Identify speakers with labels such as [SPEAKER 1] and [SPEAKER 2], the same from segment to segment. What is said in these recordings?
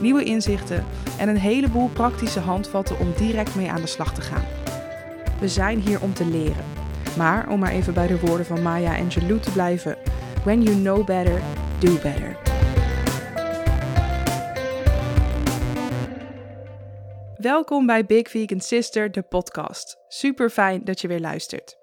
[SPEAKER 1] nieuwe inzichten en een heleboel praktische handvatten om direct mee aan de slag te gaan. We zijn hier om te leren. Maar om maar even bij de woorden van Maya Angelou te blijven: When you know better, do better. Welkom bij Big Vegan Sister, de podcast. Super fijn dat je weer luistert.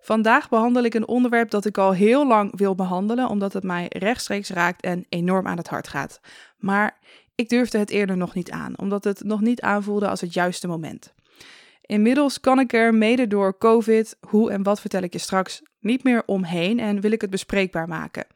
[SPEAKER 1] Vandaag behandel ik een onderwerp dat ik al heel lang wil behandelen, omdat het mij rechtstreeks raakt en enorm aan het hart gaat. Maar ik durfde het eerder nog niet aan, omdat het nog niet aanvoelde als het juiste moment. Inmiddels kan ik er mede door COVID, hoe en wat vertel ik je straks, niet meer omheen en wil ik het bespreekbaar maken.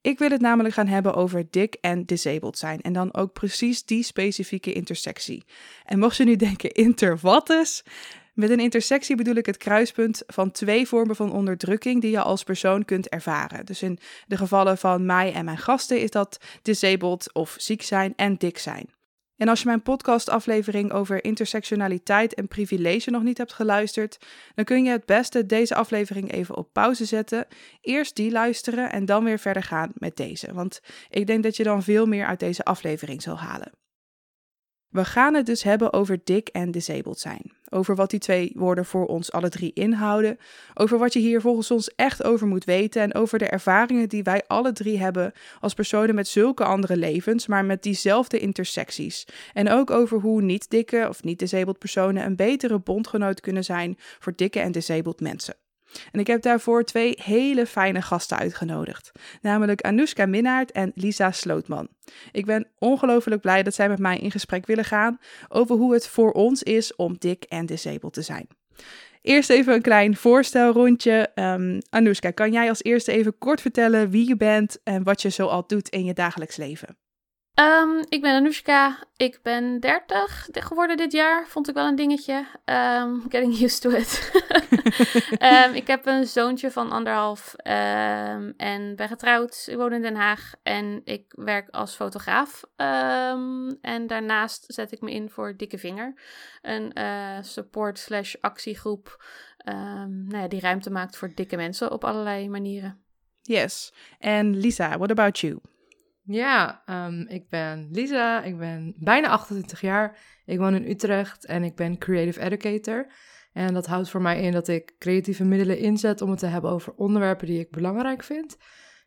[SPEAKER 1] Ik wil het namelijk gaan hebben over dik en disabled zijn en dan ook precies die specifieke intersectie. En mocht je nu denken, inter wat is? Met een intersectie bedoel ik het kruispunt van twee vormen van onderdrukking die je als persoon kunt ervaren. Dus in de gevallen van mij en mijn gasten is dat disabled of ziek zijn en dik zijn. En als je mijn podcastaflevering over intersectionaliteit en privilege nog niet hebt geluisterd, dan kun je het beste deze aflevering even op pauze zetten. Eerst die luisteren en dan weer verder gaan met deze. Want ik denk dat je dan veel meer uit deze aflevering zal halen. We gaan het dus hebben over dik en disabled zijn. Over wat die twee woorden voor ons alle drie inhouden. Over wat je hier volgens ons echt over moet weten. En over de ervaringen die wij alle drie hebben als personen met zulke andere levens, maar met diezelfde intersecties. En ook over hoe niet dikke of niet disabled personen een betere bondgenoot kunnen zijn voor dikke en disabled mensen. En ik heb daarvoor twee hele fijne gasten uitgenodigd, namelijk Anoushka Minnaert en Lisa Slootman. Ik ben ongelooflijk blij dat zij met mij in gesprek willen gaan over hoe het voor ons is om dik en disabled te zijn. Eerst even een klein voorstelrondje. Um, Anoushka, kan jij als eerste even kort vertellen wie je bent en wat je zo al doet in je dagelijks leven?
[SPEAKER 2] Um, ik ben Anoushka. Ik ben 30 geworden dit jaar. Vond ik wel een dingetje. Um, getting used to it. um, ik heb een zoontje van anderhalf en ben getrouwd. Ik woon in Den Haag en ik werk als fotograaf. en daarnaast zet ik me in voor Dikke Vinger. Een uh, support slash actiegroep nou ja, die ruimte maakt voor dikke mensen op allerlei manieren.
[SPEAKER 1] Yes. En Lisa, what about you?
[SPEAKER 3] Ja, um, ik ben Lisa, ik ben bijna 28 jaar. Ik woon in Utrecht en ik ben creative educator. En dat houdt voor mij in dat ik creatieve middelen inzet om het te hebben over onderwerpen die ik belangrijk vind.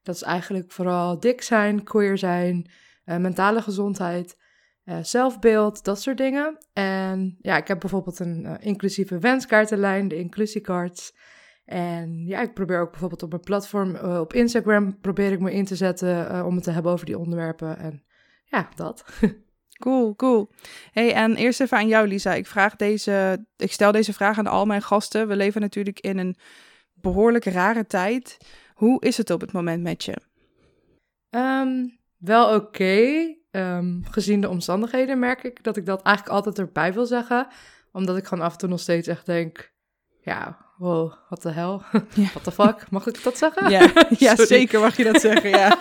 [SPEAKER 3] Dat is eigenlijk vooral dik zijn, queer zijn, uh, mentale gezondheid, uh, zelfbeeld, dat soort dingen. En ja, ik heb bijvoorbeeld een uh, inclusieve wenskaartenlijn, de inclusiecards. En ja, ik probeer ook bijvoorbeeld op mijn platform uh, op Instagram probeer ik me in te zetten uh, om het te hebben over die onderwerpen. En ja, dat.
[SPEAKER 1] Cool, cool. Hey, en eerst even aan jou, Lisa. Ik, vraag deze, ik stel deze vraag aan al mijn gasten. We leven natuurlijk in een behoorlijk rare tijd. Hoe is het op het moment met je?
[SPEAKER 3] Um, wel oké. Okay. Um, gezien de omstandigheden merk ik dat ik dat eigenlijk altijd erbij wil zeggen. Omdat ik gewoon af en toe nog steeds echt denk... Ja, wow, wat de hel? What the fuck? Mag ik dat zeggen?
[SPEAKER 1] Ja, ja zeker mag je dat zeggen, ja.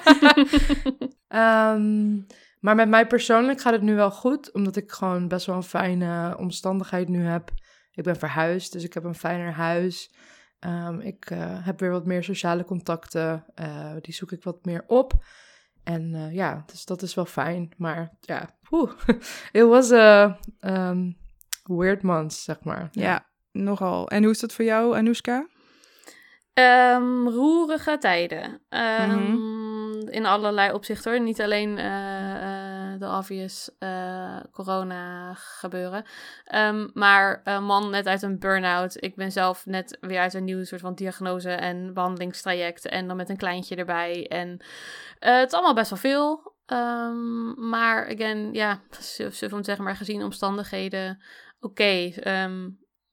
[SPEAKER 3] um, maar met mij persoonlijk gaat het nu wel goed, omdat ik gewoon best wel een fijne omstandigheid nu heb. Ik ben verhuisd, dus ik heb een fijner huis. Um, ik uh, heb weer wat meer sociale contacten, uh, die zoek ik wat meer op. En uh, ja, dus dat is wel fijn. Maar ja, poeh, it was a um, weird month, zeg maar.
[SPEAKER 1] Ja, nogal. En hoe is dat voor jou, Anoushka?
[SPEAKER 2] Um, roerige tijden. Um, mm-hmm. In allerlei opzichten hoor. Niet alleen uh, uh, de obvious uh, corona gebeuren. Um, maar een man net uit een burn-out. Ik ben zelf net weer uit een nieuwe soort van diagnose en behandelingstraject. En dan met een kleintje erbij. En het is allemaal best wel veel. maar again, ja, we zeggen, maar gezien omstandigheden. Oké, okay,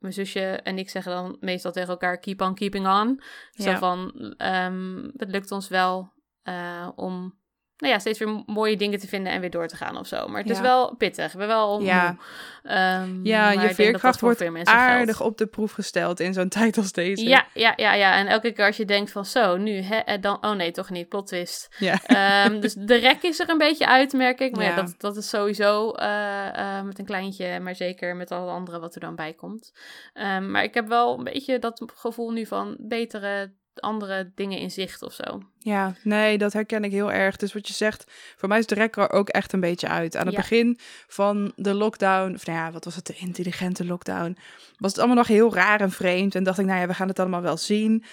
[SPEAKER 2] mijn zusje en ik zeggen dan meestal tegen elkaar keep on keeping on. Zo van, um, het lukt ons wel uh, om nou ja, steeds weer mooie dingen te vinden en weer door te gaan of zo. Maar het is wel pittig. Ben wel
[SPEAKER 1] Ja.
[SPEAKER 2] Ehm,
[SPEAKER 1] Ja, je
[SPEAKER 2] dat dat
[SPEAKER 1] veerkracht wordt aardig
[SPEAKER 2] geldt.
[SPEAKER 1] op de proef gesteld in zo'n tijd als deze.
[SPEAKER 2] Ja, ja, ja, ja. En elke keer als je denkt van zo, nu, hè, dan, oh nee, toch niet, plot twist.
[SPEAKER 1] Ja.
[SPEAKER 2] Ehm, dus de rek is er een beetje uit, merk ik. Maar ja,
[SPEAKER 1] Ja.
[SPEAKER 2] dat, dat is sowieso eh, eh, met een kleintje, maar zeker met alle andere wat er dan bij komt. Ehm, maar ik heb wel een beetje dat gevoel nu van betere, andere dingen in zicht of zo.
[SPEAKER 1] Ja, nee, dat herken ik heel erg. Dus wat je zegt, voor mij is de rek er ook echt een beetje uit. Aan het
[SPEAKER 2] Ja.
[SPEAKER 1] begin van de lockdown, of nou ja, wat was het, de intelligente lockdown, was het allemaal nog heel raar en vreemd. En dacht ik, nou ja, we gaan het allemaal wel zien.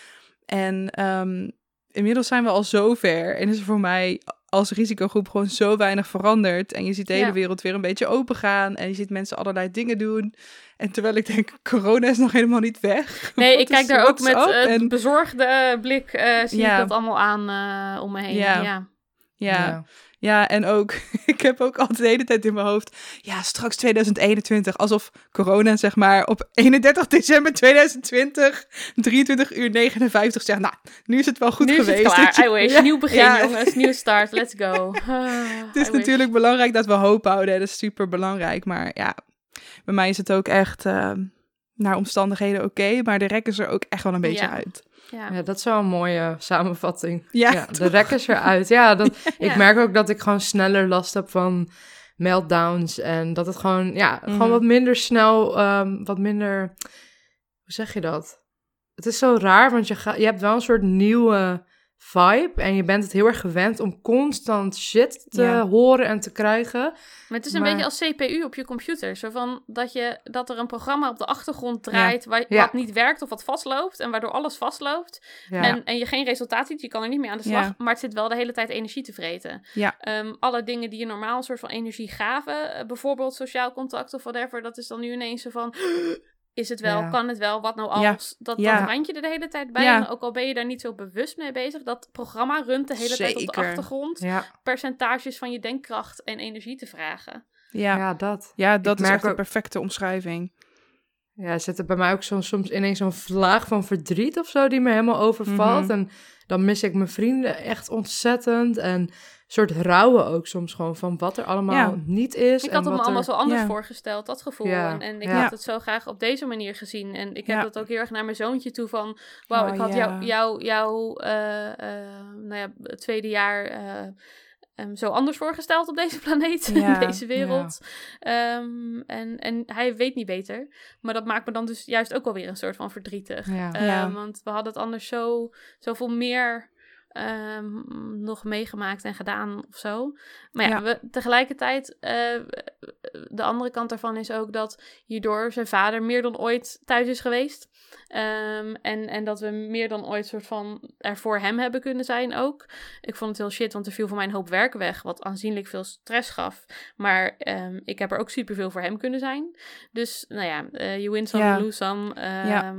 [SPEAKER 1] En ehm, inmiddels zijn we al zo ver en is er voor mij als risicogroep gewoon zo weinig veranderd. En je ziet de hele
[SPEAKER 2] Ja.
[SPEAKER 1] wereld weer een beetje open gaan en je ziet mensen allerlei dingen doen. En terwijl ik denk, corona is nog helemaal niet weg.
[SPEAKER 2] Nee, ik kijk daar ook met
[SPEAKER 1] up?
[SPEAKER 2] eh,
[SPEAKER 1] En-
[SPEAKER 2] bezorgde blik, eh, zie
[SPEAKER 1] Ja.
[SPEAKER 2] ik dat allemaal aan eh, om me heen.
[SPEAKER 1] Ja.
[SPEAKER 2] Ja.
[SPEAKER 1] ja. Ja, en ook, ik heb ook altijd de hele tijd in mijn hoofd, ja, straks 2021, alsof corona, zeg maar, op 31 december 2020, 23 uur 59 zegt, nou, nu is het wel goed
[SPEAKER 2] nu
[SPEAKER 1] geweest.
[SPEAKER 2] is het klaar, I wish.
[SPEAKER 1] Ja,
[SPEAKER 2] Nieuw begin,
[SPEAKER 1] ja.
[SPEAKER 2] jongens. Nieuw start, let's go. Ah,
[SPEAKER 1] Het is
[SPEAKER 2] I wish.
[SPEAKER 1] natuurlijk belangrijk dat we hoop houden, dat is super belangrijk, maar ja, bij mij is het ook echt eh, naar omstandigheden oké, maar de rek is er ook echt wel een beetje
[SPEAKER 2] Ja.
[SPEAKER 1] uit.
[SPEAKER 2] Ja.
[SPEAKER 3] Ja, dat is wel een mooie samenvatting.
[SPEAKER 1] Ja,
[SPEAKER 3] Ja, de rek is eruit. Ja, dat, ik
[SPEAKER 2] Ja.
[SPEAKER 3] merk ook dat ik gewoon sneller last heb van meltdowns. En dat het gewoon, ja,
[SPEAKER 1] Mhm.
[SPEAKER 3] gewoon wat minder snel, ehm, wat minder, hoe zeg je dat? Het is zo raar, want je, ga, je hebt wel een soort nieuwe vibe. En je bent het heel erg gewend om constant shit te
[SPEAKER 1] Ja.
[SPEAKER 3] horen en te krijgen.
[SPEAKER 2] Maar het is een
[SPEAKER 3] Maar-
[SPEAKER 2] beetje als CPU op je computer. Zo van dat, je, dat er een programma op de achtergrond draait waar,
[SPEAKER 3] Ja.
[SPEAKER 2] wat niet werkt of wat vastloopt. En waardoor alles vastloopt. En, en je geen resultaat ziet, je kan er niet meer aan de slag. Maar het zit wel de hele tijd energie te vreten.
[SPEAKER 1] Ja.
[SPEAKER 2] Ehm, alle dingen die je normaal een soort van energie gaven, eh, bijvoorbeeld sociaal contact of whatever, dat is dan nu ineens zo van. Is het wel?
[SPEAKER 3] Ja.
[SPEAKER 2] Kan het wel? Wat nou
[SPEAKER 1] Ja.
[SPEAKER 2] als? Dat,
[SPEAKER 1] Ja.
[SPEAKER 2] dat randje er de hele tijd bij.
[SPEAKER 1] Ja.
[SPEAKER 2] En ook al ben je daar niet zo bewust mee bezig, dat programma runt de hele tijd op de achtergrond.
[SPEAKER 3] ja,
[SPEAKER 2] Percentages van je denkkracht en energie te vragen.
[SPEAKER 1] Ja, ja.
[SPEAKER 3] ja, dat.
[SPEAKER 1] dat
[SPEAKER 3] Ik
[SPEAKER 1] is
[SPEAKER 3] merk
[SPEAKER 1] echt de perfecte omschrijving.
[SPEAKER 3] Ja, zit er bij mij ook zo, soms ineens zo'n vlaag van verdriet of zo die me helemaal overvalt.
[SPEAKER 1] Mhm.
[SPEAKER 3] En dan mis ik mijn vrienden echt ontzettend. En soort rouwen ook soms gewoon van wat er allemaal
[SPEAKER 1] Ja.
[SPEAKER 3] niet is.
[SPEAKER 2] Ik
[SPEAKER 3] en
[SPEAKER 2] had
[SPEAKER 3] wat
[SPEAKER 2] allemaal
[SPEAKER 3] er...
[SPEAKER 2] zo anders
[SPEAKER 1] Ja.
[SPEAKER 2] voorgesteld, dat gevoel.
[SPEAKER 3] Ja,
[SPEAKER 2] En, en ik
[SPEAKER 3] ja.
[SPEAKER 2] had het zo graag op deze manier gezien. En ik heb
[SPEAKER 1] Ja.
[SPEAKER 2] dat ook heel erg naar mijn zoontje toe van... Wauw,
[SPEAKER 1] Oh,
[SPEAKER 2] ik had
[SPEAKER 1] ja.
[SPEAKER 2] jou, jou, jou eh, eh, nou ja, het tweede jaar eh, em, zo anders voorgesteld op deze planeet,
[SPEAKER 1] Ja,
[SPEAKER 2] in deze wereld. Ehm, en, en hij weet niet beter. Maar dat maakt me dan dus juist ook wel weer een soort van verdrietig.
[SPEAKER 3] Ja.
[SPEAKER 2] Ehm,
[SPEAKER 1] Ja.
[SPEAKER 2] Want we hadden het anders zo, zoveel meer ehm, nog meegemaakt en gedaan of zo. Maar ja,
[SPEAKER 1] Ja.
[SPEAKER 2] We, tegelijkertijd, eh, de andere kant daarvan is ook dat hierdoor zijn vader meer dan ooit thuis is geweest. Ehm, en, en dat we meer dan ooit soort van er voor hem hebben kunnen zijn ook. Ik vond het heel shit, want er viel voor mij een hoop werk weg, wat aanzienlijk veel stress gaf. Maar ehm, ik heb er ook superveel voor hem kunnen zijn. Dus nou ja, eh, you win some,
[SPEAKER 1] Ja.
[SPEAKER 2] lose some.
[SPEAKER 1] Ja.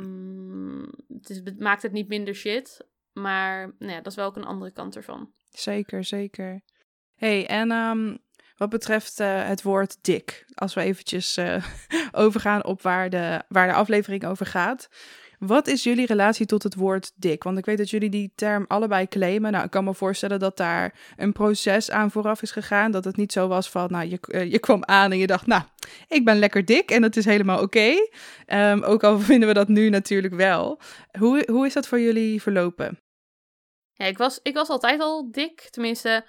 [SPEAKER 2] Het, is, het maakt het niet minder shit. Maar nou ja, dat is wel ook een andere kant ervan.
[SPEAKER 1] Zeker, zeker. hey, en ehm, wat betreft eh, het woord dik, als we eventjes eh, overgaan op waar de, waar de aflevering over gaat. Wat is jullie relatie tot het woord dik? Want ik weet dat jullie die term allebei claimen. Nou, ik kan me voorstellen dat daar een proces aan vooraf is gegaan. Dat het niet zo was van, nou, je, eh, je kwam aan en je dacht, nou, ik ben lekker dik en dat is helemaal oké. Ehm, ook al vinden we dat nu natuurlijk wel. Hoe, hoe is dat voor jullie verlopen?
[SPEAKER 2] Ja, ik was, ik was altijd al dik. Tenminste,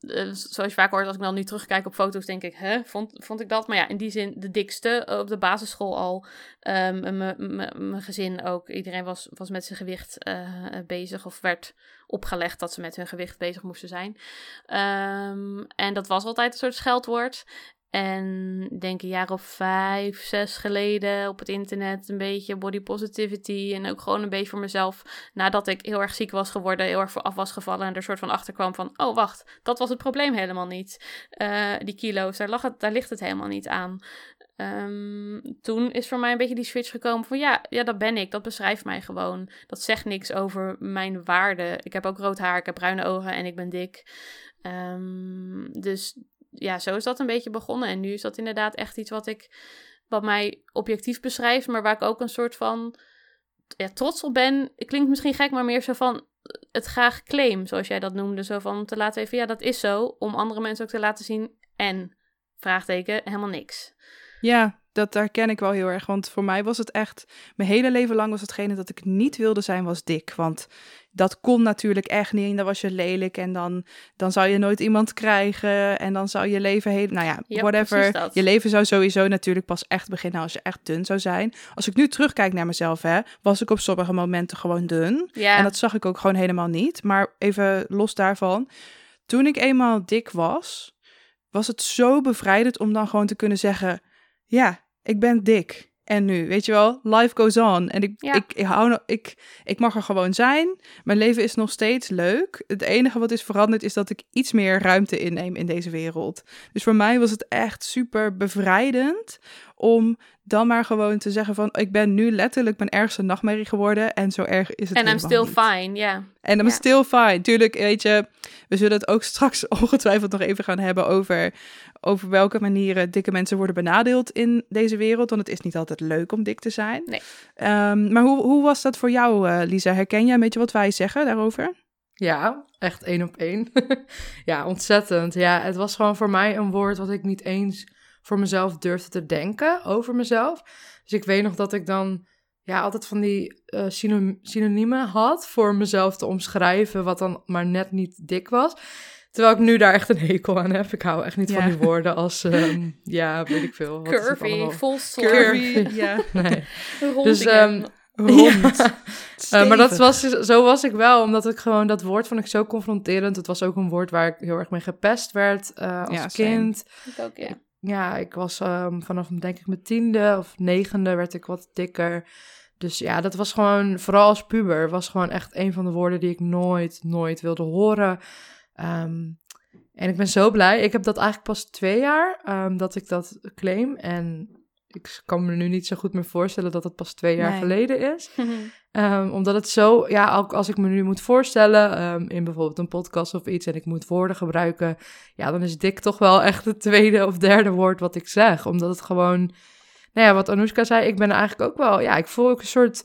[SPEAKER 2] eh, zoals je vaak hoort, als ik dan nu terugkijk op foto's, denk ik, hè, vond, vond ik dat? Maar ja, in die zin de dikste eh, op de basisschool al. Mijn mijn gezin ook. Iedereen was, was met zijn gewicht eh, bezig of werd opgelegd dat ze met hun gewicht bezig moesten zijn. Ehm, en dat was altijd een soort scheldwoord. En ik denk een jaar of vijf, zes geleden op het internet een beetje body positivity. En ook gewoon een beetje voor mezelf nadat ik heel erg ziek was geworden, heel erg af was gevallen en er soort van achter kwam van, oh wacht, dat was het probleem helemaal niet. Eh, die kilo's, daar, lag het, daar ligt het helemaal niet aan. Ehm, toen is voor mij een beetje die switch gekomen van, ja, ja, dat ben ik, dat beschrijft mij gewoon. Dat zegt niks over mijn waarde. Ik heb ook rood haar, ik heb bruine ogen en ik ben dik. Ehm, dus ja, zo is dat een beetje begonnen. En nu is dat inderdaad echt iets wat ik, wat mij objectief beschrijft, maar waar ik ook een soort van ja, trots op ben. Klinkt misschien gek, maar meer zo van. het graag claim, zoals jij dat noemde. Zo van te laten weten, ja, dat is zo. Om andere mensen ook te laten zien. En, vraagteken, helemaal niks.
[SPEAKER 1] Ja, dat herken ik wel heel erg. Want voor mij was het echt, mijn hele leven lang was hetgene dat ik niet wilde zijn, was dik. Want dat kon natuurlijk echt niet. En dan was je lelijk en dan, dan zou je nooit iemand krijgen. En dan zou je leven heel, nou ja, whatever. Je leven zou sowieso natuurlijk pas echt beginnen als je echt dun zou zijn. Als ik nu terugkijk naar mezelf, hè, was ik op sommige momenten gewoon dun.
[SPEAKER 2] Ja,
[SPEAKER 1] En dat zag ik ook gewoon helemaal niet. Maar even los daarvan. Toen ik eenmaal dik was, was het zo bevrijdend om dan gewoon te kunnen zeggen: Ja, ik ben dik. En nu, weet je wel, life goes on. En ik,
[SPEAKER 2] Ja.
[SPEAKER 1] ik, ik, hou, nog- ik, ik mag er gewoon zijn. Mijn leven is nog steeds leuk. Het enige wat is veranderd is dat ik iets meer ruimte inneem in deze wereld. Dus voor mij was het echt super bevrijdend om dan maar gewoon te zeggen van... ik ben nu letterlijk mijn ergste nachtmerrie geworden en zo erg is het
[SPEAKER 2] en I'm still
[SPEAKER 1] niet.
[SPEAKER 2] fine, ja.
[SPEAKER 1] En I'm
[SPEAKER 2] Ja.
[SPEAKER 1] still fine. Tuurlijk, weet je, we zullen het ook straks ongetwijfeld nog even gaan hebben over, over welke manieren dikke mensen worden benadeeld in deze wereld. Want het is niet altijd leuk om dik te zijn.
[SPEAKER 2] Nee.
[SPEAKER 1] Ehm, maar hoe, hoe was dat voor jou, eh, Lisa? Herken jij een beetje wat wij zeggen daarover?
[SPEAKER 3] Ja, echt één op één. ja, ontzettend. Ja, het was gewoon voor mij een woord wat ik niet eens voor mezelf durfde te denken over mezelf. Dus ik weet nog dat ik dan ja, altijd van die syno- synoniemen had voor mezelf te omschrijven, wat dan maar net niet dik was. Terwijl ik nu daar echt een hekel aan heb. Ik hou echt niet
[SPEAKER 1] Ja.
[SPEAKER 3] van die woorden als, ehm, ja, weet ik veel. wat
[SPEAKER 2] Curvy, vol
[SPEAKER 3] Curvy.
[SPEAKER 1] ja.
[SPEAKER 3] Nee. Dus, ehm,
[SPEAKER 1] Rond.
[SPEAKER 3] Ja. Eh, maar dat was, zo was ik wel, omdat ik gewoon, dat woord vond ik zo confronterend. Het was ook een woord waar ik heel erg mee gepest werd eh, als
[SPEAKER 1] Ja,
[SPEAKER 3] kind.
[SPEAKER 2] Ik ook, ja.
[SPEAKER 3] Ja, ik was ehm, vanaf, denk ik, mijn tiende of negende werd ik wat dikker. Dus ja, dat was gewoon, vooral als puber, was gewoon echt een van de woorden die ik nooit, nooit wilde horen. Ehm, en ik ben zo blij. Ik heb dat eigenlijk pas twee jaar ehm, dat ik dat claim. En ik kan me nu niet zo goed meer voorstellen dat het pas twee jaar
[SPEAKER 1] Nee.
[SPEAKER 3] geleden is. Ehm, omdat het zo, ja, ook als ik me nu moet voorstellen ehm, in bijvoorbeeld een podcast of iets en ik moet woorden gebruiken, ja, dan is dik toch wel echt het tweede of derde woord wat ik zeg. Omdat het gewoon, nou ja, wat Anoushka zei, ik ben eigenlijk ook wel, ja, ik voel ook een soort,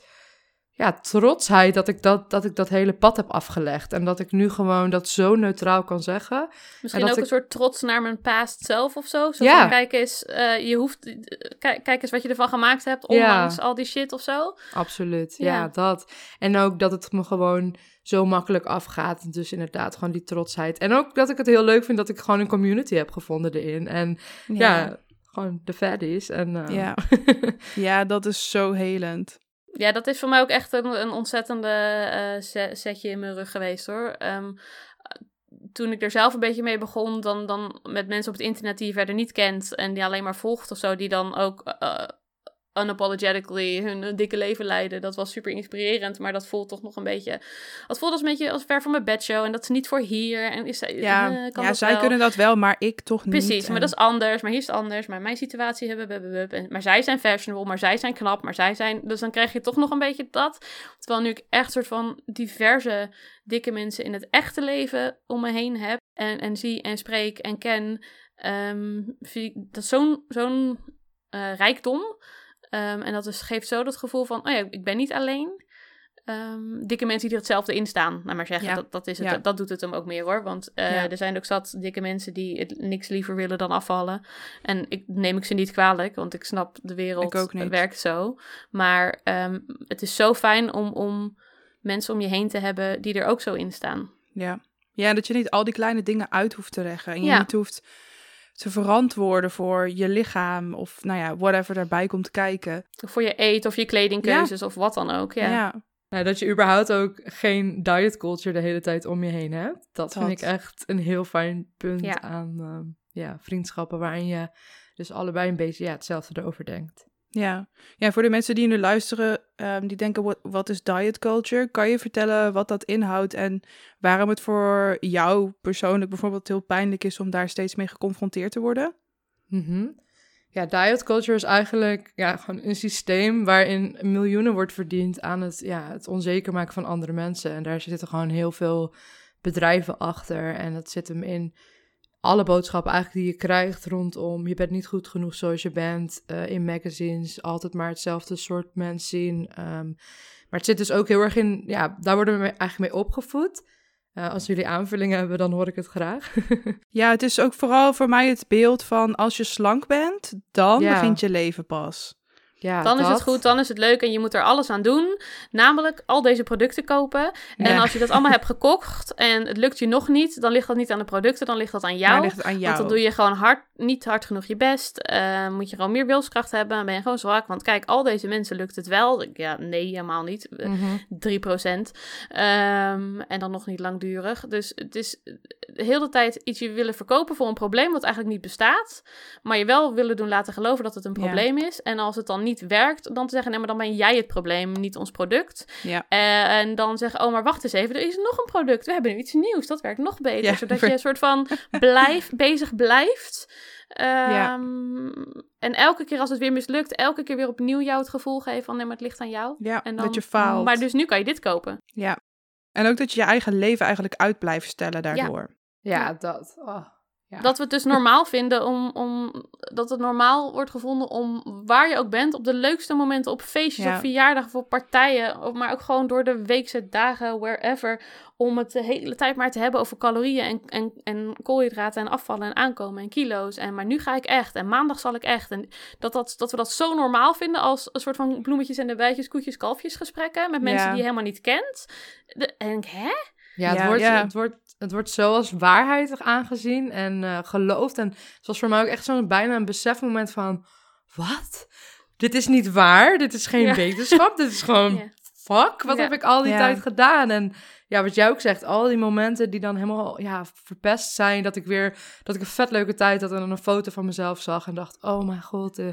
[SPEAKER 3] ja, trotsheid dat ik dat, dat ik dat hele pad heb afgelegd. En dat ik nu gewoon dat zo neutraal kan zeggen.
[SPEAKER 2] Misschien
[SPEAKER 3] En
[SPEAKER 2] ook een soort trots naar mijn past zelf of zo. Zo
[SPEAKER 3] Ja.
[SPEAKER 2] van, kijk eens, eh, je hoeft, eh, kijk, kijk eens wat je ervan gemaakt hebt, ondanks al die shit of zo.
[SPEAKER 3] Absoluut, ja.
[SPEAKER 2] Ja.
[SPEAKER 3] dat. En ook dat het me gewoon zo makkelijk afgaat. Dus inderdaad, gewoon die trotsheid. En ook dat ik het heel leuk vind dat ik gewoon een community heb gevonden erin. En ja, gewoon de fatties. En, eh,
[SPEAKER 1] Ja. ja, dat is zo helend.
[SPEAKER 2] Ja, dat is voor mij ook echt een, een ontzettende eh, setje in mijn rug geweest hoor. Ehm, toen ik er zelf een beetje mee begon, dan, dan met mensen op het internet die je verder niet kent en die alleen maar volgt of zo, die dan ook eh, unapologetically hun eh, dikke leven leiden. Dat was super inspirerend, maar dat voelt toch nog een beetje. Het voelt als een beetje als ver van mijn bedshow en dat is niet voor hier. En is,
[SPEAKER 1] Ja,
[SPEAKER 2] eh, kan
[SPEAKER 1] ja
[SPEAKER 2] dat
[SPEAKER 1] zij
[SPEAKER 2] wel?
[SPEAKER 1] kunnen dat wel, maar ik toch niet.
[SPEAKER 2] Precies, maar
[SPEAKER 1] En-
[SPEAKER 2] dat is anders. Maar hier is het anders. Maar mijn situatie hebben we. Maar zij zijn fashionable, maar zij zijn knap, maar zij zijn. Dus dan krijg je toch nog een beetje dat. Terwijl nu ik echt soort van diverse dikke mensen in het echte leven om me heen heb. En, en zie en spreek en ken. vind ik dat zo'n eh, rijkdom. Ehm, en dat is, geeft zo dat gevoel van: oh ja, ik ben niet alleen. Ehm, dikke mensen die er hetzelfde in staan, nou maar zeggen.
[SPEAKER 1] Ja.
[SPEAKER 2] Dat, dat, is het,
[SPEAKER 1] Ja.
[SPEAKER 2] dat doet het hem ook meer hoor. Want eh,
[SPEAKER 1] Ja.
[SPEAKER 2] er zijn ook zat dikke mensen die het niks liever willen dan afvallen. En ik neem ik ze niet kwalijk, want ik snap de wereld werkt zo. Maar ehm, het is zo fijn om, om mensen om je heen te hebben die er ook zo in staan.
[SPEAKER 1] Ja. ja, dat je niet al die kleine dingen uit hoeft te leggen. En je niet hoeft te verantwoorden voor je lichaam of nou ja, whatever daarbij komt kijken.
[SPEAKER 2] Of voor je eet of je kledingkeuzes of wat dan ook. Ja.
[SPEAKER 1] Ja,
[SPEAKER 3] Nou, dat je überhaupt ook geen diet culture de hele tijd om je heen hebt. Dat, vind ik echt een heel fijn punt
[SPEAKER 2] Ja.
[SPEAKER 3] aan ehm, ja, vriendschappen waarin je dus allebei een beetje ja, hetzelfde erover denkt.
[SPEAKER 1] Ja. ja voor de mensen die nu luisteren, ehm, die denken, wat, wat is diet culture? Kan je vertellen wat dat inhoudt en waarom het voor jou persoonlijk bijvoorbeeld heel pijnlijk is om daar steeds mee geconfronteerd te worden?
[SPEAKER 3] Mhm. Ja, diet culture is eigenlijk ja, gewoon een systeem waarin miljoenen wordt verdiend aan het, ja, het onzeker maken van andere mensen. En daar zitten gewoon heel veel bedrijven achter. En dat zit hem in alle boodschappen eigenlijk die je krijgt rondom je bent niet goed genoeg zoals je bent. eh, in magazines altijd maar hetzelfde soort mens zien. Ehm, maar het zit dus ook heel erg in, ja, daar worden we eigenlijk mee opgevoed. Eh, als jullie aanvullingen hebben, dan hoor ik het graag.
[SPEAKER 1] Ja, het is ook vooral voor mij het beeld van als je slank bent, dan
[SPEAKER 3] Ja.
[SPEAKER 1] begint je leven pas.
[SPEAKER 3] Ja,
[SPEAKER 2] Dan is het goed, dan is het leuk en je moet er alles aan doen. Namelijk al deze producten kopen. En als je dat allemaal hebt gekocht en het lukt je nog niet, dan ligt dat niet aan de producten, dan ligt dat aan jou.
[SPEAKER 1] Ligt het aan jou.
[SPEAKER 2] Want dan doe je gewoon hard, niet hard genoeg je best. Eh, moet je gewoon meer wilskracht hebben. Ben je gewoon zwak. Want kijk, al deze mensen lukt het wel. Ja, nee, helemaal niet. Eh,
[SPEAKER 3] Mhm.
[SPEAKER 2] 3%. Ehm, en dan nog niet langdurig. Dus het is de hele tijd iets je willen verkopen voor een probleem wat eigenlijk niet bestaat. Maar je wel willen doen laten geloven dat het een
[SPEAKER 1] Ja.
[SPEAKER 2] probleem is. En als het dan niet werkt, dan te zeggen: nee, maar dan ben jij het probleem, niet ons product.
[SPEAKER 1] Ja.
[SPEAKER 2] Eh, en dan zeggen: oh, maar wacht eens even, er is nog een product. We hebben nu iets nieuws. Dat werkt nog beter.
[SPEAKER 1] Ja.
[SPEAKER 2] Zodat je een soort van blijf, bezig blijft. Ehm, En elke keer als het weer mislukt, elke keer weer opnieuw jou het gevoel geven van nee, maar het ligt aan jou.
[SPEAKER 1] Ja,
[SPEAKER 2] En dan,
[SPEAKER 1] dat je faalt.
[SPEAKER 2] Maar dus nu kan je dit kopen.
[SPEAKER 1] Ja. En ook dat je je eigen leven eigenlijk uit blijft stellen daardoor.
[SPEAKER 3] Ja, dat. Oh. Ja.
[SPEAKER 2] Dat we het dus normaal vinden om, om dat het normaal wordt gevonden om waar je ook bent, op de leukste momenten, op feestjes,
[SPEAKER 1] Ja.
[SPEAKER 2] op verjaardagen, of op partijen, of maar ook gewoon door de weekse dagen, wherever, om het de hele tijd maar te hebben over calorieën en, en, en koolhydraten en afvallen en aankomen en kilo's. En maar nu ga ik echt en maandag zal ik echt. En dat, dat, dat we dat zo normaal vinden als een soort van bloemetjes en de bijtjes, koetjes, kalfjes gesprekken met mensen
[SPEAKER 1] Ja.
[SPEAKER 2] die je helemaal niet kent. De, en ik, hè?
[SPEAKER 3] Ja, het,
[SPEAKER 1] Ja,
[SPEAKER 3] wordt,
[SPEAKER 1] ja.
[SPEAKER 3] Het, wordt, het wordt zo als waarheid aangezien en eh, geloofd. En het was voor mij ook echt zo'n bijna een besefmoment van... Wat? Dit is niet waar. Dit is geen
[SPEAKER 2] Ja.
[SPEAKER 3] wetenschap. Dit is gewoon...
[SPEAKER 2] Ja.
[SPEAKER 3] Fuck, wat
[SPEAKER 2] Ja.
[SPEAKER 3] heb ik al die tijd gedaan? En ja, wat jij ook zegt, al die momenten die dan helemaal ja, verpest zijn. Dat ik weer, dat ik een vet leuke tijd had en dan een foto van mezelf zag. En dacht, oh mijn god, eh,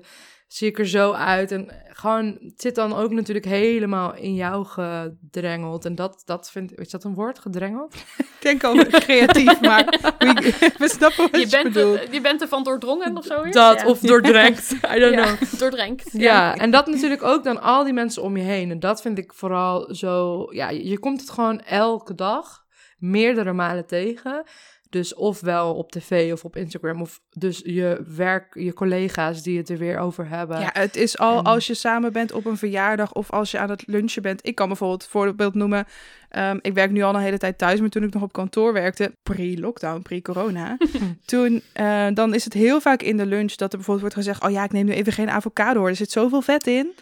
[SPEAKER 3] zie ik er zo uit. En gewoon, het zit dan ook natuurlijk helemaal in jou gedrengeld. En dat, dat vind is dat een woord, gedrengeld?
[SPEAKER 1] Ik denk al creatief, maar we, we snappen wat je,
[SPEAKER 2] Je bent,
[SPEAKER 1] bedoelt.
[SPEAKER 2] je bent ervan doordrongen of zoiets?
[SPEAKER 3] Dat,
[SPEAKER 2] Ja.
[SPEAKER 3] of doordrenkt, I don't
[SPEAKER 2] Ja,
[SPEAKER 3] know.
[SPEAKER 2] doordrenkt.
[SPEAKER 3] Ja, en dat natuurlijk ook dan al die mensen om je heen. En dat vind ik vooral zo... Ja, je je komt het gewoon elke dag meerdere malen tegen. Dus ofwel op tv of op Instagram. Of dus je werk, je collega's die het er weer over hebben.
[SPEAKER 1] Ja, het is al
[SPEAKER 3] En-
[SPEAKER 1] als je samen bent op een verjaardag of als je aan het lunchen bent. Ik kan bijvoorbeeld voorbeeld noemen. ehm, ik werk nu al een hele tijd thuis, maar toen ik nog op kantoor werkte, pre-lockdown, pre-corona, toen eh, dan is het heel vaak in de lunch dat er bijvoorbeeld wordt gezegd: Oh ja, ik neem nu even geen avocado hoor, er zit zoveel vet in.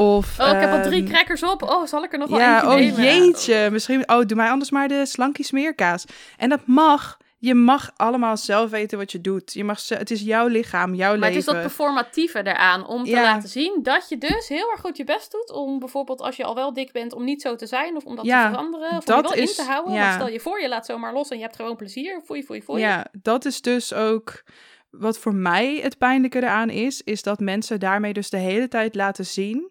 [SPEAKER 1] Of,
[SPEAKER 2] Oh, ik heb al drie
[SPEAKER 1] ehm,
[SPEAKER 2] crackers op. Oh, zal ik er nog wel
[SPEAKER 1] Ja,
[SPEAKER 2] eentje
[SPEAKER 1] oh
[SPEAKER 2] nemen?
[SPEAKER 1] jeetje. Misschien, oh, doe mij anders maar de slankie smeerkaas. En dat mag. Je mag allemaal zelf weten wat je doet. Je mag, het is jouw lichaam, jouw
[SPEAKER 2] Maar het is
[SPEAKER 1] leven.
[SPEAKER 2] dat performatieve eraan om te
[SPEAKER 1] Ja.
[SPEAKER 2] laten zien dat je dus heel erg goed je best doet om bijvoorbeeld als je al wel dik bent om niet zo te zijn of om dat
[SPEAKER 1] Ja,
[SPEAKER 2] te veranderen of om
[SPEAKER 1] dat
[SPEAKER 2] je wel
[SPEAKER 1] is-
[SPEAKER 2] in te houden.
[SPEAKER 1] ja.
[SPEAKER 2] Stel je voor je laat zomaar los en je hebt gewoon plezier. Foei, foei, foei.
[SPEAKER 1] Ja, dat is dus ook wat voor mij het pijnlijke eraan is, is dat mensen daarmee dus de hele tijd laten zien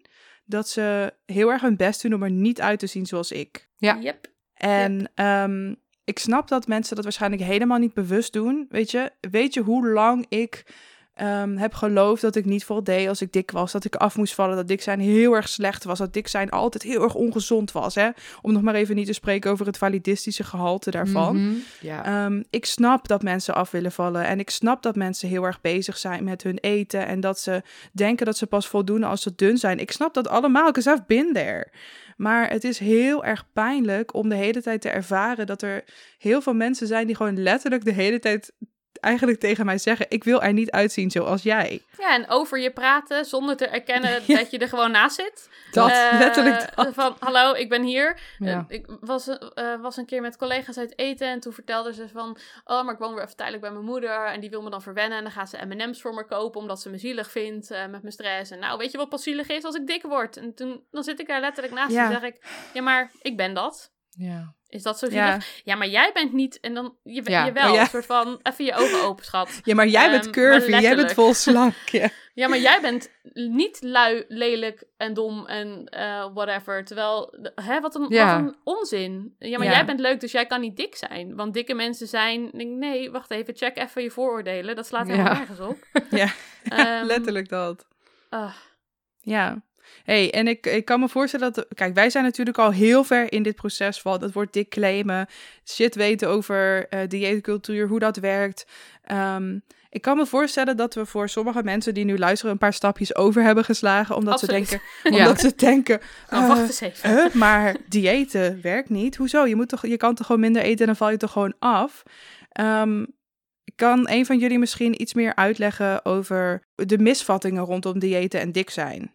[SPEAKER 1] dat ze heel erg hun best doen om er niet uit te zien zoals ik.
[SPEAKER 3] Ja.
[SPEAKER 2] Yep.
[SPEAKER 1] En ehm, ik snap dat mensen dat waarschijnlijk helemaal niet bewust doen. Weet je, weet je hoe lang ik ehm, heb geloofd dat ik niet voldeed als ik dik was, dat ik af moest vallen, dat dik zijn heel erg slecht was, dat dik zijn altijd heel erg ongezond was. Hè? Om nog maar even niet te spreken over het validistische gehalte daarvan.
[SPEAKER 3] Mhm.
[SPEAKER 1] Ehm, ik snap dat mensen af willen vallen. En ik snap dat mensen heel erg bezig zijn met hun eten. En dat ze denken dat ze pas voldoen als ze dun zijn. Ik snap dat allemaal, because I've been there. Maar het is heel erg pijnlijk om de hele tijd te ervaren dat er heel veel mensen zijn die gewoon letterlijk de hele tijd eigenlijk tegen mij zeggen: Ik wil er niet uitzien zoals jij.
[SPEAKER 2] Ja, en over je praten zonder te erkennen
[SPEAKER 1] Ja.
[SPEAKER 2] dat je er gewoon naast zit.
[SPEAKER 1] Dat,
[SPEAKER 2] Eh,
[SPEAKER 1] letterlijk dat.
[SPEAKER 2] Van, hallo, ik ben hier.
[SPEAKER 3] Ja.
[SPEAKER 2] Eh, ik was, eh, was een keer met collega's uit eten en toen vertelde ze van... Oh, maar ik woon weer even tijdelijk bij mijn moeder en die wil me dan verwennen. En dan gaat ze M&M's voor me kopen omdat ze me zielig vindt met mijn stress. En nou, weet je wat pas zielig is als ik dik word? En toen dan zit ik daar letterlijk naast
[SPEAKER 1] Ja.
[SPEAKER 2] en zeg ik... Ja, maar ik ben dat.
[SPEAKER 3] Ja.
[SPEAKER 2] Is dat zo
[SPEAKER 1] Ja.
[SPEAKER 2] zielig? Ja, maar jij bent niet... En dan, je,
[SPEAKER 3] Ja.
[SPEAKER 2] je wel,
[SPEAKER 1] Oh, ja.
[SPEAKER 2] een soort van... Even je ogen open, schat.
[SPEAKER 1] Ja, maar jij bent
[SPEAKER 2] Ehm,
[SPEAKER 1] curvy, jij bent vol slank. Ja.
[SPEAKER 2] Ja, maar jij bent niet lui, lelijk en dom en eh, whatever. Terwijl, hè, wat een,
[SPEAKER 3] Ja.
[SPEAKER 2] wat een onzin. Ja, maar
[SPEAKER 3] Ja.
[SPEAKER 2] jij bent leuk, dus jij kan niet dik zijn. Want dikke mensen zijn... ik denk, nee, wacht even, check even je vooroordelen. Dat slaat helemaal
[SPEAKER 3] Ja.
[SPEAKER 2] nergens op.
[SPEAKER 1] Ja.
[SPEAKER 2] Ehm,
[SPEAKER 1] letterlijk dat.
[SPEAKER 2] ah,
[SPEAKER 1] Ja. Hey, en ik, ik kan me voorstellen dat... Kijk, wij zijn natuurlijk al heel ver in dit proces van... het wordt dik claimen, shit weten over uh, dieetcultuur, hoe dat werkt. Um, ik kan me voorstellen dat we voor sommige mensen die nu luisteren... een paar stapjes over hebben geslagen, omdat
[SPEAKER 2] Absoluut.
[SPEAKER 1] ze denken... Omdat ze denken...
[SPEAKER 2] Nou, wacht eens even.
[SPEAKER 1] Uh, maar diëten werkt niet. Hoezo? Je, moet toch, je kan toch gewoon minder eten en dan val je toch gewoon af? Um, kan een van jullie misschien iets meer uitleggen over de misvattingen rondom diëten en dik zijn?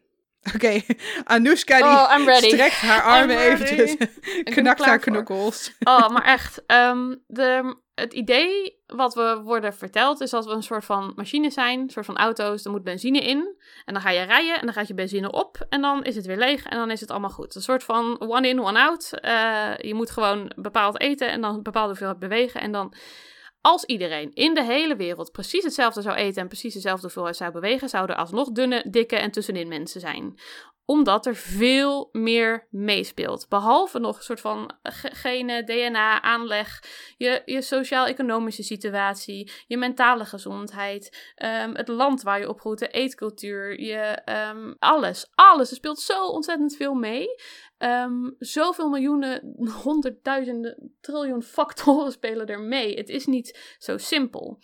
[SPEAKER 1] Oké, okay. Anoushka die
[SPEAKER 2] oh, I'm ready.
[SPEAKER 1] strekt haar armen eventjes, knakt haar knokkels.
[SPEAKER 2] Oh, maar echt, um, de, het idee wat we worden verteld is dat we een soort van machine zijn, een soort van auto's, er moet benzine in en dan ga je rijden en dan gaat je benzine op en dan is het weer leeg en dan is het allemaal goed. Een soort van one in, one out. Uh, je moet gewoon bepaald eten en dan bepaald hoeveelheid bewegen en dan als iedereen in de hele wereld precies hetzelfde zou eten en precies dezelfde hoeveelheid zou bewegen, zouden er alsnog dunne, dikke en tussenin mensen zijn omdat er veel meer meespeelt. Behalve nog een soort van genen, DNA, aanleg, je, je sociaal-economische situatie, je mentale gezondheid, um, het land waar je opgroeit, de eetcultuur, je, um, alles. Alles. Er speelt zo ontzettend veel mee. Um, zoveel miljoenen, honderdduizenden, triljoen factoren spelen er mee. Het is niet zo simpel.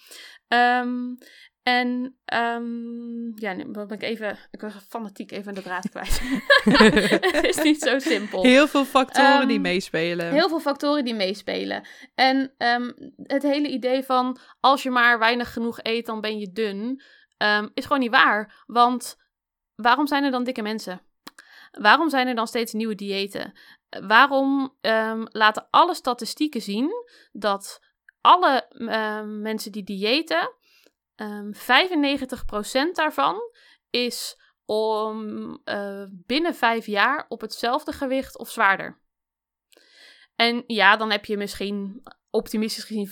[SPEAKER 2] Um, en um, ja, nee, ben ik even, ik was fanatiek even de draad kwijt. het is niet zo simpel.
[SPEAKER 1] Heel veel factoren um, die meespelen.
[SPEAKER 2] Heel veel factoren die meespelen. En um, het hele idee van als je maar weinig genoeg eet, dan ben je dun, is gewoon niet waar. Want waarom zijn er dan dikke mensen? Waarom zijn er dan steeds nieuwe diëten? Waarom laten alle statistieken zien dat alle mensen die diëten Um, ehm, 95% daarvan is om uh, binnen vijf jaar op hetzelfde gewicht of zwaarder. En ja, dan heb je misschien optimistisch gezien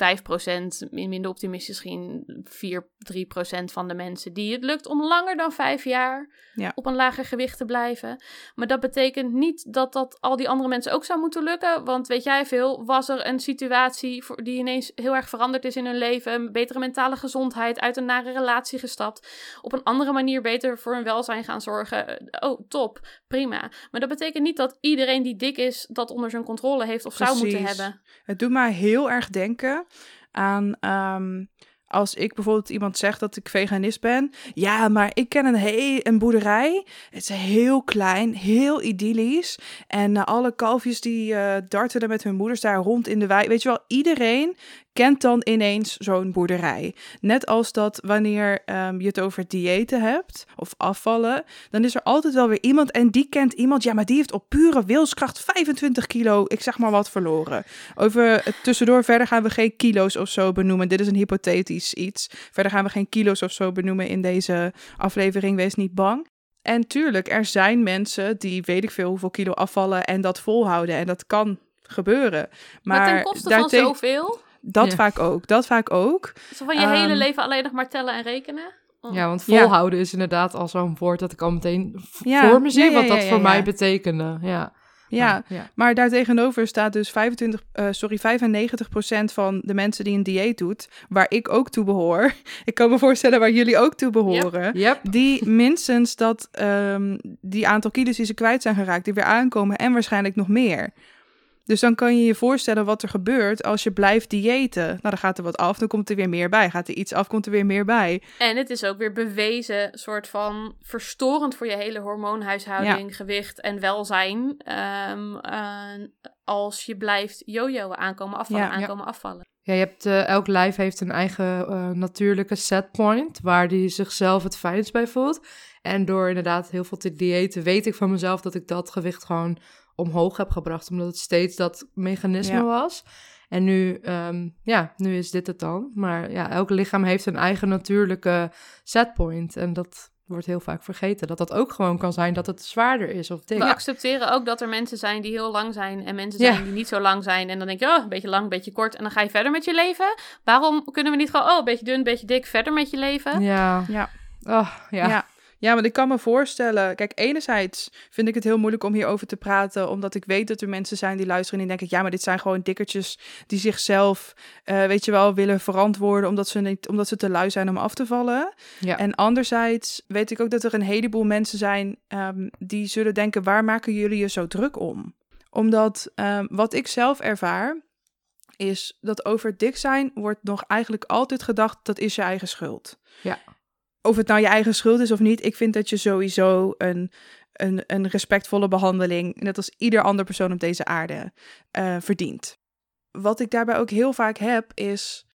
[SPEAKER 2] 5%, minder optimistisch gezien 4, 3% van de mensen die het lukt om langer dan 5 jaar ja. op een lager gewicht te blijven. Maar dat betekent niet dat dat al die andere mensen ook zou moeten lukken. Want weet jij veel, was er een situatie voor, die ineens heel erg veranderd is in hun leven, betere mentale gezondheid, uit een nare relatie gestapt, op een andere manier beter voor hun welzijn gaan zorgen. Oh, top, prima. Maar dat betekent niet dat iedereen die dik is dat onder zijn controle heeft of Precies. zou moeten hebben.
[SPEAKER 1] Het doet mij heel erg denken aan um, als ik bijvoorbeeld iemand zeg dat ik veganist ben. Ja, maar ik ken een, een boerderij. Het is heel klein, heel idyllisch. En uh, alle kalfjes die uh, dartelen met hun moeders daar rond in de wei. Weet je wel, iedereen kent dan ineens zo'n boerderij. Net als dat wanneer um, je het over diëten hebt of afvallen, dan is er altijd wel weer iemand en die kent iemand. Ja, maar die heeft op pure wilskracht 25 kilo, ik zeg maar wat, verloren. Over tussendoor verder gaan we geen kilo's of zo benoemen. Dit is een hypothetisch iets. Verder gaan we geen kilo's of zo benoemen in deze aflevering. Wees niet bang. En tuurlijk, er zijn mensen die weet ik veel hoeveel kilo afvallen en dat volhouden. En dat kan gebeuren. Maar,
[SPEAKER 2] maar ten koste van zoveel?
[SPEAKER 1] Dat vaak ook. Dat vaak ook.
[SPEAKER 2] Zo van je um, hele leven alleen nog maar tellen en rekenen?
[SPEAKER 3] Oh. Ja, want volhouden ja. is inderdaad al zo'n woord dat ik al meteen ja. voor me zie, ja, wat dat voor mij betekende. Ja.
[SPEAKER 1] Ja, ja, maar daartegenover staat dus 25, uh, sorry, 95% van de mensen die een dieet doet, waar ik ook toe behoor. Ik kan me voorstellen waar jullie ook toe behoren.
[SPEAKER 3] Yep. Yep.
[SPEAKER 1] Die minstens dat um, die aantal kilo's die ze kwijt zijn geraakt, die weer aankomen en waarschijnlijk nog meer. Dus dan kan je je voorstellen wat er gebeurt als je blijft diëten. Nou, dan gaat er wat af, dan komt er weer meer bij. Gaat er iets af, komt er weer meer bij.
[SPEAKER 2] En het is ook weer bewezen, soort van verstorend voor je hele hormoonhuishouding, ja. gewicht en welzijn. Um, uh, als je blijft jojoen aankomen afvallen, ja. aankomen ja. afvallen.
[SPEAKER 3] Ja, je hebt, uh, elk lijf heeft een eigen uh, natuurlijke setpoint waar die zichzelf het fijnst bij voelt. En door inderdaad heel veel te diëten weet ik van mezelf dat ik dat gewicht gewoon omhoog heb gebracht, omdat het steeds dat mechanisme ja. was. En nu, um, ja, nu is dit het dan. Maar ja, elk lichaam heeft een eigen natuurlijke setpoint. En dat wordt heel vaak vergeten. Dat dat ook gewoon kan zijn dat het zwaarder is of dik.
[SPEAKER 2] We accepteren ook dat er mensen zijn die heel lang zijn en mensen zijn ja. die niet zo lang zijn. En dan denk je, oh, een beetje lang, een beetje kort. En dan ga je verder met je leven. Waarom kunnen we niet gewoon, oh, een beetje dun, een beetje dik, verder met je leven?
[SPEAKER 3] Ja.
[SPEAKER 1] Ja.
[SPEAKER 3] Oh, ja.
[SPEAKER 1] ja. Ja, want ik kan me voorstellen. Kijk, enerzijds vind ik het heel moeilijk om hierover te praten, omdat ik weet dat er mensen zijn die luisteren en die denken: ja, maar dit zijn gewoon dikkertjes die zichzelf, eh, weet je wel, willen verantwoorden omdat ze, niet, omdat ze te lui zijn om af te vallen.
[SPEAKER 3] Ja.
[SPEAKER 1] En anderzijds weet ik ook dat er een heleboel mensen zijn ehm, die zullen denken: waar maken jullie je zo druk om? Omdat ehm, wat ik zelf ervaar, is dat over dik zijn wordt nog eigenlijk altijd gedacht dat is je eigen schuld.
[SPEAKER 3] Ja.
[SPEAKER 1] Of het nou je eigen schuld is of niet, ik vind dat je sowieso een, een, een respectvolle behandeling, net als ieder ander persoon op deze aarde, eh, verdient. Wat ik daarbij ook heel vaak heb, is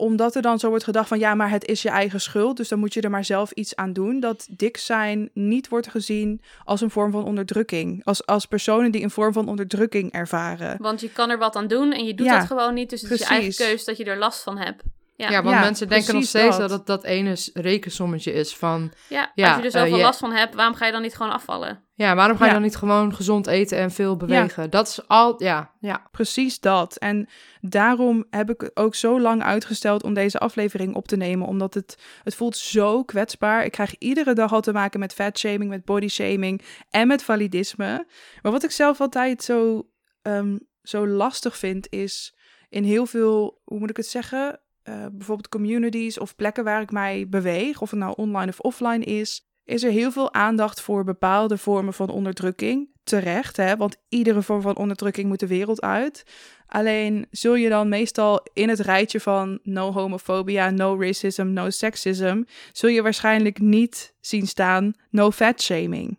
[SPEAKER 1] omdat er dan zo wordt gedacht van ja, maar het is je eigen schuld, dus dan moet je er maar zelf iets aan doen. Dat dik zijn niet wordt gezien als een vorm van onderdrukking. Als, als personen die een vorm van onderdrukking ervaren.
[SPEAKER 2] Want je kan er wat aan doen en je doet
[SPEAKER 1] Ja,
[SPEAKER 2] dat gewoon niet. Dus het is je eigen keus dat je er last van hebt. Ja,
[SPEAKER 3] Ja, want
[SPEAKER 1] Ja,
[SPEAKER 3] mensen denken nog steeds
[SPEAKER 1] dat.
[SPEAKER 3] dat het dat ene rekensommetje is van...
[SPEAKER 2] ja,
[SPEAKER 3] Ja,
[SPEAKER 2] als je er zoveel
[SPEAKER 3] eh, je-
[SPEAKER 2] last van hebt, waarom ga je dan niet gewoon afvallen?
[SPEAKER 3] Ja, waarom ga je
[SPEAKER 1] Ja.
[SPEAKER 3] dan niet gewoon gezond eten en veel bewegen? Dat is al... Ja, ja.
[SPEAKER 1] Precies dat. En daarom heb ik het ook zo lang uitgesteld om deze aflevering op te nemen. Omdat het, het voelt zo kwetsbaar. Ik krijg iedere dag al te maken met fatshaming, met bodyshaming en met validisme. Maar wat ik zelf altijd zo, ehm, zo lastig vind, is in heel veel, hoe moet ik het zeggen? Eh, bijvoorbeeld communities of plekken waar ik mij beweeg, of het nou online of offline is, is er heel veel aandacht voor bepaalde vormen van onderdrukking. Terecht, hè? want iedere vorm van onderdrukking moet de wereld uit. Alleen zul je dan meestal in het rijtje van no homofobia, no racism, no sexism, zul je waarschijnlijk niet zien staan no fat shaming.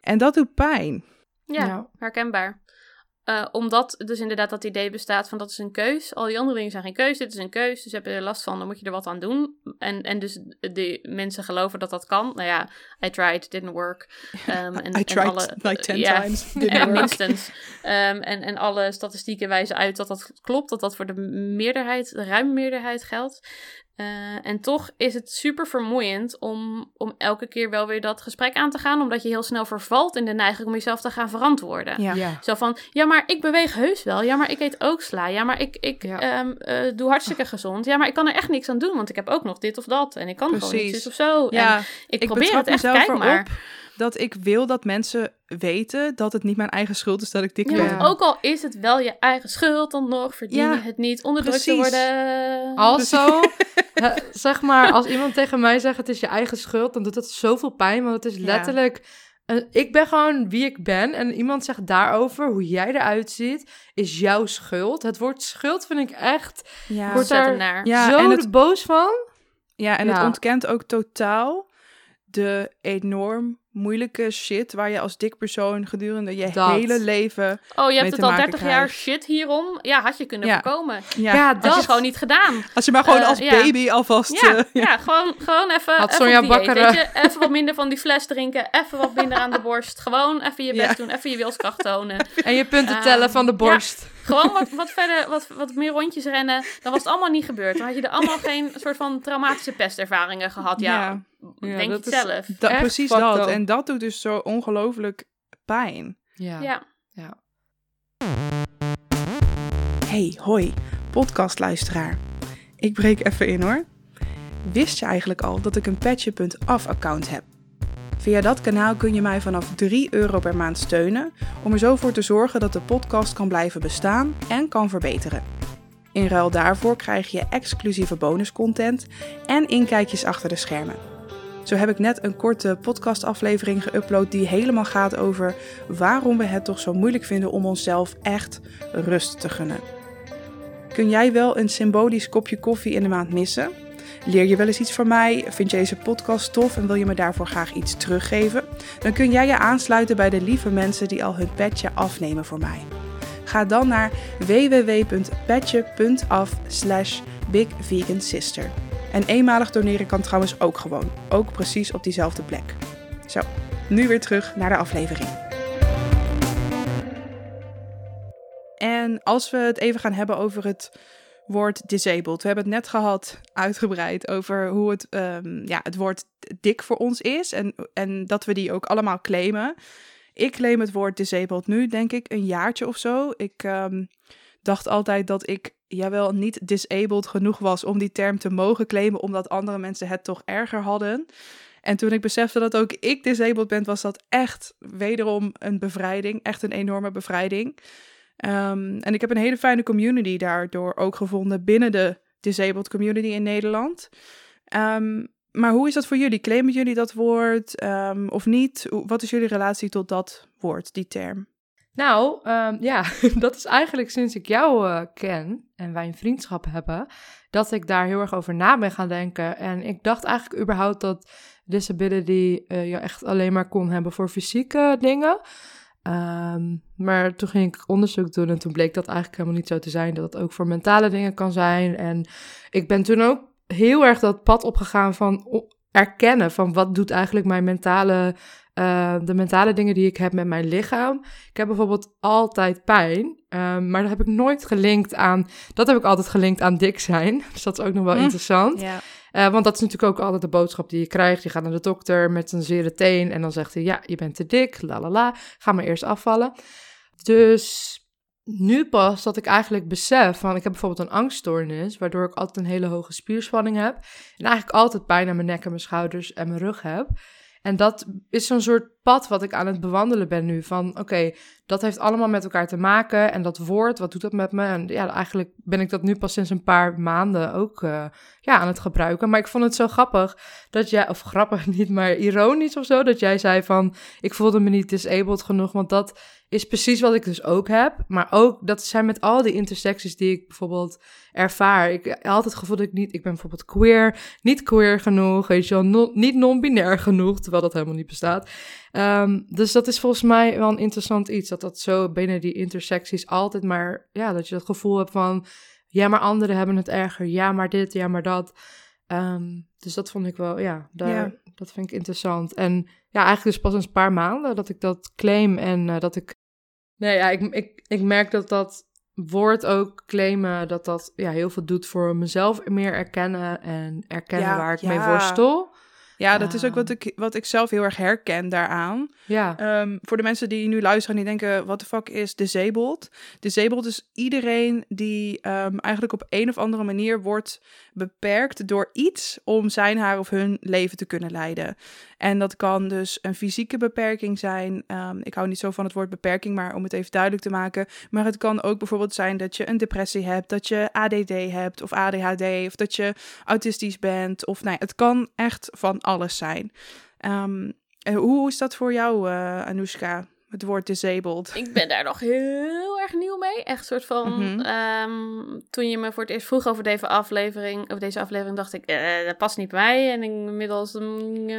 [SPEAKER 1] En dat doet pijn.
[SPEAKER 2] Ja,
[SPEAKER 3] Ja.
[SPEAKER 2] herkenbaar. Eh, omdat dus inderdaad dat idee bestaat van dat is een keus. Al die andere dingen zijn geen keus, dit is een keus. Dus heb je er last van, dan moet je er wat aan doen. En, en dus de mensen geloven dat dat kan. Nou ja, I tried, didn't work. Ehm, en,
[SPEAKER 1] I
[SPEAKER 2] en
[SPEAKER 1] tried
[SPEAKER 2] alle-
[SPEAKER 1] like ten
[SPEAKER 2] ja,
[SPEAKER 1] times. Didn't
[SPEAKER 2] Ja,
[SPEAKER 1] work.
[SPEAKER 2] minstens. Ehm, en, en alle statistieken wijzen uit dat dat klopt, dat dat voor de meerderheid, de ruime meerderheid geldt. Eh, en toch is het super vermoeiend om, om elke keer wel weer dat gesprek aan te gaan, omdat je heel snel vervalt in de neiging om jezelf te gaan verantwoorden.
[SPEAKER 1] Ja.
[SPEAKER 3] ja.
[SPEAKER 2] Zo van, ja, maar ik beweeg heus wel. Ja, maar ik eet ook sla. Ja, maar ik, ik
[SPEAKER 3] Ja.
[SPEAKER 2] ehm, eh, doe hartstikke gezond. Ja, maar ik kan er echt niks aan doen, want ik heb ook nog dit of dat. En ik kan gewoon
[SPEAKER 1] Precies.
[SPEAKER 2] iets of zo.
[SPEAKER 1] Ja,
[SPEAKER 2] en ik,
[SPEAKER 1] ik
[SPEAKER 2] probeer het echt, kijk maar.
[SPEAKER 1] Dat ik wil dat mensen weten dat het niet mijn eigen schuld is dat ik dik
[SPEAKER 2] Ja,
[SPEAKER 1] ben.
[SPEAKER 2] want ook al is het wel je eigen schuld, dan nog verdien
[SPEAKER 1] Ja,
[SPEAKER 2] je het niet onderdrukt te
[SPEAKER 1] precies.
[SPEAKER 2] worden.
[SPEAKER 3] Also, zeg maar, als iemand tegen mij zegt het is je eigen schuld, dan doet dat zoveel pijn. Want het is
[SPEAKER 1] Ja.
[SPEAKER 3] letterlijk, eh, ik ben gewoon wie ik ben. En iemand zegt daarover, hoe jij eruit ziet, is jouw schuld. Het woord schuld vind ik echt
[SPEAKER 1] Ja,
[SPEAKER 3] Wordt daar-
[SPEAKER 2] naar.
[SPEAKER 1] Ja,
[SPEAKER 3] zo
[SPEAKER 1] en het-
[SPEAKER 3] boos van.
[SPEAKER 1] ja en het ontkent ook totaal de enorm moeilijke shit waar je als dik persoon gedurende je
[SPEAKER 3] Dat.
[SPEAKER 1] hele leven...
[SPEAKER 2] Oh, je hebt het al
[SPEAKER 1] maken
[SPEAKER 2] 30 jaar
[SPEAKER 1] krijgt.
[SPEAKER 2] shit hierom. Ja, had je kunnen
[SPEAKER 1] Ja.
[SPEAKER 2] voorkomen.
[SPEAKER 1] Ja,
[SPEAKER 3] Ja,
[SPEAKER 2] Dat is gewoon niet gedaan.
[SPEAKER 1] als je maar gewoon
[SPEAKER 2] Eh,
[SPEAKER 1] als
[SPEAKER 2] ja.
[SPEAKER 1] baby alvast...
[SPEAKER 2] Ja,
[SPEAKER 1] eh,
[SPEAKER 2] ja. gewoon, gewoon even,
[SPEAKER 3] Had
[SPEAKER 2] even
[SPEAKER 3] Sonja
[SPEAKER 2] op dieet,
[SPEAKER 3] Bakker,
[SPEAKER 2] weet
[SPEAKER 3] eh,
[SPEAKER 2] je? Even wat minder van die fles drinken. Even wat minder aan de borst. Gewoon even je best
[SPEAKER 1] Ja.
[SPEAKER 2] doen. Even je wilskracht tonen.
[SPEAKER 3] En je punten tellen van de borst.
[SPEAKER 2] Gewoon wat, wat verder, wat, wat meer rondjes rennen. Dan was het allemaal niet gebeurd. Dan had je er allemaal geen soort van traumatische pestervaringen gehad. Ja,
[SPEAKER 1] Ja.
[SPEAKER 3] Ja,
[SPEAKER 2] denk
[SPEAKER 3] dat
[SPEAKER 2] je
[SPEAKER 3] is-
[SPEAKER 2] zelf.
[SPEAKER 1] Dat, precies dat. En dat doet dus zo ongelooflijk pijn.
[SPEAKER 3] Ja.
[SPEAKER 2] Ja.
[SPEAKER 3] ja.
[SPEAKER 1] Hey, hoi, podcastluisteraar. Ik breek even in hoor. Wist je eigenlijk al dat ik een Petje.af account heb? Via dat kanaal kun je mij vanaf 3 euro per maand steunen om er zo voor te zorgen dat de podcast kan blijven bestaan en kan verbeteren. In ruil daarvoor krijg je exclusieve bonuscontent en inkijkjes achter de schermen. Zo heb ik net een korte podcastaflevering geüpload die helemaal gaat over waarom we het toch zo moeilijk vinden om onszelf echt rust te gunnen. Kun jij wel een symbolisch kopje koffie in de maand missen? Leer je wel eens iets van mij? Vind je deze podcast tof en wil je me daarvoor graag iets teruggeven? Dan kun jij je aansluiten bij de lieve mensen die al hun petje afnemen voor mij. Ga dan naar www.petje.af slash bigvegansister. En eenmalig doneren kan trouwens ook gewoon. Ook precies op diezelfde plek. Zo, nu weer terug naar de aflevering. En als we het even gaan hebben over het woord disabled. We hebben het net gehad, uitgebreid, over hoe het, ehm, ja, het woord dik voor ons is. En, en dat we die ook allemaal claimen. Ik claim het woord disabled nu, denk ik, een jaartje of zo. Ik ehm, dacht altijd dat ik, jawel, niet disabled genoeg was om die term te mogen claimen, omdat andere mensen het toch erger hadden. En toen ik besefte dat ook ik disabled ben, was dat echt wederom een bevrijding. Echt een enorme bevrijding. Ehm, en ik heb een hele fijne community daardoor ook gevonden binnen de disabled community in Nederland. Um, maar hoe is dat voor jullie? Claimen jullie dat woord um, of niet? Wat is jullie relatie tot dat woord, die term?
[SPEAKER 3] Nou, um, ja, dat is eigenlijk sinds ik jou uh, ken en wij een vriendschap hebben, dat ik daar heel erg over na ben gaan denken. En ik dacht eigenlijk überhaupt dat disability uh, je echt alleen maar kon hebben voor fysieke dingen. Um, maar toen ging ik onderzoek doen en toen bleek dat eigenlijk helemaal niet zo te zijn. Dat het ook voor mentale dingen kan zijn. En ik ben toen ook heel erg dat pad opgegaan van erkennen van wat doet eigenlijk mijn mentale, uh, de mentale dingen die ik heb met mijn lichaam. Ik heb bijvoorbeeld altijd pijn, um, maar dat heb ik nooit gelinkt aan, dat heb ik altijd gelinkt aan dik zijn. Dus dat is ook nog wel hm. interessant. Ja. Uh, want dat is natuurlijk ook altijd de boodschap die je krijgt. Je gaat naar de dokter met een zere teen en dan zegt hij, ja, je bent te dik, la la la, ga maar eerst afvallen. Dus nu pas dat ik eigenlijk besef van ik heb bijvoorbeeld een angststoornis, waardoor ik altijd een hele hoge spierspanning heb en eigenlijk altijd pijn aan mijn nek en mijn schouders en mijn rug heb. En dat is zo'n soort pad wat ik aan het bewandelen ben nu. Van oké, dat heeft allemaal met elkaar te maken. En dat woord, wat doet dat met me? En ja, eigenlijk ben ik dat nu pas sinds een paar maanden ook uh, ja, aan het gebruiken. Maar ik vond het zo grappig dat jij, of grappig niet, maar ironisch of zo, dat jij zei van ik voelde me niet disabled genoeg. Want dat is precies wat ik dus ook heb. Maar ook, dat zijn met al die intersecties die ik bijvoorbeeld ervaar. Ik had altijd het gevoel dat ik niet, ik ben bijvoorbeeld queer, niet queer genoeg, weet je wel, niet non-binair genoeg, terwijl dat helemaal niet bestaat. Um, dus dat is volgens mij wel een interessant iets, dat dat zo binnen die intersecties altijd maar, ja, dat je dat gevoel hebt van, ja, maar anderen hebben het erger, ja, maar dit, ja, maar dat. Um, dus dat vond ik wel, ja, daar, dat vind ik interessant. En ja, eigenlijk is pas een paar maanden dat ik dat claim en uh, dat ik Nee, ja, ik, ik, ik merk dat dat woord ook claimen, dat dat ja, heel veel doet voor mezelf meer erkennen en erkennen waar ik mee worstel.
[SPEAKER 1] Ja, dat is ook wat ik, wat ik zelf heel erg herken daaraan. Ja. Um, voor de mensen die nu luisteren en die denken, wat de fuck is disabled? Disabled is iedereen die um, eigenlijk op een of andere manier wordt beperkt door iets om zijn, haar of hun leven te kunnen leiden. En dat kan dus een fysieke beperking zijn. Um, ik hou niet zo van het woord beperking, maar om het even duidelijk te maken. Maar het kan ook bijvoorbeeld zijn dat je een depressie hebt, dat je ADD hebt of ADHD, of dat je autistisch bent. Of nee, het kan echt van alles zijn. Um, hoe is dat voor jou, uh, Anoushka? Het woord disabled.
[SPEAKER 2] Ik ben daar nog heel erg nieuw mee. Echt soort van. Mhm. Ehm, toen je me voor het eerst vroeg over deze aflevering, over deze aflevering, dacht ik, uh, dat past niet bij mij. En inmiddels, mm,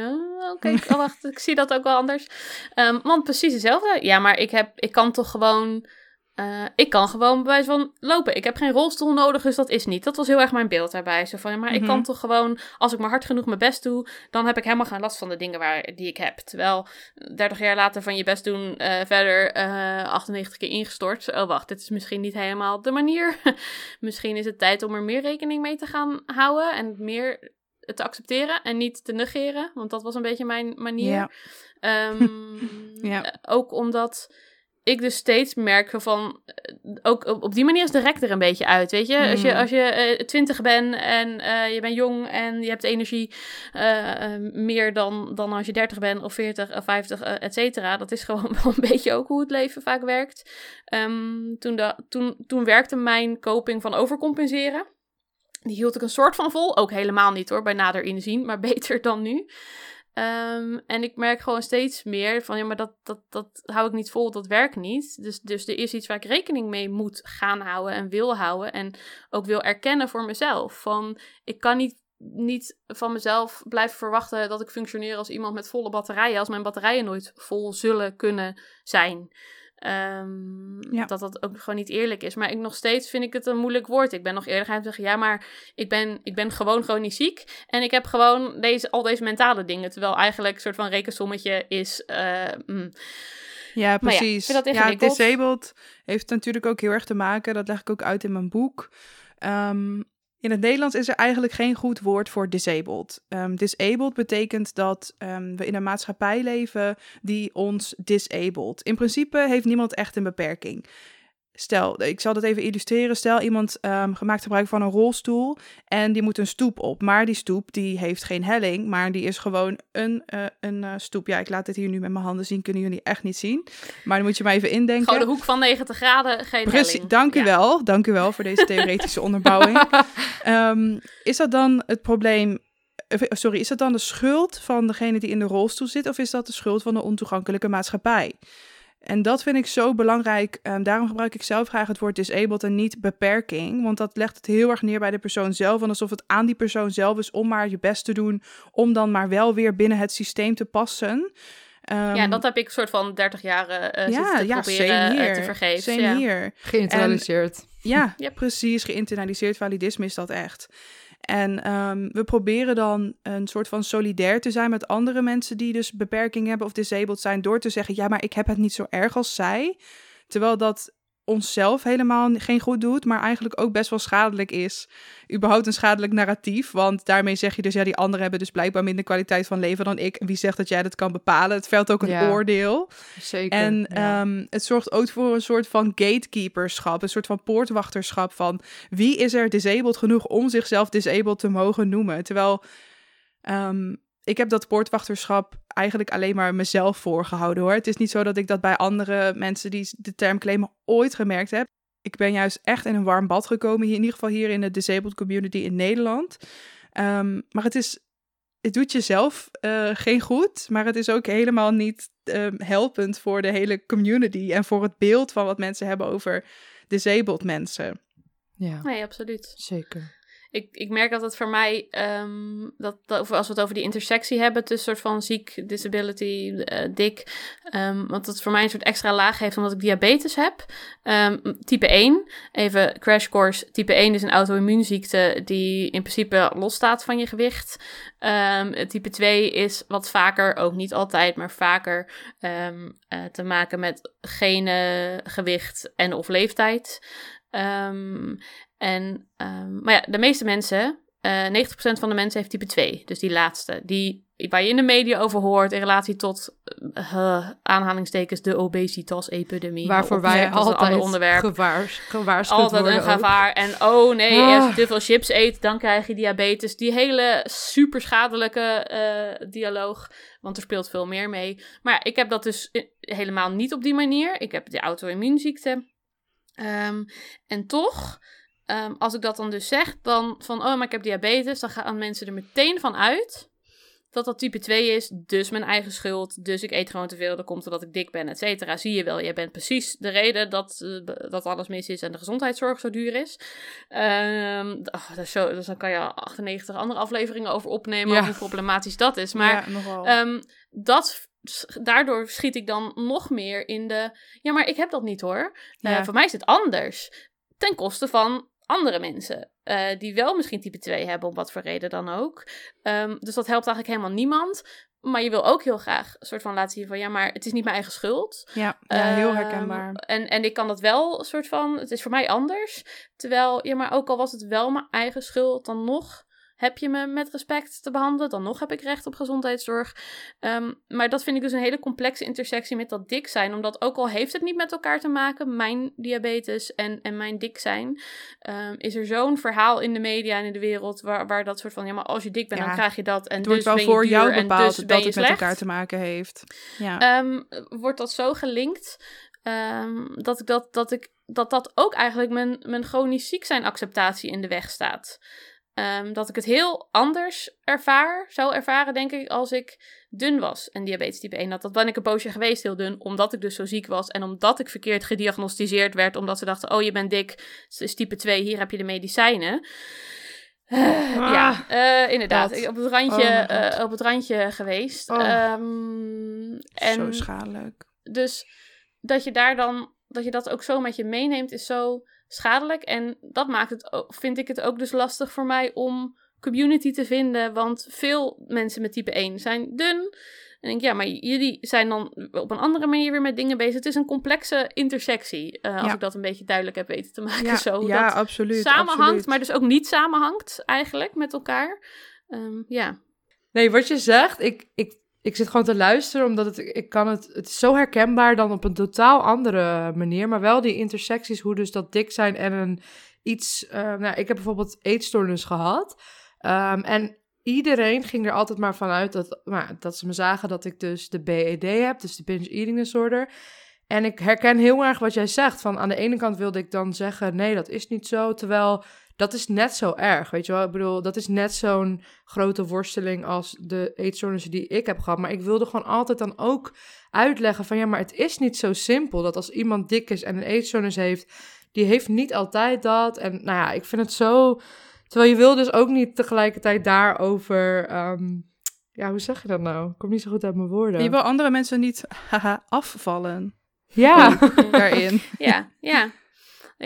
[SPEAKER 2] oké, oh, wacht, ik zie dat ook wel anders. Um, want precies hetzelfde. Ja, maar ik heb, ik kan toch gewoon uh, ik kan gewoon bij van lopen. Ik heb geen rolstoel nodig, dus dat is niet. Dat was heel erg mijn beeld daarbij. Zo van, maar ik kan mhm. toch gewoon, als ik maar hard genoeg mijn best doe, dan heb ik helemaal geen last van de dingen waar, die ik heb. Terwijl 30 jaar later van je best doen, uh, verder uh, eh, 98 keer ingestort. Oh, wacht, dit is misschien niet helemaal de manier. misschien is het tijd om er meer rekening mee te gaan houden en meer te accepteren en niet te negeren. Want dat was een beetje mijn manier. Ja. Um, ja. Ook omdat ik dus steeds merk van, eh, ook op die manier is de rek er een beetje uit, weet je. Als je, hmm. als je uh, twintig bent en uh, je bent jong en je hebt energie uh, meer dan, dan als je dertig bent of veertig of vijftig, et cetera. Dat is gewoon wel een beetje ook hoe het leven vaak werkt. Um, toen, de, toen, toen werkte mijn coping van overcompenseren. Die hield ik een soort van vol, ook helemaal niet hoor, bij nader inzien, maar beter dan nu. Um, en ik merk gewoon steeds meer van, ja, maar dat, dat, dat hou ik niet vol, dat werkt niet. Dus, dus er is iets waar ik rekening mee moet gaan houden en wil houden. En ook wil erkennen voor mezelf. Van, ik kan niet, niet van mezelf blijven verwachten dat ik functioneer als iemand met volle batterijen. Als mijn batterijen nooit vol zullen kunnen zijn. Um, ja. Dat dat ook gewoon niet eerlijk is. Maar ik nog steeds vind ik het een moeilijk woord. Ik ben nog eerlijk aan het zeggen, ja, maar ik ben, ik ben gewoon chronisch ziek. En ik heb gewoon deze, al deze mentale dingen. Terwijl eigenlijk een soort van rekensommetje is... Uh, mm.
[SPEAKER 1] Ja, precies. Ja, ja, disabled heeft natuurlijk ook heel erg te maken, dat leg ik ook uit in mijn boek. Um, in het Nederlands is er eigenlijk geen goed woord voor disabled. Um, disabled betekent dat um, we in een maatschappij leven die ons disabled. In principe heeft niemand echt een beperking. Stel, ik zal dat even illustreren. Stel, iemand um, gemaakt gebruik van een rolstoel en die moet een stoep op. Maar die stoep die heeft geen helling, maar die is gewoon een, uh, een uh, stoep. Ja, ik laat het hier nu met mijn handen zien, kunnen jullie echt niet zien. Maar dan moet je maar even indenken.
[SPEAKER 2] Gewoon de hoek van 90 graden, geen Precies, helling.
[SPEAKER 1] Dank u ja. wel, dank u wel voor deze theoretische onderbouwing. Um, is dat dan het probleem sorry, is dat dan de schuld van degene die in de rolstoel zit, of is dat de schuld van de ontoegankelijke maatschappij? En dat vind ik zo belangrijk. Um, daarom gebruik ik zelf graag het woord disabled en niet beperking. Want dat legt het heel erg neer bij de persoon zelf. En alsof het aan die persoon zelf is om maar je best te doen. Om dan maar wel weer binnen het systeem te passen. Um,
[SPEAKER 2] ja, ehm, dat heb ik soort van 30 jaar uh, ja, te ja, proberen uh, te vergeven.
[SPEAKER 1] Ja. hier.
[SPEAKER 3] Geïnternaliseerd.
[SPEAKER 1] ja, yep. precies. Geïnternaliseerd validisme is dat echt. En um, we proberen dan een soort van solidair te zijn met andere mensen die dus beperking hebben of disabled zijn, door te zeggen: ja, maar ik heb het niet zo erg als zij. Terwijl dat onszelf helemaal geen goed doet, maar eigenlijk ook best wel schadelijk is. Überhaupt een schadelijk narratief, want daarmee zeg je dus, ja, die anderen hebben dus blijkbaar minder kwaliteit van leven dan ik. Wie zegt dat jij dat kan bepalen? Het veld ook een ja, oordeel.
[SPEAKER 3] Zeker.
[SPEAKER 1] En ja. um, het zorgt ook voor een soort van gatekeeperschap, een soort van poortwachterschap van wie is er disabled genoeg om zichzelf disabled te mogen noemen. Terwijl um, ik heb dat poortwachterschap eigenlijk alleen maar mezelf voorgehouden hoor. Het is niet zo dat ik dat bij andere mensen die de term claimen ooit gemerkt heb. Ik ben juist echt in een warm bad gekomen, hier, in ieder geval hier in de disabled community in Nederland. Um, maar het is, het doet jezelf uh, geen goed, maar het is ook helemaal niet um, helpend voor de hele community en voor het beeld van wat mensen hebben over disabled mensen.
[SPEAKER 3] Ja,
[SPEAKER 2] nee, absoluut.
[SPEAKER 3] Zeker
[SPEAKER 2] ik, ik merk dat het voor mij, um, dat, dat, als we het over die intersectie hebben tussen soort van ziek, disability, uh, dik, um, want dat voor mij een soort extra laag heeft omdat ik diabetes heb. Um, type 1, even crash course, type 1 is een auto-immuunziekte die in principe losstaat van je gewicht. type 2 is wat vaker, ook niet altijd, maar vaker uh, te maken met genen, gewicht en of leeftijd. Um, en, um, maar ja, de meeste mensen, uh, eh, 90% van de mensen heeft type 2. Dus die laatste. Die, waar je in de media over hoort in relatie tot uh, aanhalingstekens de obesitas-epidemie.
[SPEAKER 3] Waarvoor wij altijd onderwerp. Gewaars, gewaarschuwd
[SPEAKER 2] Altijd een gevaar. En oh nee, ah. als je te veel chips eet, dan krijg je diabetes. Die hele super schadelijke uh, dialoog. Want er speelt veel meer mee. Maar ja, ik heb dat dus helemaal niet op die manier. Ik heb de auto-immuunziekte. Um, en toch Um, als ik dat dan dus zeg, dan van, oh, maar ik heb diabetes, dan gaan mensen er meteen van uit dat dat type 2 is, dus mijn eigen schuld, dus ik eet gewoon te veel, dan komt omdat ik dik ben, et cetera. Zie je wel, jij bent precies de reden dat, uh, dat alles mis is en de gezondheidszorg zo duur is. Um, oh, dat is zo, dus dan kan je 98 andere afleveringen over opnemen, ja. hoe problematisch dat is. Maar ja, um, dat daardoor schiet ik dan nog meer in de. Ja, maar ik heb dat niet hoor. Uh, ja. voor mij is het anders. Ten koste van andere mensen. Uh, die wel misschien type 2 hebben, om wat voor reden dan ook. Um, dus dat helpt eigenlijk helemaal niemand. Maar je wil ook heel graag een soort van laten zien van ja, maar het is niet mijn eigen schuld.
[SPEAKER 1] Ja, ja heel herkenbaar. Um,
[SPEAKER 2] en, en ik kan dat wel een soort van, het is voor mij anders. Terwijl, ja, maar ook al was het wel mijn eigen schuld, dan nog heb je me met respect te behandelen, dan nog heb ik recht op gezondheidszorg. Um, maar dat vind ik dus een hele complexe intersectie met dat dik zijn. Omdat ook al heeft het niet met elkaar te maken, mijn diabetes en, en mijn dik zijn, um, is er zo'n verhaal in de media en in de wereld waar, waar dat soort van, ja, maar als je dik bent, ja, dan krijg je dat. En
[SPEAKER 1] het
[SPEAKER 2] dus
[SPEAKER 1] wordt
[SPEAKER 2] wel
[SPEAKER 1] voor jou bepaald
[SPEAKER 2] dus
[SPEAKER 1] dat het met elkaar te maken heeft.
[SPEAKER 2] Ja. Um, wordt dat zo gelinkt dat ik dat, dat ik dat dat ook eigenlijk mijn, mijn chronisch ziek zijn acceptatie in de weg staat. Um, dat ik het heel anders ervaar, zou ervaren, denk ik, als ik dun was en diabetes type 1 had. Dat ben ik een poosje geweest, heel dun, omdat ik dus zo ziek was en omdat ik verkeerd gediagnosticeerd werd, omdat ze dachten, oh, je bent dik, het is type 2, hier heb je de medicijnen. Uh, ah, ja, uh, inderdaad. Op het randje, oh uh, op het randje geweest. Oh. Um, en
[SPEAKER 1] zo schadelijk.
[SPEAKER 2] Dus dat je daar dan, dat je dat ook zo met je meeneemt, is zo schadelijk. En dat maakt het, vind ik het ook dus lastig voor mij om community te vinden. Want veel mensen met type 1 zijn dun. En denk ja, maar jullie zijn dan op een andere manier weer met dingen bezig. Het is een complexe intersectie, uh, als ik dat een beetje duidelijk heb weten te maken.
[SPEAKER 1] Ja,
[SPEAKER 2] zo,
[SPEAKER 1] ja
[SPEAKER 2] dat
[SPEAKER 1] absoluut.
[SPEAKER 2] Samenhangt,
[SPEAKER 1] absoluut.
[SPEAKER 2] maar dus ook niet samenhangt eigenlijk met elkaar. Um, ja.
[SPEAKER 3] Nee, wat je zegt, ik, ik ik zit gewoon te luisteren, omdat het, ik kan het, het is zo herkenbaar dan op een totaal andere manier. Maar wel die intersecties, hoe dus dat dik zijn en een iets, uh, nou, ik heb bijvoorbeeld eetstoornis gehad. Um, en iedereen ging er altijd maar vanuit dat, nou, dat ze me zagen dat ik dus de BED heb, dus de binge eating disorder. En ik herken heel erg wat jij zegt. Van aan de ene kant wilde ik dan zeggen: nee, dat is niet zo. Terwijl dat is net zo erg. Weet je wel, ik bedoel, dat is net zo'n grote worsteling als de eetstoornissen die ik heb gehad. Maar ik wilde gewoon altijd dan ook uitleggen: van ja, maar het is niet zo simpel dat als iemand dik is en een eetstoornis heeft, die heeft niet altijd dat. En nou ja, ik vind het zo. Terwijl je wil dus ook niet tegelijkertijd daarover. Um, ja, hoe zeg je dat nou? Ik kom niet zo goed uit mijn woorden.
[SPEAKER 1] Je wil andere mensen niet haha, afvallen.
[SPEAKER 3] Ja,
[SPEAKER 1] daarin.
[SPEAKER 2] Ja, ja.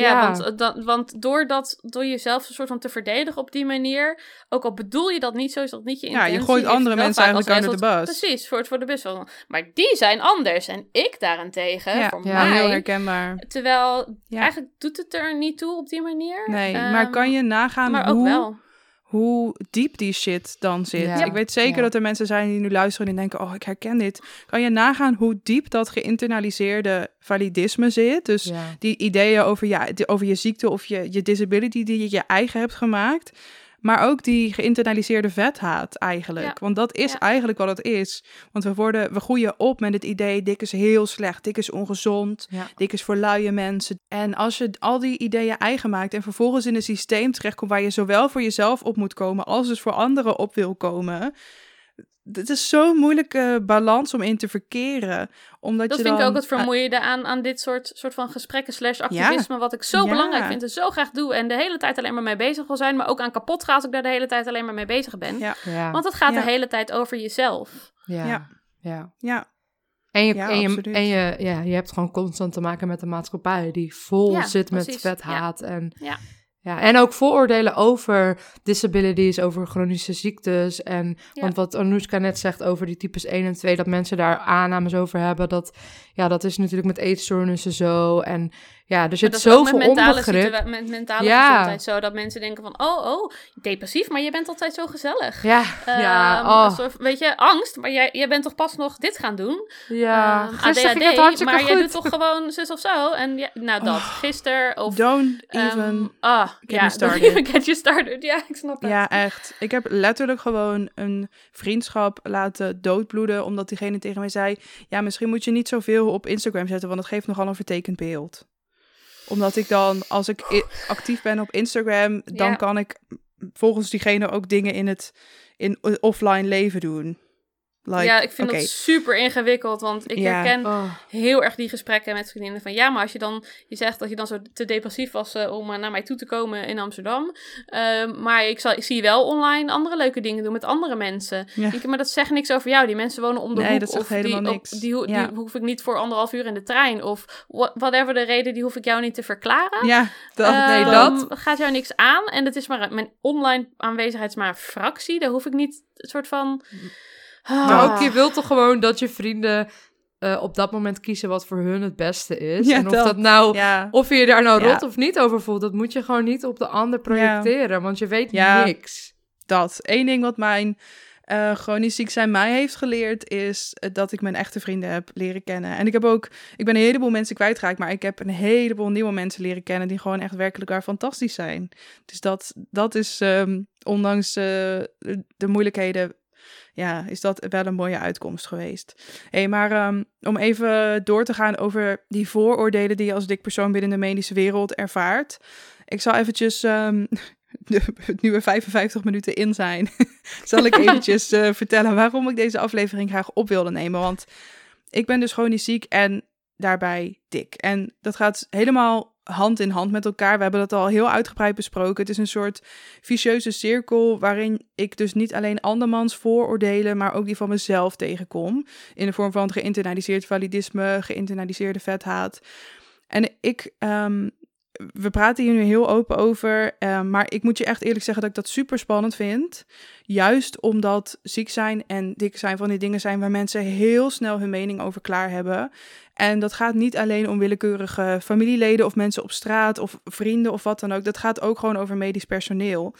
[SPEAKER 2] Ja, Want, dat, want door, dat, door jezelf een soort van te verdedigen op die manier, ook al bedoel je dat niet zo, is dat niet je intentie.
[SPEAKER 1] Ja, je gooit andere mensen eigenlijk aan de bus.
[SPEAKER 2] Precies, voor, voor de bus. Maar die zijn anders en ik daarentegen, ja, voor
[SPEAKER 1] ja,
[SPEAKER 2] mij...
[SPEAKER 1] heel herkenbaar.
[SPEAKER 2] Terwijl, eigenlijk doet het er niet toe op die manier.
[SPEAKER 1] Nee, maar ehm, kan je nagaan maar hoe... Ook wel hoe diep die shit dan zit. Ik weet zeker dat er mensen zijn die nu luisteren en denken: Oh, ik herken dit. Kan je nagaan hoe diep dat geïnternaliseerde validisme zit? Dus die ideeën over, ja, over je ziekte of je, je disability die je je eigen hebt gemaakt. Maar ook die geïnternaliseerde vethaat eigenlijk. Want dat is eigenlijk wat het is. Want we, worden, we groeien op met het idee, dik is heel slecht, dik is ongezond, dik is voor luie mensen. En als je al die ideeën eigen maakt en vervolgens in een systeem terechtkomt waar je zowel voor jezelf op moet komen als dus voor anderen op wil komen, het is zo'n moeilijke balans om in te verkeren. Omdat
[SPEAKER 2] dat
[SPEAKER 1] je
[SPEAKER 2] vind
[SPEAKER 1] ik
[SPEAKER 2] ook het vermoeiende aan, aan dit soort, soort van gesprekken slash activisme... wat ik zo belangrijk vind en zo graag doe... en de hele tijd alleen maar mee bezig wil zijn... maar ook aan kapot gaat als ik daar de hele tijd alleen maar mee bezig ben. Ja. Want het gaat de hele tijd over jezelf.
[SPEAKER 3] Ja, ja.
[SPEAKER 1] ja.
[SPEAKER 3] En, je, en, je, en je, ja, je hebt gewoon constant te maken met de maatschappij... die vol zit met vethaat en...
[SPEAKER 2] Ja.
[SPEAKER 3] Ja, en ook vooroordelen over disabilities, over chronische ziektes. En want wat Anoushka net zegt over die types 1 en 2, dat mensen daar aannames over hebben. Dat, ja, dat is natuurlijk met eetstoornissen zo. En ja, er zit zoveel met onbegrip.
[SPEAKER 2] Met mentale ja. gezondheid zo, dat mensen denken van, oh, oh, depressief, maar je bent altijd zo gezellig.
[SPEAKER 3] Ja, ja. Oh.
[SPEAKER 2] Soort, weet je, angst, maar jij, jij bent toch pas nog dit gaan doen?
[SPEAKER 3] Ja,
[SPEAKER 2] um, ADHD, maar goed. jij doet toch gewoon zus of zo? En ja, nou dat, oh. gisteren of...
[SPEAKER 1] Don't even um,
[SPEAKER 2] ah, get ja, started. Even get you started. Ja, ik snap het.
[SPEAKER 1] Ja, echt. Ik heb letterlijk gewoon een vriendschap laten doodbloeden, omdat diegene tegen mij zei, ja, misschien moet je niet zoveel op Instagram zetten, want het geeft nogal een vertekend beeld omdat ik dan, als ik actief ben op Instagram, dan kan ik volgens diegene ook dingen in het in offline leven doen.
[SPEAKER 2] Like, ja, ik vind okay. dat super ingewikkeld, want ik herken oh. heel erg die gesprekken met vriendinnen van ja, maar als je dan, je zegt dat je dan zo te depressief was uh, om uh, naar mij toe te komen in Amsterdam, uh, maar ik, zal, ik zie wel online andere leuke dingen doen met andere mensen. Ja. Ik, maar dat zegt niks over jou, die mensen wonen om de
[SPEAKER 1] nee,
[SPEAKER 2] hoek.
[SPEAKER 1] Dat of
[SPEAKER 2] helemaal
[SPEAKER 1] die, niks.
[SPEAKER 2] Op, die, die, hoef ik niet voor anderhalf uur in de trein of whatever de reden, die hoef ik jou niet te verklaren.
[SPEAKER 1] Ja, dat, nee,
[SPEAKER 2] ehm,
[SPEAKER 1] dat.
[SPEAKER 2] gaat jou niks aan en het is maar, mijn online aanwezigheid is maar een fractie, daar hoef ik niet een soort van...
[SPEAKER 3] Maar ook je wilt toch gewoon dat je vrienden uh, op dat moment kiezen wat voor hun het beste is. Ja, en of dat, nou, ja. of je je daar nou rot of niet over voelt, dat moet je gewoon niet op de ander projecteren, want je weet niks.
[SPEAKER 1] Dat. Eén ding wat mijn uh, chronisch ziek zijn mij heeft geleerd, is dat ik mijn echte vrienden heb leren kennen. En ik heb ook, ik ben een heleboel mensen kwijtgeraakt, maar ik heb een heleboel nieuwe mensen leren kennen die gewoon echt werkelijk waar fantastisch zijn. Dus dat, dat is, um, ondanks uh, de moeilijkheden, ja, is dat wel een mooie uitkomst geweest. Hé, hey, maar um, om even door te gaan over die vooroordelen die je als dik persoon binnen de medische wereld ervaart. Ik zal eventjes, um, nu we 55 minuten in zijn, zal ik eventjes uh, vertellen waarom ik deze aflevering graag op wilde nemen. Want ik ben dus chronisch ziek en daarbij dik. En dat gaat helemaal hand in hand met elkaar. We hebben dat al heel uitgebreid besproken. Het is een soort vicieuze cirkel waarin ik dus niet alleen andermans vooroordelen, maar ook die van mezelf tegenkom. In de vorm van geïnternaliseerd validisme, geïnternaliseerde vethaat. En ik, um, we praten hier nu heel open over, um, maar ik moet je echt eerlijk zeggen dat ik dat super spannend vind. Juist omdat ziek zijn en dik zijn van die dingen zijn waar mensen heel snel hun mening over klaar hebben. En dat gaat niet alleen om willekeurige familieleden of mensen op straat of vrienden of wat dan ook. Dat gaat ook gewoon over medisch personeel.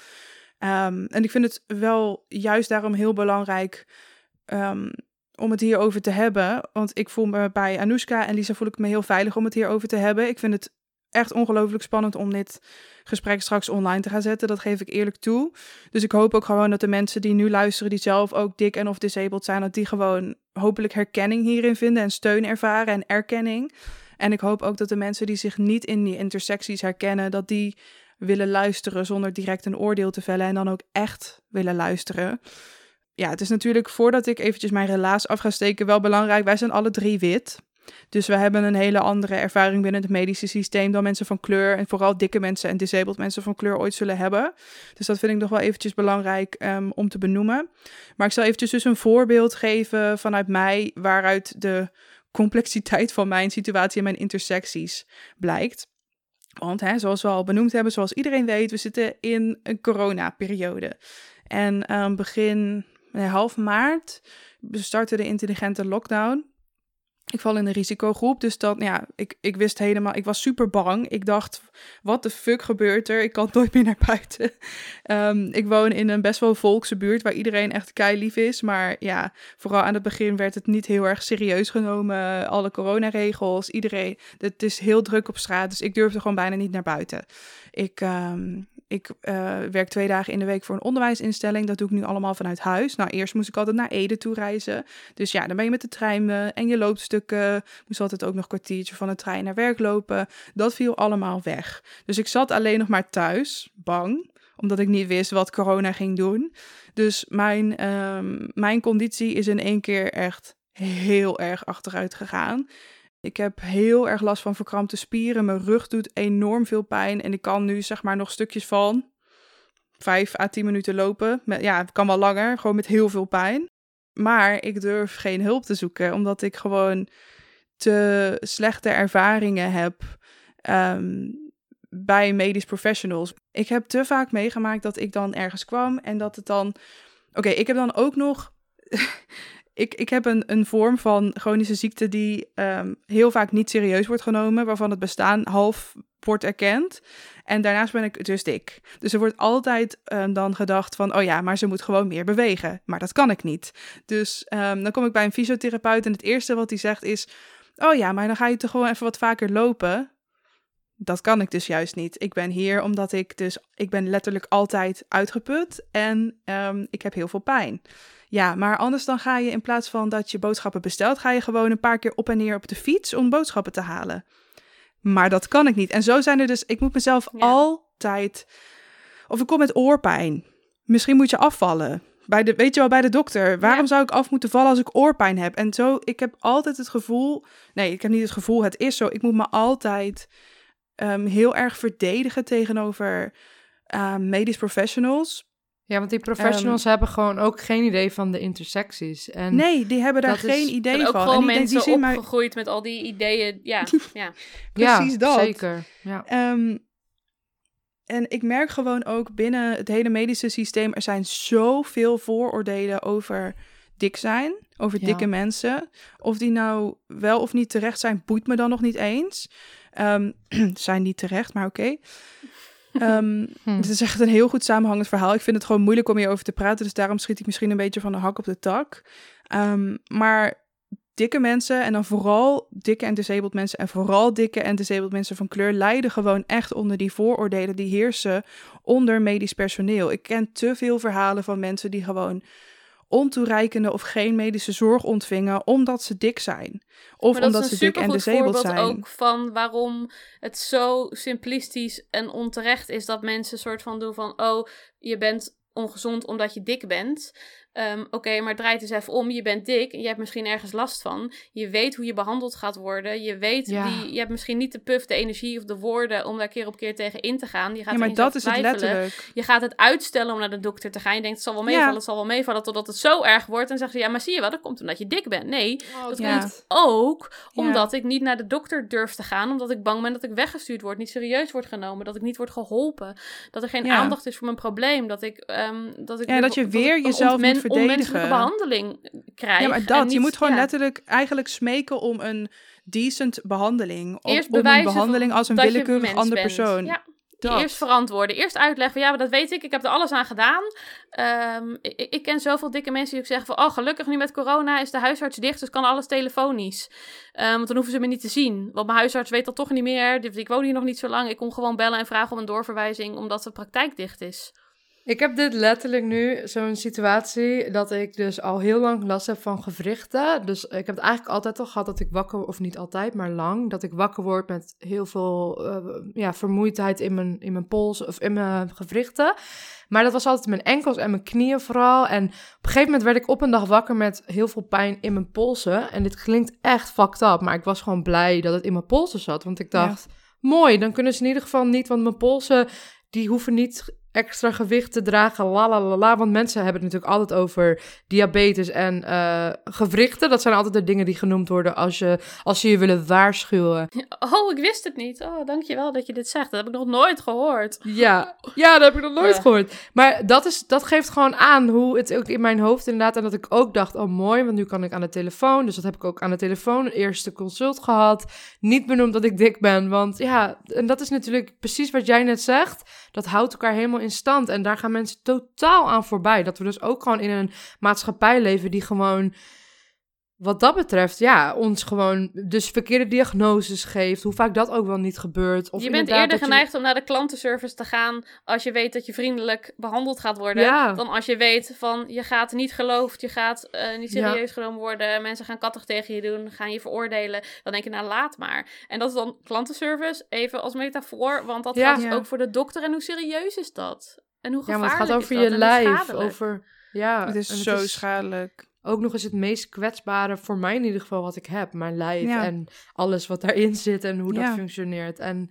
[SPEAKER 1] Um, en ik vind het wel juist daarom heel belangrijk um, om het hierover te hebben. Want ik voel me bij Anoushka en Lisa voel ik me heel veilig om het hierover te hebben. Ik vind het echt ongelooflijk spannend om dit gesprek straks online te gaan zetten. Dat geef ik eerlijk toe. Dus ik hoop ook gewoon dat de mensen die nu luisteren, die zelf ook dik en of disabled zijn, dat die gewoon hopelijk herkenning hierin vinden en steun ervaren en erkenning. En ik hoop ook dat de mensen die zich niet in die intersecties herkennen, dat die willen luisteren zonder direct een oordeel te vellen en dan ook echt willen luisteren. Ja, het is natuurlijk voordat ik eventjes mijn relaas af ga steken wel belangrijk. Wij zijn alle drie wit. Dus we hebben een hele andere ervaring binnen het medische systeem dan mensen van kleur en vooral dikke mensen en disabled mensen van kleur ooit zullen hebben. Dus dat vind ik nog wel eventjes belangrijk um, om te benoemen. Maar ik zal eventjes dus een voorbeeld geven vanuit mij waaruit de complexiteit van mijn situatie en mijn intersecties blijkt. Want hè, zoals we al benoemd hebben, zoals iedereen weet, we zitten in een coronaperiode. En um, begin half maart startte de intelligente lockdown. Ik val in een risicogroep, dus dat, ja, ik, ik wist helemaal, ik was super bang. Ik dacht, wat de fuck gebeurt er? Ik kan nooit meer naar buiten. Um, ik woon in een best wel volkse buurt waar iedereen echt kei lief is. Maar ja, vooral aan het begin werd het niet heel erg serieus genomen. Alle coronaregels, iedereen, het is heel druk op straat, dus ik durfde gewoon bijna niet naar buiten. Ik, um, ik uh, werk twee dagen in de week voor een onderwijsinstelling. Dat doe ik nu allemaal vanuit huis. Nou, eerst moest ik altijd naar Ede toe reizen. Dus ja, dan ben je met de trein uh, en je loopt stukken. Moest altijd ook nog een kwartiertje van de trein naar werk lopen. Dat viel allemaal weg. Dus ik zat alleen nog maar thuis, bang omdat ik niet wist wat corona ging doen. Dus mijn, um, mijn conditie is in één keer echt heel erg achteruit gegaan. Ik heb heel erg last van verkrampte spieren. Mijn rug doet enorm veel pijn. En ik kan nu zeg maar nog stukjes van 5 à 10 minuten lopen. Met, ja, het kan wel langer, gewoon met heel veel pijn. Maar ik durf geen hulp te zoeken, omdat ik gewoon te slechte ervaringen heb um, bij medisch professionals. Ik heb te vaak meegemaakt dat ik dan ergens kwam en dat het dan. Oké, ik heb dan ook nog ik, ik heb een, een vorm van chronische ziekte die um, heel vaak niet serieus wordt genomen, waarvan het bestaan half wordt erkend. En daarnaast ben ik dus dik. Dus er wordt altijd um, dan gedacht van, oh ja, maar ze moet gewoon meer bewegen. Maar dat kan ik niet. Dus um, dan kom ik bij een fysiotherapeut en het eerste wat hij zegt is, oh ja, maar dan ga je toch gewoon even wat vaker lopen. Dat kan ik dus juist niet. Ik ben hier omdat ik dus, ik ben letterlijk altijd uitgeput en ik heb heel veel pijn. Ja, maar anders dan ga je in plaats van dat je boodschappen bestelt, ga je gewoon een paar keer op en neer op de fiets om boodschappen te halen. Maar dat kan ik niet. En zo zijn er dus, ik moet mezelf ja. altijd, of ik kom met oorpijn. Misschien moet je afvallen. Bij de, weet je wel, bij de dokter. Waarom ja. zou ik af moeten vallen als ik oorpijn heb? En zo, ik heb altijd het gevoel, nee, ik heb niet het gevoel, het is zo. Ik moet me altijd um, heel erg verdedigen tegenover uh, medisch professionals.
[SPEAKER 3] Ja, want die professionals um, hebben gewoon ook geen idee van de intersecties. En
[SPEAKER 1] nee, die hebben daar geen
[SPEAKER 2] is,
[SPEAKER 1] idee
[SPEAKER 2] ook
[SPEAKER 1] van.
[SPEAKER 2] Gewoon
[SPEAKER 1] en
[SPEAKER 2] die mensen die zien opgegroeid maar... met al die ideeën. Ja, ja.
[SPEAKER 1] precies
[SPEAKER 3] ja,
[SPEAKER 1] dat.
[SPEAKER 3] Zeker. Ja.
[SPEAKER 1] Um, en ik merk gewoon ook binnen het hele medische systeem, er zijn zoveel vooroordelen over dik zijn, over ja. dikke mensen. Of die nou wel of niet terecht zijn, boeit me dan nog niet eens. Um, zijn niet terecht, maar oké. Okay. Um, hm. Het is echt een heel goed samenhangend verhaal. Ik vind het gewoon moeilijk om hierover te praten, dus daarom schiet ik misschien een beetje van de hak op de tak. Um, maar dikke mensen en dan vooral dikke en disabled mensen en vooral dikke en disabled mensen van kleur lijden gewoon echt onder die vooroordelen die heersen onder medisch personeel. Ik ken te veel verhalen van mensen die gewoon ontoereikende of geen medische zorg ontvingen omdat ze dik zijn. Of omdat ze dik en disabled zijn.
[SPEAKER 2] Dat is ook van waarom het zo simplistisch en onterecht is dat mensen soort van doen van oh, je bent ongezond omdat je dik bent. Um, Oké, okay, maar draai het eens even om. Je bent dik en je hebt misschien ergens last van. Je weet hoe je behandeld gaat worden. Je weet, ja. die, je hebt misschien niet de puff, de energie of de woorden om daar keer op keer tegen in te gaan. Je gaat
[SPEAKER 1] ja, maar dat is het letterlijk.
[SPEAKER 2] Je gaat het uitstellen om naar de dokter te gaan. Je denkt, het zal wel meevallen, ja. het zal wel meevallen, totdat het zo erg wordt. En zeggen ze, ja, maar zie je wel, dat komt omdat je dik bent. Nee, oh, dat ja. komt ook omdat ik niet naar de dokter durf te gaan. Omdat ik bang ben dat ik weggestuurd word, niet serieus word genomen. Dat ik niet word geholpen. Dat er geen aandacht is voor mijn probleem. Dat ik... Um, dat ik
[SPEAKER 1] ja, dat je weer jezelf moet
[SPEAKER 2] onmenselijke behandeling krijgt.
[SPEAKER 1] Ja, maar dat, niet, je moet gewoon ja. letterlijk eigenlijk smeken om een decent behandeling.
[SPEAKER 2] Eerst
[SPEAKER 1] om een behandeling als een willekeurig andere persoon.
[SPEAKER 2] Ja.
[SPEAKER 1] Dat.
[SPEAKER 2] eerst verantwoorden. Eerst uitleggen ja, maar dat weet ik. Ik heb er alles aan gedaan. Ehm, ik, ik ken zoveel dikke mensen die ook zeggen van... Oh, gelukkig nu met corona is de huisarts dicht. Dus kan alles telefonisch. Ehm, want dan hoeven ze me niet te zien. Want mijn huisarts weet dat toch niet meer. Dus Ik woon hier nog niet zo lang. Ik kon gewoon bellen en vragen om een doorverwijzing. Omdat de praktijk dicht is.
[SPEAKER 3] Ik heb dit letterlijk nu, zo'n situatie, dat ik dus al heel lang last heb van gewrichten. Dus ik heb het eigenlijk altijd al gehad dat ik wakker, of niet altijd, maar lang, dat ik wakker word met heel veel eh, ja, vermoeidheid in mijn, in mijn pols of in mijn gewrichten. Maar dat was altijd mijn enkels en mijn knieën vooral. En op een gegeven moment werd ik op een dag wakker met heel veel pijn in mijn polsen. En dit klinkt echt fucked up, maar ik was gewoon blij dat het in mijn polsen zat. Want ik
[SPEAKER 1] Ja.
[SPEAKER 3] dacht, mooi, dan kunnen ze in ieder geval niet, want mijn polsen, die hoeven niet extra gewicht te dragen, la la la la. Want mensen hebben het natuurlijk altijd over diabetes en eh, gewrichten. Dat zijn altijd de dingen die genoemd worden als je, als je je willen waarschuwen.
[SPEAKER 2] Oh, ik wist het niet. Oh, dankjewel dat je dit zegt. Dat heb ik nog nooit gehoord.
[SPEAKER 3] Ja, ja, dat heb ik nog nooit gehoord. Maar dat, is, dat geeft gewoon aan hoe het ook in mijn hoofd inderdaad... En dat ik ook dacht, oh mooi, want nu kan ik aan de telefoon. Dus dat heb ik ook aan de telefoon, eerste consult gehad. Niet benoemd dat ik dik ben, want ja... En dat is natuurlijk precies wat jij net zegt. Dat houdt elkaar helemaal in stand. En daar gaan mensen totaal aan voorbij. Dat we dus ook gewoon in een maatschappij leven die gewoon... Wat dat betreft, ja, ons gewoon dus verkeerde diagnoses geeft. Hoe vaak dat ook wel niet gebeurt. Of
[SPEAKER 2] je bent eerder
[SPEAKER 3] dat je-
[SPEAKER 2] geneigd om naar de klantenservice te gaan als je weet dat je vriendelijk behandeld gaat worden.
[SPEAKER 3] Ja.
[SPEAKER 2] Dan als je weet van je gaat niet geloofd, je gaat eh, niet
[SPEAKER 3] Ja.
[SPEAKER 2] serieus genomen worden. Mensen gaan kattig tegen je doen, gaan je veroordelen. Dan denk je nou laat maar. En dat is dan klantenservice, even als metafoor. Want dat
[SPEAKER 3] Ja.
[SPEAKER 2] geldt dus
[SPEAKER 1] Ja.
[SPEAKER 2] ook voor de dokter. En hoe serieus is dat? En hoe
[SPEAKER 3] Ja,
[SPEAKER 2] gevaarlijk
[SPEAKER 3] maar het gaat
[SPEAKER 2] is
[SPEAKER 3] over
[SPEAKER 2] dat?
[SPEAKER 3] je lijf. Over, ja,
[SPEAKER 1] Het is zo schadelijk.
[SPEAKER 3] Ook nog eens het meest kwetsbare voor mij in ieder geval wat ik heb. Mijn lijf
[SPEAKER 1] Ja.
[SPEAKER 3] en alles wat daarin zit en hoe
[SPEAKER 1] Ja.
[SPEAKER 3] dat functioneert. En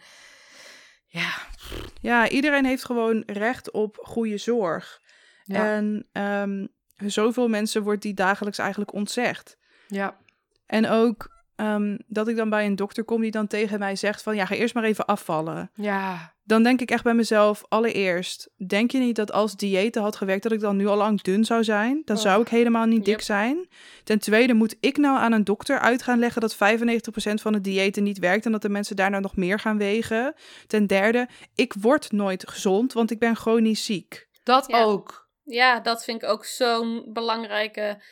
[SPEAKER 3] ja,
[SPEAKER 1] Ja, iedereen heeft gewoon recht op goede zorg.
[SPEAKER 3] ja,
[SPEAKER 1] En ehm, zoveel mensen wordt die dagelijks eigenlijk ontzegd.
[SPEAKER 3] ja,
[SPEAKER 1] En ook ehm, dat ik dan bij een dokter kom die dan tegen mij zegt van... ja, ga eerst maar even afvallen.
[SPEAKER 3] ja,
[SPEAKER 1] Dan denk ik echt bij mezelf, allereerst... denk je niet dat als diëten had gewerkt... dat ik dan nu al lang dun zou zijn? Dan
[SPEAKER 3] Oh.
[SPEAKER 1] zou ik helemaal niet dik zijn. Ten tweede, moet ik nou aan een dokter uit gaan leggen... dat 95% van de diëten niet werkt... en dat de mensen daarna nog meer gaan wegen? Ten derde, ik word nooit gezond... want ik ben chronisch ziek.
[SPEAKER 3] dat
[SPEAKER 2] Ja.
[SPEAKER 3] ook.
[SPEAKER 2] Ja, dat vind ik ook zo'n belangrijke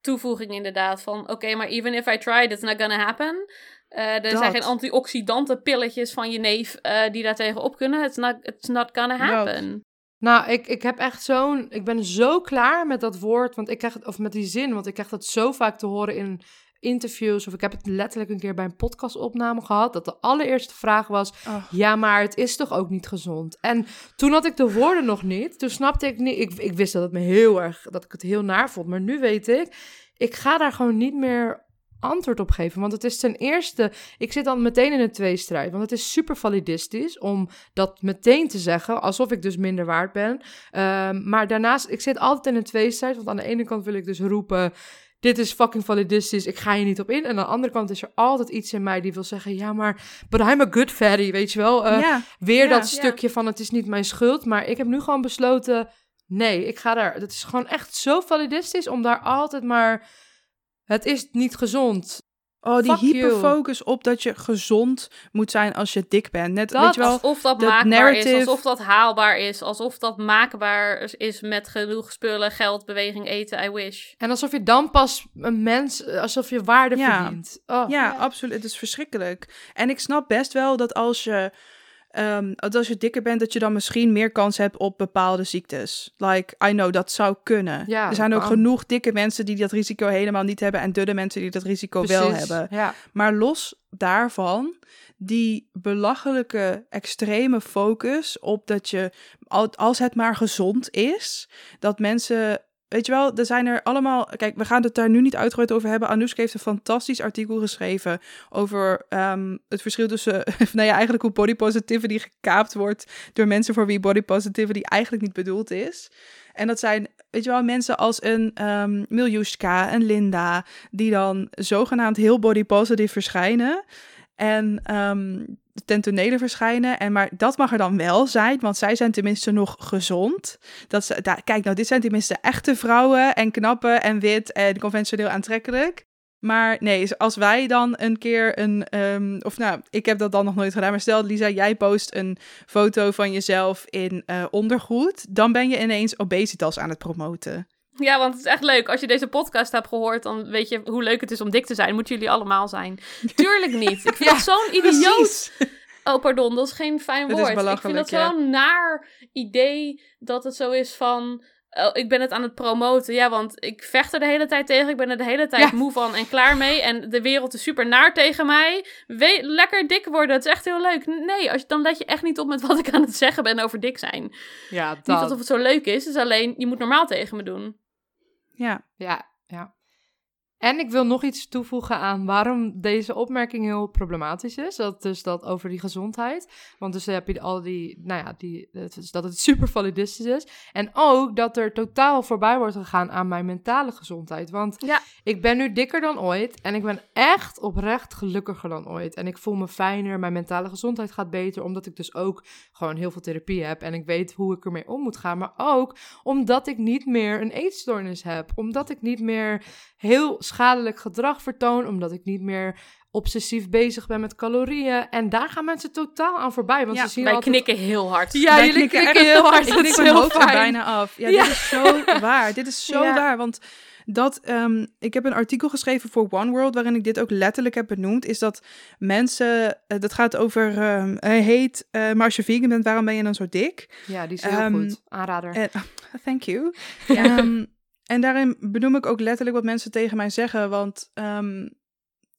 [SPEAKER 2] toevoeging inderdaad. Van oké, maar even if I tried, it's not gonna happen. Eh, er
[SPEAKER 1] Dat.
[SPEAKER 2] zijn geen antioxidantenpilletjes van je neef eh, die daar tegenop kunnen. It's not, it's not gonna happen.
[SPEAKER 3] Nou, ik, ik heb echt zo'n. Ik ben zo klaar met dat woord. Want ik krijg het, of met die zin. Want ik krijg dat zo vaak te horen in interviews. Of ik heb het letterlijk een keer bij een podcastopname gehad. Dat de allereerste vraag was.
[SPEAKER 1] Oh.
[SPEAKER 3] Ja, maar het is toch ook niet gezond? En toen had ik de woorden nog niet. Toen snapte ik niet. Ik, ik wist dat het me heel erg. Dat ik het heel naar vond. Maar nu weet ik. Ik ga daar gewoon niet meer antwoord op geven. Want het is ten eerste. Ik zit dan meteen in een tweestrijd. Want het is super validistisch om dat meteen te zeggen. Alsof ik dus minder waard ben. Ehm, maar daarnaast, ik zit altijd in een tweestrijd. Want aan de ene kant wil ik dus roepen. Dit is fucking validistisch, ik ga je niet op in. En aan de andere kant is er altijd iets in mij die wil zeggen... Ja, maar, but I'm a good fatty, weet je wel? Eh,
[SPEAKER 1] ja,
[SPEAKER 3] Weer
[SPEAKER 1] Ja.
[SPEAKER 3] dat stukje van het is niet mijn schuld. Maar ik heb nu gewoon besloten... Nee, ik ga daar... Het is gewoon echt zo validistisch om daar altijd maar... Het is niet gezond.
[SPEAKER 1] oh, die
[SPEAKER 3] Fuck you.
[SPEAKER 1] hyperfocus op dat je gezond moet zijn als je dik bent. Net,
[SPEAKER 3] Dat
[SPEAKER 1] weet je wel,
[SPEAKER 2] Alsof dat
[SPEAKER 1] dat
[SPEAKER 2] maakbaar
[SPEAKER 1] narrative-
[SPEAKER 2] is, alsof dat haalbaar is, alsof dat maakbaar is met genoeg spullen, geld, beweging, eten, I wish.
[SPEAKER 3] En alsof je dan pas een mens... Alsof je waarde
[SPEAKER 1] Ja.
[SPEAKER 3] verdient. Oh.
[SPEAKER 1] Ja,
[SPEAKER 2] Ja.
[SPEAKER 1] absoluut. Het is verschrikkelijk. En ik snap best wel dat als je, ehm, dat als je dikker bent, dat je dan misschien meer kans hebt op bepaalde ziektes. Like, I know, dat zou kunnen.
[SPEAKER 3] Ja,
[SPEAKER 1] er zijn ook
[SPEAKER 3] kan.
[SPEAKER 1] genoeg dikke mensen die dat risico helemaal niet hebben en dunne mensen die dat risico wel hebben.
[SPEAKER 3] Ja.
[SPEAKER 1] Maar los daarvan, die belachelijke extreme focus op dat je, al- als het maar gezond is, dat mensen. Weet je wel, er zijn er allemaal. Kijk, we gaan het daar nu niet uitgebreid over hebben. Anoushka heeft een fantastisch artikel geschreven over ehm, het verschil tussen. nou ja, eigenlijk hoe body positivity gekaapt wordt door mensen voor wie body positivity eigenlijk niet bedoeld is. En dat zijn, weet je wel, mensen als een ehm Miljushka, een Linda, die dan zogenaamd heel body positive verschijnen. En ehm ten tonele verschijnen. En maar dat mag er dan wel zijn, want zij zijn tenminste nog gezond. Dat ze, daar, kijk, nou, dit zijn tenminste echte vrouwen en knappe en wit en conventioneel aantrekkelijk. Maar nee, als wij dan een keer een. ehm, of nou, ik heb dat dan nog nooit gedaan. Maar stel, Lisa, jij post een foto van jezelf in eh, ondergoed. Dan ben je ineens obesitas aan het promoten.
[SPEAKER 2] Ja, want het is echt leuk. Als je deze podcast hebt gehoord, dan weet je hoe leuk het is om dik te zijn. Moeten jullie allemaal zijn. Tuurlijk niet. Ik vind
[SPEAKER 3] Ja,
[SPEAKER 2] dat zo'n idioot. Oh, pardon, dat is geen fijn
[SPEAKER 1] is
[SPEAKER 2] woord. ik vind dat
[SPEAKER 1] ja.
[SPEAKER 2] zo'n naar idee dat het zo is van... oh, ik ben het aan het promoten. Ja, want ik vecht er de hele tijd tegen. Ik ben er de hele tijd
[SPEAKER 3] Ja.
[SPEAKER 2] moe van en klaar mee. En de wereld is super naar tegen mij. We lekker dik worden, het is echt heel leuk. Nee, als, je- dan let je echt niet op met wat ik aan het zeggen ben over dik zijn.
[SPEAKER 3] Ja,
[SPEAKER 2] Niet alsof het zo leuk is. Het is alleen, je moet normaal tegen me doen.
[SPEAKER 1] Ja,
[SPEAKER 3] Ja, ja. En ik wil nog iets toevoegen aan waarom deze opmerking heel problematisch is. Dat dus dat over die gezondheid. Want dus heb je al die, nou ja, die, dat het super validistisch is. En ook dat er totaal voorbij wordt gegaan aan mijn mentale gezondheid. Want
[SPEAKER 2] Ja.
[SPEAKER 3] ik ben nu dikker dan ooit. En ik ben echt oprecht gelukkiger dan ooit. En ik voel me fijner. Mijn mentale gezondheid gaat beter. Omdat ik dus ook gewoon heel veel therapie heb. En ik weet hoe ik ermee om moet gaan. Maar ook omdat ik niet meer een eetstoornis heb. Omdat ik niet meer heel schadelijk gedrag vertoon. Omdat ik niet meer obsessief bezig ben met calorieën. En daar gaan mensen totaal aan voorbij. Want
[SPEAKER 1] Ja,
[SPEAKER 3] ze zien
[SPEAKER 2] Wij
[SPEAKER 3] altijd...
[SPEAKER 2] knikken heel hard.
[SPEAKER 3] Ja,
[SPEAKER 1] Wij
[SPEAKER 3] jullie
[SPEAKER 1] knikken
[SPEAKER 3] heel hard.
[SPEAKER 1] Ik knik mijn hoofd er bijna af. Ja,
[SPEAKER 3] Ja.
[SPEAKER 1] dit is zo waar. Dit is zo
[SPEAKER 3] Ja.
[SPEAKER 1] waar. Want dat, ehm, ik heb een artikel geschreven voor One World, waarin ik dit ook letterlijk heb benoemd, is dat mensen, eh, dat gaat over, hij heet, eh, maar als je vegan bent, waarom ben je dan zo dik?
[SPEAKER 3] Ja, die is heel
[SPEAKER 1] Ehm,
[SPEAKER 3] goed. Aanrader.
[SPEAKER 1] Thank you. en daarin benoem ik ook letterlijk wat mensen tegen mij zeggen, want ehm,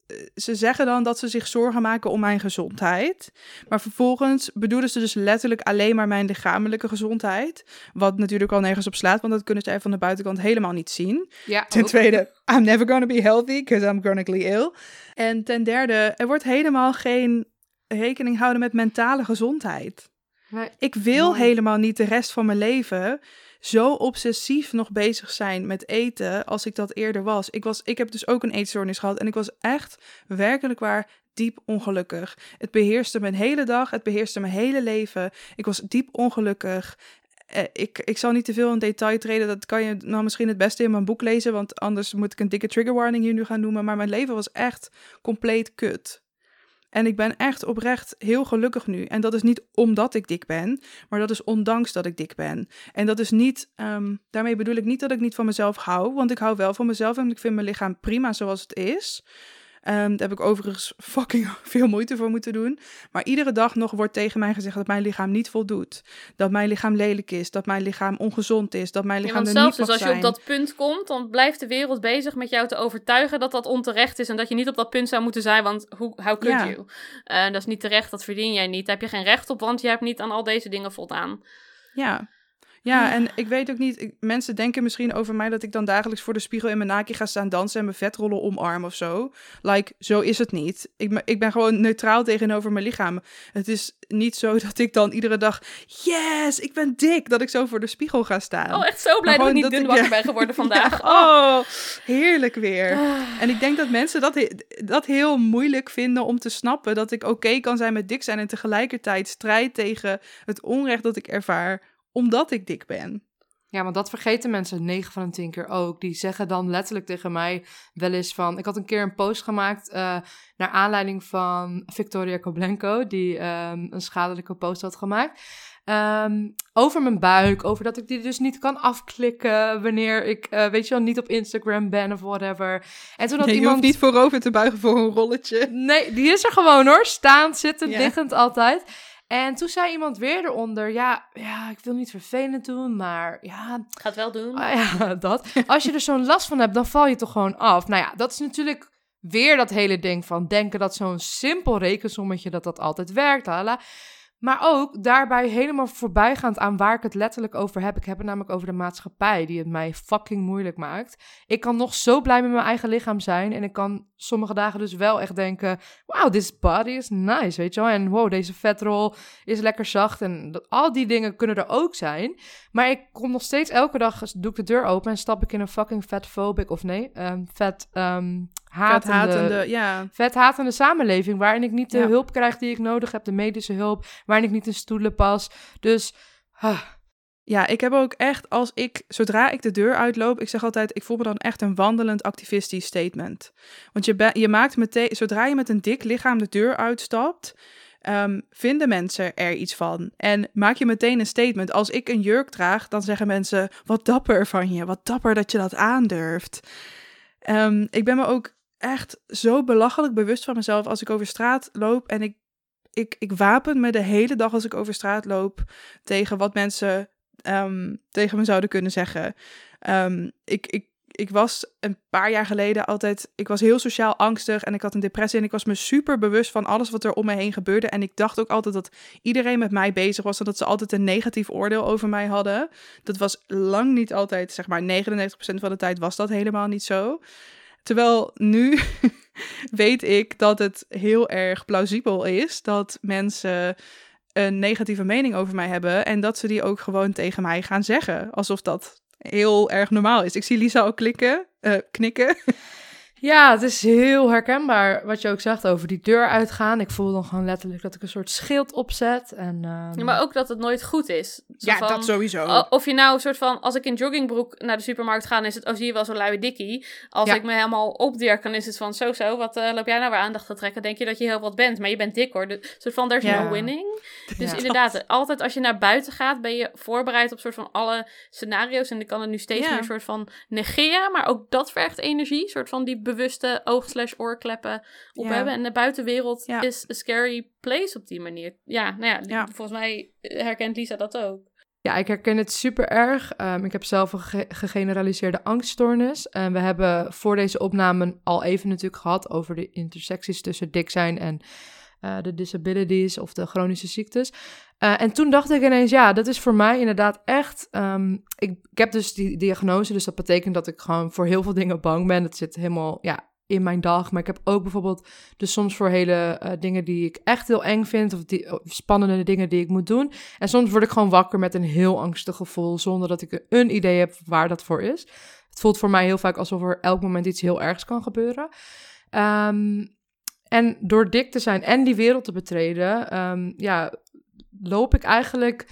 [SPEAKER 1] eh, ze zeggen dan dat ze zich zorgen maken om mijn gezondheid. Maar vervolgens bedoelen ze dus letterlijk alleen maar mijn lichamelijke gezondheid. Wat natuurlijk al nergens op slaat, want dat kunnen zij van de buitenkant helemaal niet zien.
[SPEAKER 3] ja,
[SPEAKER 1] Ten
[SPEAKER 3] ook.
[SPEAKER 1] tweede, I'm never gonna be healthy because I'm chronically ill. En ten derde, er wordt helemaal geen rekening houden met mentale gezondheid.
[SPEAKER 3] Nee.
[SPEAKER 1] Ik wil helemaal niet de rest van mijn leven zo obsessief nog bezig zijn met eten als ik dat eerder was. Ik, was, ik heb dus ook een eetstoornis gehad en ik was echt werkelijk waar diep ongelukkig. Het beheerste mijn hele dag, het beheerste mijn hele leven. Ik was diep ongelukkig. Eh, ik, ik zal niet te veel in detail treden. Dat kan je nou misschien het beste in mijn boek lezen. Want anders moet ik een dikke trigger warning hier nu gaan noemen. Maar mijn leven was echt compleet kut. En ik ben echt oprecht heel gelukkig nu. En dat is niet omdat ik dik ben, maar dat is ondanks dat ik dik ben. En dat is niet, ehm, daarmee bedoel ik niet dat ik niet van mezelf hou, want ik hou wel van mezelf en ik vind mijn lichaam prima zoals het is. Ehm, daar heb ik overigens fucking veel moeite voor moeten doen. Maar iedere dag nog wordt tegen mij gezegd dat mijn lichaam niet voldoet. Dat mijn lichaam lelijk is, dat mijn lichaam ongezond is, dat mijn
[SPEAKER 2] Ja,
[SPEAKER 1] lichaam
[SPEAKER 2] want
[SPEAKER 1] er
[SPEAKER 2] zelfs
[SPEAKER 1] niet
[SPEAKER 2] dus als je op dat punt komt, dan blijft de wereld bezig met jou te overtuigen dat dat onterecht is en dat je niet op dat punt zou moeten zijn, want hoe how could
[SPEAKER 1] Ja.
[SPEAKER 2] you? Eh, dat is niet terecht, dat verdien jij niet. Daar heb je geen recht op, want je hebt niet aan al deze dingen voldaan.
[SPEAKER 1] Ja. Ja, en ik weet ook niet, ik- mensen denken misschien over mij dat ik dan dagelijks voor de spiegel in mijn naki ga staan dansen en mijn vetrollen omarm of zo. Like, zo is het niet. Ik, ben- ik ben gewoon neutraal tegenover mijn lichaam. Het is niet zo dat ik dan iedere dag, yes, ik ben dik, dat ik zo voor de spiegel ga staan.
[SPEAKER 2] Oh, echt zo blij dat ik niet
[SPEAKER 1] dat
[SPEAKER 2] dun
[SPEAKER 1] ik-
[SPEAKER 2] wakker
[SPEAKER 1] ja.
[SPEAKER 2] ben geworden vandaag.
[SPEAKER 1] Ja, oh, heerlijk weer.
[SPEAKER 2] Ah.
[SPEAKER 1] En ik denk dat mensen dat, he- dat heel moeilijk vinden om te snappen. Dat ik oké kan zijn met dik zijn en tegelijkertijd strijd tegen het onrecht dat ik ervaar omdat ik dik ben.
[SPEAKER 3] Ja, want dat vergeten mensen 9 van de 10 keer ook. Die zeggen dan letterlijk tegen mij wel eens van... Ik had een keer een post gemaakt eh, naar aanleiding van Victoria Koblenko... die ehm, een schadelijke post had gemaakt. ehm, over mijn buik, over dat ik die dus niet kan afklikken... wanneer ik, eh, weet je wel, niet op Instagram ben of whatever. En toen had
[SPEAKER 1] je
[SPEAKER 3] iemand...
[SPEAKER 1] hoeft niet voorover te buigen voor een rolletje.
[SPEAKER 3] Nee, die is er gewoon hoor. Staand, zittend,
[SPEAKER 1] Ja.
[SPEAKER 3] liggend altijd. En toen zei iemand weer eronder... Ja, ja, ik wil niet vervelend doen, maar ja,
[SPEAKER 2] Ga het wel doen.
[SPEAKER 3] Ah ja, dat. Als je er zo'n last van hebt, dan val je toch gewoon af. Nou ja, dat is natuurlijk weer dat hele ding van denken dat zo'n simpel rekensommetje dat dat altijd werkt. Hala. Maar ook daarbij helemaal voorbijgaand aan waar ik het letterlijk over heb. Ik heb het namelijk over de maatschappij die het mij fucking moeilijk maakt. Ik kan nog zo blij met mijn eigen lichaam zijn. En ik kan sommige dagen dus wel echt denken... Wow, this body is nice, weet je wel. En wow, deze vetrol is lekker zacht. En al die dingen kunnen er ook zijn. Maar ik kom nog steeds elke dag, doe ik de deur open en stap ik in een fucking vetphobic, of nee, vet ehm hatende,
[SPEAKER 1] Hatende, ja.
[SPEAKER 3] vethatende samenleving, waarin ik niet de
[SPEAKER 1] Ja.
[SPEAKER 3] hulp krijg die ik nodig heb, de medische hulp, waarin ik niet in stoelen pas. Dus,
[SPEAKER 1] Ja, ik heb ook echt, als ik, zodra ik de deur uitloop, ik zeg altijd, ik voel me dan echt een wandelend activistisch statement. Want je, je maakt meteen, zodra je met een dik lichaam de deur uitstapt, um, vinden mensen er iets van. En maak je meteen een statement. Als ik een jurk draag, dan zeggen mensen, wat dapper van je, wat dapper dat je dat aandurft. Um, ik ben me ook echt zo belachelijk bewust van mezelf als ik over straat loop en ik ik, ik wapen me de hele dag als ik over straat loop tegen wat mensen um, tegen me zouden kunnen zeggen. Um, ik, ik, ik was een paar jaar geleden altijd, ik was heel sociaal angstig en ik had een depressie en ik was me super bewust van alles wat er om me heen gebeurde. En ik dacht ook altijd dat iedereen met mij bezig was en dat ze altijd een negatief oordeel over mij hadden. Dat was lang niet altijd, zeg maar 99% van de tijd was dat helemaal niet zo. Terwijl nu weet ik dat het heel erg plausibel is dat mensen een negatieve mening over mij hebben en dat ze die ook gewoon tegen mij gaan zeggen. Alsof dat heel erg normaal is. Ik zie Lisa ook klikken, uh, knikken.
[SPEAKER 3] Ja, het is heel herkenbaar wat je ook zegt over die deur uitgaan. Ik voel dan gewoon letterlijk dat ik een soort schild opzet. En,
[SPEAKER 2] uh... ja, maar ook dat het nooit goed is.
[SPEAKER 1] ja, dat sowieso.
[SPEAKER 2] Of je nou een soort van, als ik in joggingbroek naar de supermarkt ga, dan is het, oh zie je wel zo'n luie dikkie. Als ik me helemaal opdirk, dan is het van, zo zo, wat uh, loop jij nou weer aandacht te trekken? Denk je dat je heel wat bent, maar je bent dik hoor. De, soort van, there's ja. no winning. Dus inderdaad, altijd als je naar buiten gaat, ben je voorbereid op soort van alle scenario's. En ik kan het nu steeds meer soort van negeren, maar ook dat vergt energie. soort van die bewuste oog-slash-oorkleppen op hebben. En de buitenwereld is een scary place op die manier. Ja, nou ja, volgens mij herkent Lisa dat ook.
[SPEAKER 3] Ja, ik herken het super erg. Ehm, ik heb zelf een gegeneraliseerde angststoornis. En we hebben voor deze opname al even natuurlijk gehad over de intersecties tussen dik zijn en uh, de disabilities of de chronische ziektes. Uh, en toen dacht ik ineens, ja, dat is voor mij inderdaad echt. Um, ik, heb dus die diagnose, dus dat betekent dat ik gewoon voor heel veel dingen bang ben. Dat zit helemaal ja, in mijn dag. Maar ik heb ook bijvoorbeeld dus soms voor hele uh, dingen die ik echt heel eng vind. Of, die, spannende dingen die ik moet doen. En soms word ik gewoon wakker met een heel angstig gevoel. Zonder dat ik een idee heb waar dat voor is. Het voelt voor mij heel vaak alsof er elk moment iets heel ergs kan gebeuren. Um, en door dik te zijn en die wereld te betreden, um, ja, loop ik eigenlijk.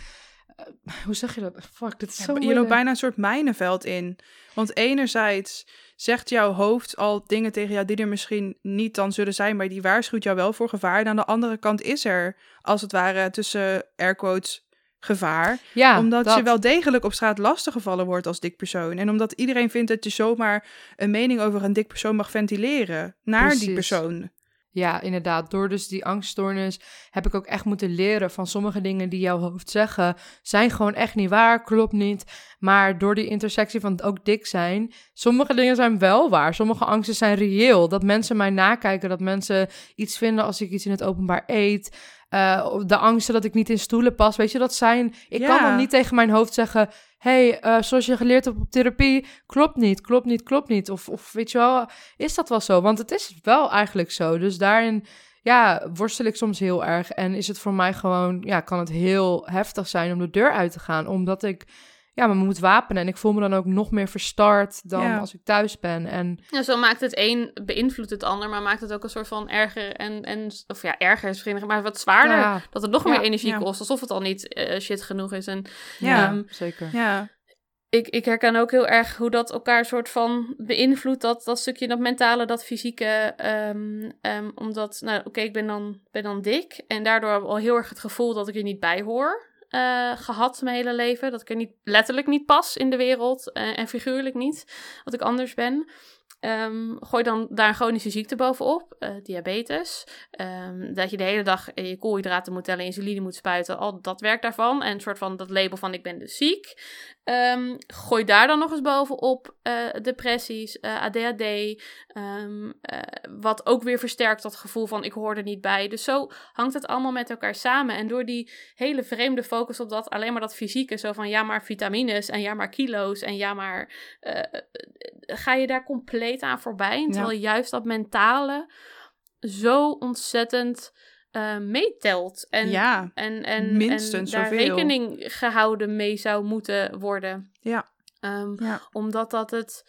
[SPEAKER 3] Uh, hoe zeg je dat? Fuck, dit is zo.
[SPEAKER 1] je loopt bijna een soort mijnenveld in. Want enerzijds zegt jouw hoofd al dingen tegen jou die er misschien niet dan zullen zijn, maar die waarschuwt jou wel voor gevaar. En aan de andere kant is er, als het ware, tussen airquotes gevaar. Ja, omdat je wel degelijk op straat lastiggevallen wordt als dik persoon. En omdat iedereen vindt dat je zomaar een mening over een dik persoon mag ventileren naar die persoon.
[SPEAKER 3] Ja, inderdaad. Door dus die angststoornis heb ik ook echt moeten leren van sommige dingen die jouw hoofd zeggen, zijn gewoon echt niet waar, klopt niet. Maar door die intersectie van ook dik zijn, sommige dingen zijn wel waar. Sommige angsten zijn reëel. Dat mensen mij nakijken, dat mensen iets vinden als ik iets in het openbaar eet. Uh, de angsten dat ik niet in stoelen pas. Weet je, dat zijn. Ik kan dan niet tegen mijn hoofd zeggen hey, uh, zoals je geleerd hebt op therapie, klopt niet, klopt niet, klopt niet. Of, of weet je wel, is dat wel zo? Want het is wel eigenlijk zo. Dus daarin, ja, worstel ik soms heel erg. En is het voor mij gewoon, ja, kan het heel heftig zijn om de deur uit te gaan. Omdat ik ja, maar me moet wapenen. En ik voel me dan ook nog meer verstard dan als ik thuis ben. En...
[SPEAKER 2] Ja, zo maakt het een, beïnvloedt het ander, maar maakt het ook een soort van erger en, en of ja, erger is misschien, maar wat zwaarder. Dat het nog meer energie kost, alsof het al niet uh, shit genoeg is. En,
[SPEAKER 3] ja, um, zeker.
[SPEAKER 2] Ja. Ik, ik herken ook heel erg hoe dat elkaar soort van beïnvloedt, dat, dat stukje, dat mentale, dat fysieke. Um, um, omdat, nou oké, ik ben dan, ben dan dik en daardoor al heel erg het gevoel dat ik er niet bij hoor. Uh, gehad mijn hele leven. Dat ik er niet, letterlijk niet pas in de wereld uh, en figuurlijk niet. Dat ik anders ben. Um, gooi dan daar een chronische ziekte bovenop, uh, diabetes. Um, dat je de hele dag je koolhydraten moet tellen, insuline moet spuiten, al dat werk daarvan. En een soort van dat label van ik ben dus ziek. Um, gooi daar dan nog eens bovenop uh, depressies, uh, eh, ADHD, um, ehm, uh, wat ook weer versterkt dat gevoel van ik hoor er niet bij. Dus zo hangt het allemaal met elkaar samen. En door die hele vreemde focus op dat, alleen maar dat fysieke, zo van ja maar vitamines en ja maar kilo's en ja maar, ga je daar compleet aan voorbij. Terwijl juist dat mentale zo ontzettend uh, meetelt. En,
[SPEAKER 1] ja,
[SPEAKER 2] en, en, minstens en daar rekening gehouden mee zou moeten worden.
[SPEAKER 1] Ja.
[SPEAKER 2] Um, ja. Omdat dat het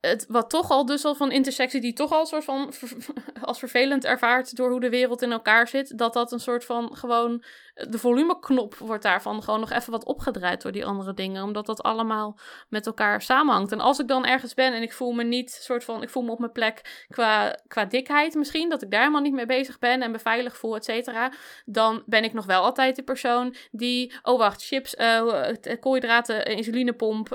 [SPEAKER 2] het, wat toch al dus al van intersectie, die toch al een soort van als vervelend ervaart door hoe de wereld in elkaar zit, dat dat een soort van gewoon de volumeknop wordt daarvan gewoon nog even wat opgedraaid door die andere dingen, omdat dat allemaal met elkaar samenhangt. En als ik dan ergens ben en ik voel me niet soort van, ik voel me op mijn plek qua, qua dikheid misschien, dat ik daar helemaal niet mee bezig ben en me veilig voel, et cetera, dan ben ik nog wel altijd de persoon die, oh wacht, chips, uh, koolhydraten, insulinepomp,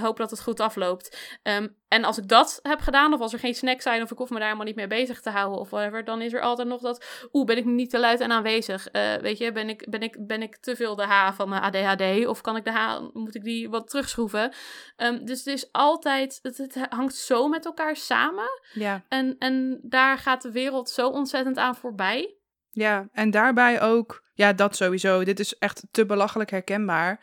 [SPEAKER 2] hoop dat het goed afloopt. Um, en als ik dat heb gedaan, of als er geen snacks zijn, of ik hoef me daar helemaal niet mee bezig te houden, of whatever, dan is er altijd nog dat, oeh, ben ik niet te luid en aanwezig? Uh, weet je, ben ik, ben, ik, ben ik te veel de H van mijn ADHD, of kan ik de H, moet ik die wat terugschroeven? Um, dus het is altijd, het, het, hangt zo met elkaar samen.
[SPEAKER 1] Ja.
[SPEAKER 2] En, en daar gaat de wereld zo ontzettend aan voorbij.
[SPEAKER 1] Ja, en daarbij ook, ja, dat sowieso. Dit is echt te belachelijk herkenbaar.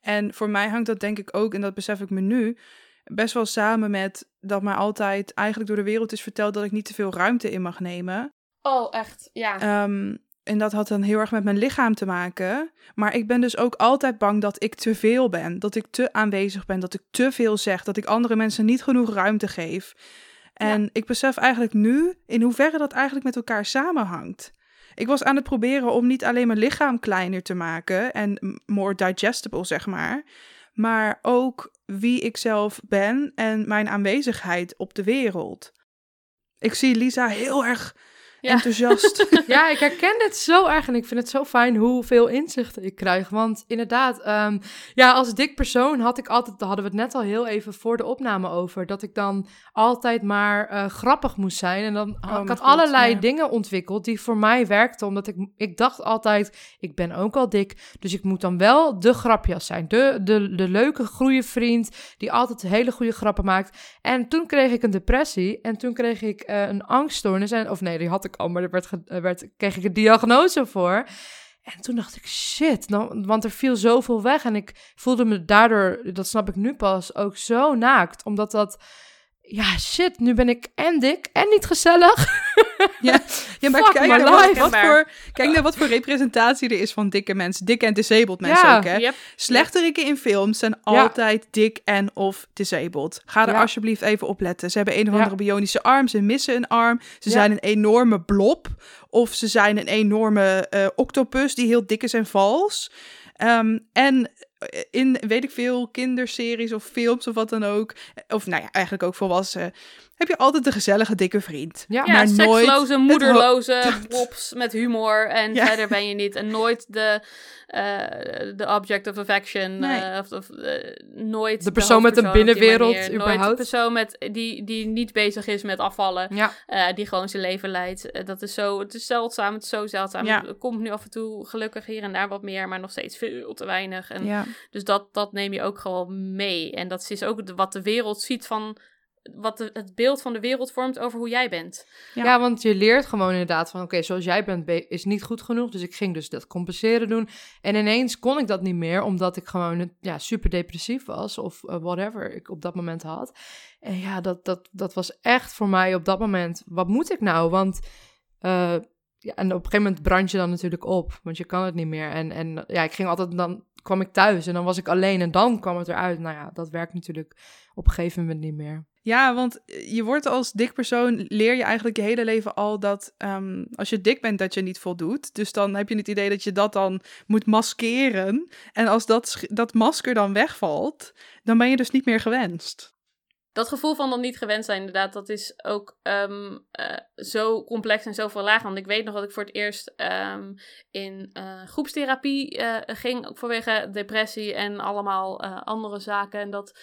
[SPEAKER 1] En voor mij hangt dat denk ik ook, en dat besef ik me nu best wel samen met dat mij altijd eigenlijk door de wereld is verteld dat ik niet te veel ruimte in mag nemen.
[SPEAKER 2] Oh, echt? Ja.
[SPEAKER 1] Um, en dat had dan heel erg met mijn lichaam te maken. Maar ik ben dus ook altijd bang dat ik te veel ben. Dat ik te aanwezig ben. Dat ik te veel zeg. Dat ik andere mensen niet genoeg ruimte geef. En ik besef eigenlijk nu in hoeverre dat eigenlijk met elkaar samenhangt. Ik was aan het proberen om niet alleen mijn lichaam kleiner te maken en more digestible, zeg maar. Maar ook wie ik zelf ben en mijn aanwezigheid op de wereld. Ik zie Lisa heel erg enthousiast.
[SPEAKER 3] ja, ik herken dit zo erg en ik vind het zo fijn hoeveel inzichten ik krijg. Want inderdaad, ehm, ja, als dik persoon had ik altijd, daar hadden we het net al heel even voor de opname over, dat ik dan altijd maar uh, grappig moest zijn. En dan oh, ik had allerlei dingen ontwikkeld die voor mij werkten, omdat ik, ik dacht altijd, ik ben ook al dik, dus ik moet dan wel de grapjas zijn. De, de, de leuke, goede vriend die altijd hele goede grappen maakt. En toen kreeg ik een depressie en toen kreeg ik uh, een angststoornis. En, of nee, die had ik al, maar er werd, werd, kreeg ik een diagnose voor. En toen dacht ik, shit, want er viel zoveel weg. En ik voelde me daardoor, dat snap ik nu pas, ook zo naakt. Omdat dat ja, shit, nu ben ik en dik en niet gezellig.
[SPEAKER 1] Ja, ja maar kijk naar wat, wat, voor, kijk naar wat voor representatie er is van dikke mensen. Dikke en disabled mensen ook, hè. Yep. Slechteriken in films zijn altijd dik en of disabled. Ga er alsjeblieft even op letten. Ze hebben een of andere bionische arm, ze missen een arm, ze zijn een enorme blob... of ze zijn een enorme uh, octopus die heel dik is en vals... Um, en in, weet ik veel, kinderseries of films of wat dan ook. Of nou ja, eigenlijk ook volwassen. Heb je altijd de gezellige dikke vriend.
[SPEAKER 2] Ja, maar seksloze, moederloze wops met humor. En verder ben je niet. En nooit de, uh, de object of affection. Nee. Uh, of, of uh, nooit
[SPEAKER 3] de persoon met een binnenwereld überhaupt. Nooit de
[SPEAKER 2] persoon met, die, die niet bezig is met afvallen. Ja. die gewoon zijn leven leidt. dat is zo, het is zeldzaam. Het is zo zeldzaam. Ja. Komt nu af en toe gelukkig hier en daar wat meer. Maar nog steeds veel te weinig. En ja. Dus dat, dat neem je ook gewoon mee. En dat is ook wat de wereld ziet van wat het beeld van de wereld vormt over hoe jij bent.
[SPEAKER 3] Ja, want je leert gewoon inderdaad van... oké, zoals jij bent is niet goed genoeg. Dus ik ging dus dat compenseren doen. En ineens kon ik dat niet meer... omdat ik gewoon ja, super depressief was... of uh, whatever ik op dat moment had. En ja, dat, dat, dat was echt voor mij op dat moment... wat moet ik nou? Want... Uh, ja, en op een gegeven moment brand je dan natuurlijk op, want je kan het niet meer. En, en ja, ik ging altijd dan kwam ik thuis en dan was ik alleen en dan kwam het eruit. Nou ja, dat werkt natuurlijk op een gegeven moment niet meer.
[SPEAKER 1] Ja, want je wordt als dik persoon, leer je eigenlijk je hele leven al dat um, als je dik bent, dat je niet voldoet. Dus dan heb je het idee dat je dat dan moet maskeren. En als dat, dat masker dan wegvalt, dan ben je dus niet meer gewenst
[SPEAKER 2] dat gevoel van dan niet gewend zijn, inderdaad, dat is ook um, uh, zo complex en zoveel laag. Want ik weet nog dat ik voor het eerst um, in uh, groepstherapie ging, ook vanwege depressie en allemaal andere zaken. En dat,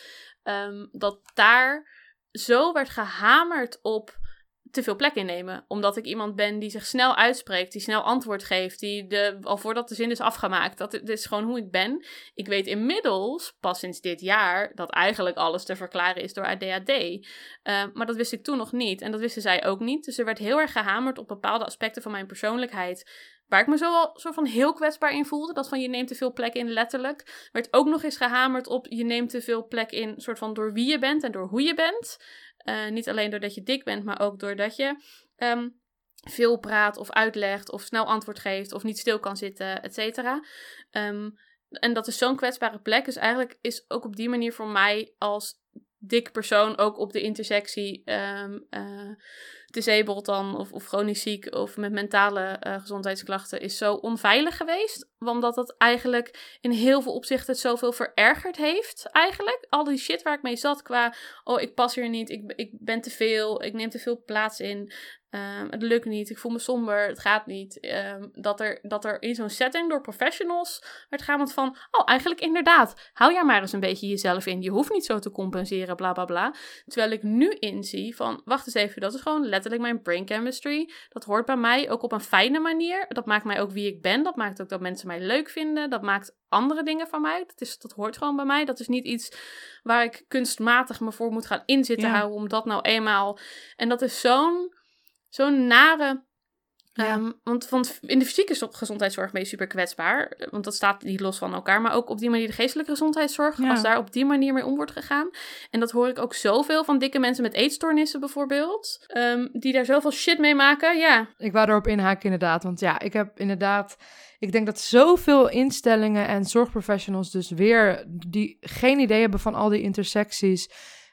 [SPEAKER 2] dat daar zo werd gehamerd op te veel plek innemen. Omdat ik iemand ben die zich snel uitspreekt, die snel antwoord geeft, die de, al voordat de zin is afgemaakt. Dat, is gewoon hoe ik ben. Ik weet inmiddels, pas sinds dit jaar, dat eigenlijk alles te verklaren is door ADHD. Uh, maar dat wist ik toen nog niet. En dat wisten zij ook niet. Dus er werd heel erg gehamerd op bepaalde aspecten van mijn persoonlijkheid. Waar ik me zo, zo van heel kwetsbaar in voelde. Dat van je neemt te veel plek in, letterlijk. Werd ook nog eens gehamerd op je neemt te veel plek in, soort van door wie je bent en door hoe je bent. Uh, niet alleen doordat je dik bent, maar ook doordat je um, veel praat of uitlegt of snel antwoord geeft of niet stil kan zitten, et cetera. Um, en dat is zo'n kwetsbare plek. Dus eigenlijk is ook op die manier voor mij als dik persoon ook op de intersectie um, disabled dan, of, of chronisch ziek, of met mentale uh, gezondheidsklachten, is zo onveilig geweest. Omdat het eigenlijk in heel veel opzichten het zoveel verergerd heeft, eigenlijk. Al die shit waar ik mee zat qua, oh, ik pas hier niet, ik, ik ben te veel, ik neem te veel plaats in. Um, het lukt niet, ik voel me somber, het gaat niet. Um, dat, er, dat er in zo'n setting door professionals werd gaan van, oh, eigenlijk inderdaad, hou jij maar eens een beetje jezelf in. Je hoeft niet zo te compenseren, bla bla bla. Terwijl ik nu inzie van, wacht eens even, dat is gewoon letterlijk mijn brain chemistry. Dat hoort bij mij ook op een fijne manier. Dat maakt mij ook wie ik ben. Dat maakt ook dat mensen mij leuk vinden. Dat maakt andere dingen van mij. Dat, is, dat hoort gewoon bij mij. Dat is niet iets waar ik kunstmatig me voor moet gaan inzitten houden om dat nou eenmaal. En dat is zo'n zo'n nare. Ehm, want, want in de fysieke gezondheidszorg ben je super kwetsbaar. Want dat staat niet los van elkaar. Maar ook op die manier de geestelijke gezondheidszorg. Als daar op die manier mee om wordt gegaan. En dat hoor ik ook zoveel van dikke mensen met eetstoornissen bijvoorbeeld. Um, die daar zoveel shit mee maken. Ja.
[SPEAKER 3] Ik wou erop inhaken inderdaad. Want ja, ik heb inderdaad... Ik denk dat zoveel instellingen en zorgprofessionals dus weer... die geen idee hebben van al die intersecties...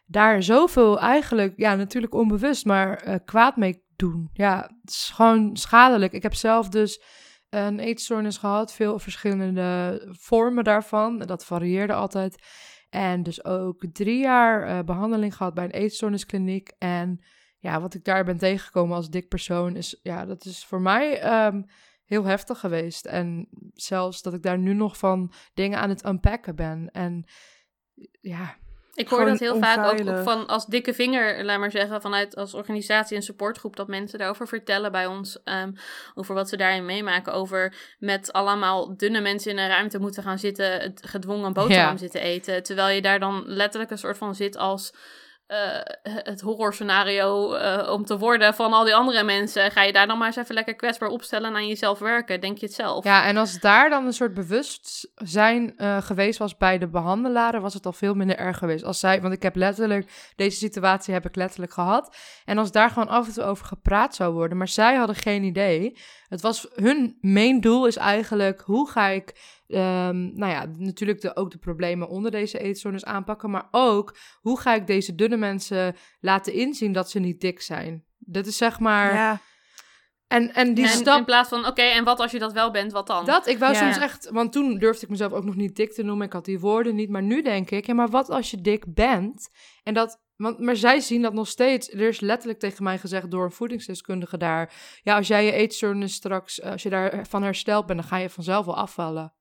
[SPEAKER 3] daar zoveel eigenlijk, ja natuurlijk onbewust, maar uh, kwaad mee doen. Ja, het is gewoon schadelijk. Ik heb zelf dus een eetstoornis gehad, veel verschillende vormen daarvan. Dat varieerde altijd. En dus ook drie jaar uh, behandeling gehad bij een eetstoorniskliniek. En ja, wat ik daar ben tegengekomen als dik persoon is, ja, dat is voor mij um, heel heftig geweest. En zelfs dat ik daar nu nog van dingen aan het unpacken ben. En ja,
[SPEAKER 2] ik hoor dat heel vaak ook, van als dikke vinger, laat maar zeggen, vanuit als organisatie en supportgroep, dat mensen daarover vertellen bij ons. Um, over wat ze daarin meemaken. Over met allemaal dunne mensen in een ruimte moeten gaan zitten, gedwongen boterham zitten eten. Terwijl je daar dan letterlijk een soort van zit als uh, het horrorscenario uh, om te worden van al die andere mensen. Ga je daar dan maar eens even lekker kwetsbaar opstellen en aan jezelf werken? Denk je het zelf?
[SPEAKER 3] Ja, en als daar dan een soort bewustzijn uh, geweest was bij de behandelaren, was het al veel minder erg geweest. Als zij, want ik heb letterlijk, deze situatie heb ik letterlijk gehad. En als daar gewoon af en toe over gepraat zou worden, maar zij hadden geen idee. Het was hun main doel is eigenlijk, hoe ga ik Um, nou ja, natuurlijk de, ook de problemen onder deze eetstoornis aanpakken. Maar ook, hoe ga ik deze dunne mensen laten inzien dat ze niet dik zijn? Dat is zeg maar... Ja.
[SPEAKER 2] En, en die stap... In plaats van, oké, en wat als je dat wel bent, wat dan?
[SPEAKER 3] Dat, ik wou soms echt... Want toen durfde ik mezelf ook nog niet dik te noemen. Ik had die woorden niet. Maar nu denk ik, ja, maar wat als je dik bent? En dat... Want, maar zij zien dat nog steeds. Er is letterlijk tegen mij gezegd door een voedingsdeskundige daar. Ja, als jij je eetstoornis straks, als je daarvan hersteld bent, dan ga je vanzelf wel afvallen.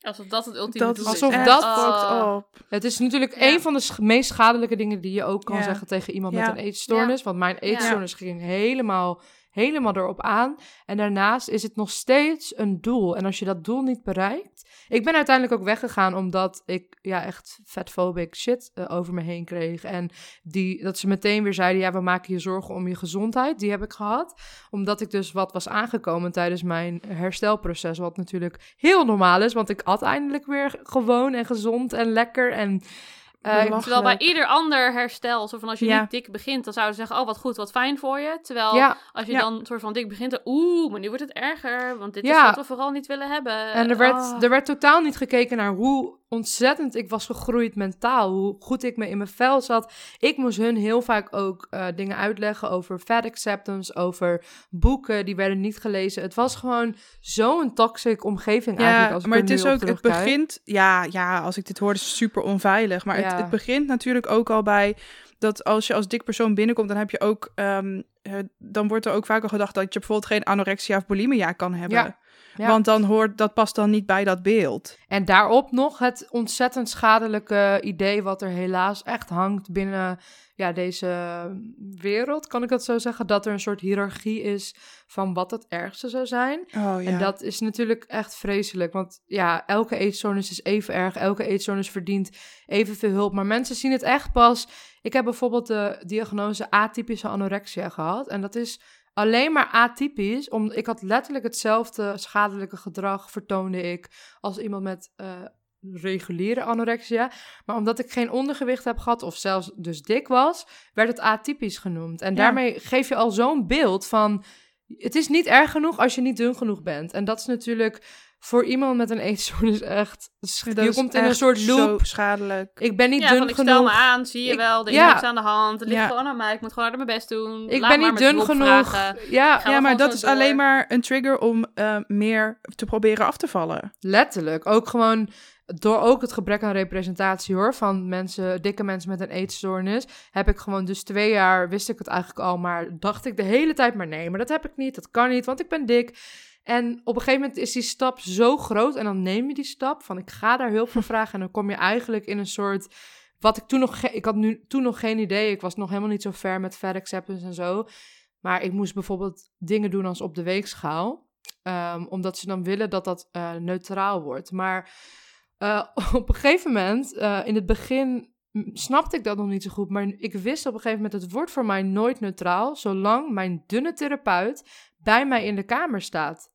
[SPEAKER 2] Alsof dat het ultieme dat
[SPEAKER 3] doel is. Alsof dat oh. op. Het is natuurlijk een van de meest schadelijke dingen die je ook kan zeggen tegen iemand met een eetstoornis. Want mijn eetstoornis ging helemaal helemaal erop aan. En daarnaast is het nog steeds een doel. En als je dat doel niet bereikt. Ik ben uiteindelijk ook weggegaan omdat ik ja, echt fatphobic shit uh, over me heen kreeg. En die, dat ze meteen weer zeiden: ja, we maken je zorgen om je gezondheid. Die heb ik gehad. Omdat ik dus wat was aangekomen tijdens mijn herstelproces. Wat natuurlijk heel normaal is. Want ik had eindelijk weer gewoon en gezond en lekker. En
[SPEAKER 2] uh, terwijl bij ieder ander herstel, zo van als je niet dik begint, dan zouden ze zeggen, oh wat goed, wat fijn voor je. Terwijl als je dan soort van dik begint, oeh, maar nu wordt het erger, want dit is wat we vooral niet willen hebben.
[SPEAKER 3] En er werd, oh. er werd totaal niet gekeken naar hoe ontzettend ik was gegroeid mentaal. Hoe goed ik me in mijn vel zat. Ik moest hun heel vaak ook uh, dingen uitleggen over fat acceptance, over boeken die werden niet gelezen. Het was gewoon zo'n toxic omgeving ja, eigenlijk. Als
[SPEAKER 1] maar het is ook, het begint, ja, ja, als ik dit hoor, is super onveilig. Maar het, het begint natuurlijk ook al bij dat als je als dik persoon binnenkomt, dan heb je ook, um, dan wordt er ook vaak al gedacht dat je bijvoorbeeld geen anorexia of bulimia kan hebben. Ja. Want dan hoort, dat past dan niet bij dat beeld.
[SPEAKER 3] En daarop nog het ontzettend schadelijke idee wat er helaas echt hangt binnen ja, deze wereld, kan ik dat zo zeggen? Dat er een soort hiërarchie is van wat het ergste zou zijn. Oh, ja. En dat is natuurlijk echt vreselijk, want ja, elke eetstoornis is even erg, elke eetstoornis verdient evenveel hulp. Maar mensen zien het echt pas. Ik heb bijvoorbeeld de diagnose atypische anorexia gehad en dat is alleen maar atypisch. Om, ik had letterlijk hetzelfde schadelijke gedrag vertoonde ik als iemand met uh, reguliere anorexia. Maar omdat ik geen ondergewicht heb gehad of zelfs dus dik was, werd het atypisch genoemd. En daarmee geef je al zo'n beeld van... Het is niet erg genoeg als je niet dun genoeg bent. En dat is natuurlijk voor iemand met een eetstoornis echt... Je
[SPEAKER 1] is
[SPEAKER 3] komt in een soort loop.
[SPEAKER 1] Zo schadelijk.
[SPEAKER 3] Ik ben niet
[SPEAKER 2] ja,
[SPEAKER 3] dun
[SPEAKER 2] van ik
[SPEAKER 3] genoeg.
[SPEAKER 2] stel me aan, zie je
[SPEAKER 3] Ik-
[SPEAKER 2] wel, er is
[SPEAKER 3] ja.
[SPEAKER 2] niks aan de hand. Het ligt
[SPEAKER 1] Ja.
[SPEAKER 2] gewoon aan mij, ik moet gewoon harder mijn best doen.
[SPEAKER 3] Ik
[SPEAKER 2] Laat
[SPEAKER 3] ben niet dun genoeg.
[SPEAKER 2] vragen.
[SPEAKER 3] Ja,
[SPEAKER 1] Ja, maar dat is
[SPEAKER 2] door.
[SPEAKER 1] alleen maar een trigger om eh, meer te proberen af te vallen.
[SPEAKER 3] letterlijk. Ook gewoon door ook het gebrek aan representatie hoor, van mensen, dikke mensen met een eetstoornis, heb ik gewoon dus twee jaar, wist ik het eigenlijk al, maar dacht ik de hele tijd maar nee, maar dat heb ik niet, dat kan niet, want ik ben dik. En op een gegeven moment is die stap zo groot en dan neem je die stap van ik ga daar hulp voor vragen en dan kom je eigenlijk in een soort, wat ik toen nog, ik had nu toen nog geen idee, ik was nog helemaal niet zo ver met fat acceptance en zo, maar ik moest bijvoorbeeld dingen doen als op de weegschaal. Ehm, omdat ze dan willen dat dat eh, neutraal wordt. Maar eh, op een gegeven moment, eh, in het begin snapte ik dat nog niet zo goed. Maar ik wist op een gegeven moment, het wordt voor mij nooit neutraal. Zolang mijn dunne therapeut bij mij in de kamer staat.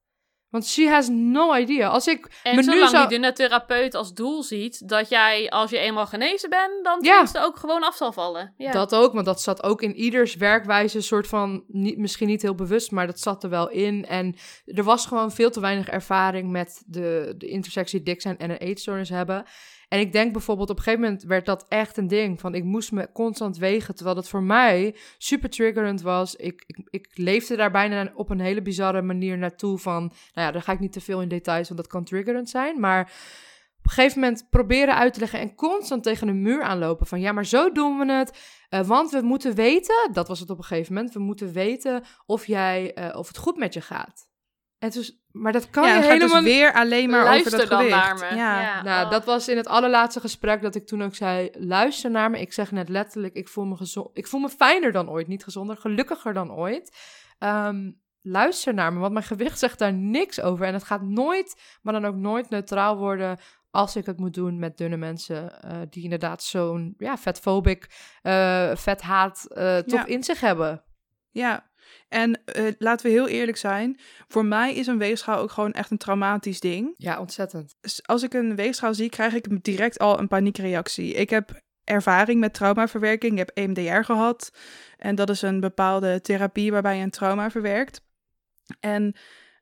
[SPEAKER 3] Want she has no idea. Als ik
[SPEAKER 2] En
[SPEAKER 3] me nu
[SPEAKER 2] zolang
[SPEAKER 3] zou...
[SPEAKER 2] die de therapeut als doel ziet dat jij, als je eenmaal genezen bent, dan
[SPEAKER 3] Ja.
[SPEAKER 2] tenminste ook gewoon af zal vallen. Ja.
[SPEAKER 3] Dat ook, want dat zat ook in ieders werkwijze, soort van, niet, misschien niet heel bewust, maar dat zat er wel in. En er was gewoon veel te weinig ervaring met de, de intersectie dik zijn en een eetstoornis hebben. En ik denk bijvoorbeeld, op een gegeven moment werd dat echt een ding. Van ik moest me constant wegen, terwijl dat voor mij super triggerend was. Ik, ik, ik leefde daar bijna op een hele bizarre manier naartoe van... Nou ja, daar ga ik niet te veel in details, want dat kan triggerend zijn. Maar op een gegeven moment proberen uit te leggen en constant tegen een muur aanlopen. Van ja, maar zo doen we het. Eh, want we moeten weten, dat was het op een gegeven moment, we moeten weten of, jij, eh, of het goed met je gaat. En dus, maar dat kan
[SPEAKER 1] ja,
[SPEAKER 3] je
[SPEAKER 1] het
[SPEAKER 3] helemaal
[SPEAKER 1] dus weer alleen maar
[SPEAKER 2] Luister
[SPEAKER 1] over dat
[SPEAKER 2] dan
[SPEAKER 1] gewicht.
[SPEAKER 2] naar me.
[SPEAKER 1] Ja.
[SPEAKER 2] Ja.
[SPEAKER 3] nou,
[SPEAKER 2] oh.
[SPEAKER 3] dat was in het allerlaatste gesprek dat ik toen ook zei: luister naar me. Ik zeg net letterlijk: ik voel me gezond. Ik voel me fijner dan ooit, niet gezonder, gelukkiger dan ooit. Ehm, luister naar me, want mijn gewicht zegt daar niks over. En het gaat nooit, maar dan ook nooit neutraal worden. Als ik het moet doen met dunne mensen eh, die inderdaad zo'n ja, vetfobic, eh vethaat eh toch
[SPEAKER 1] Ja.
[SPEAKER 3] in zich hebben.
[SPEAKER 1] Ja, en eh, laten we heel eerlijk zijn. Voor mij is een weegschaal ook gewoon echt een traumatisch ding.
[SPEAKER 3] Ja, ontzettend.
[SPEAKER 1] Als ik een weegschaal zie, krijg ik direct al een paniekreactie. Ik heb ervaring met traumaverwerking. Ik heb EMDR gehad. En dat is een bepaalde therapie waarbij je een trauma verwerkt. En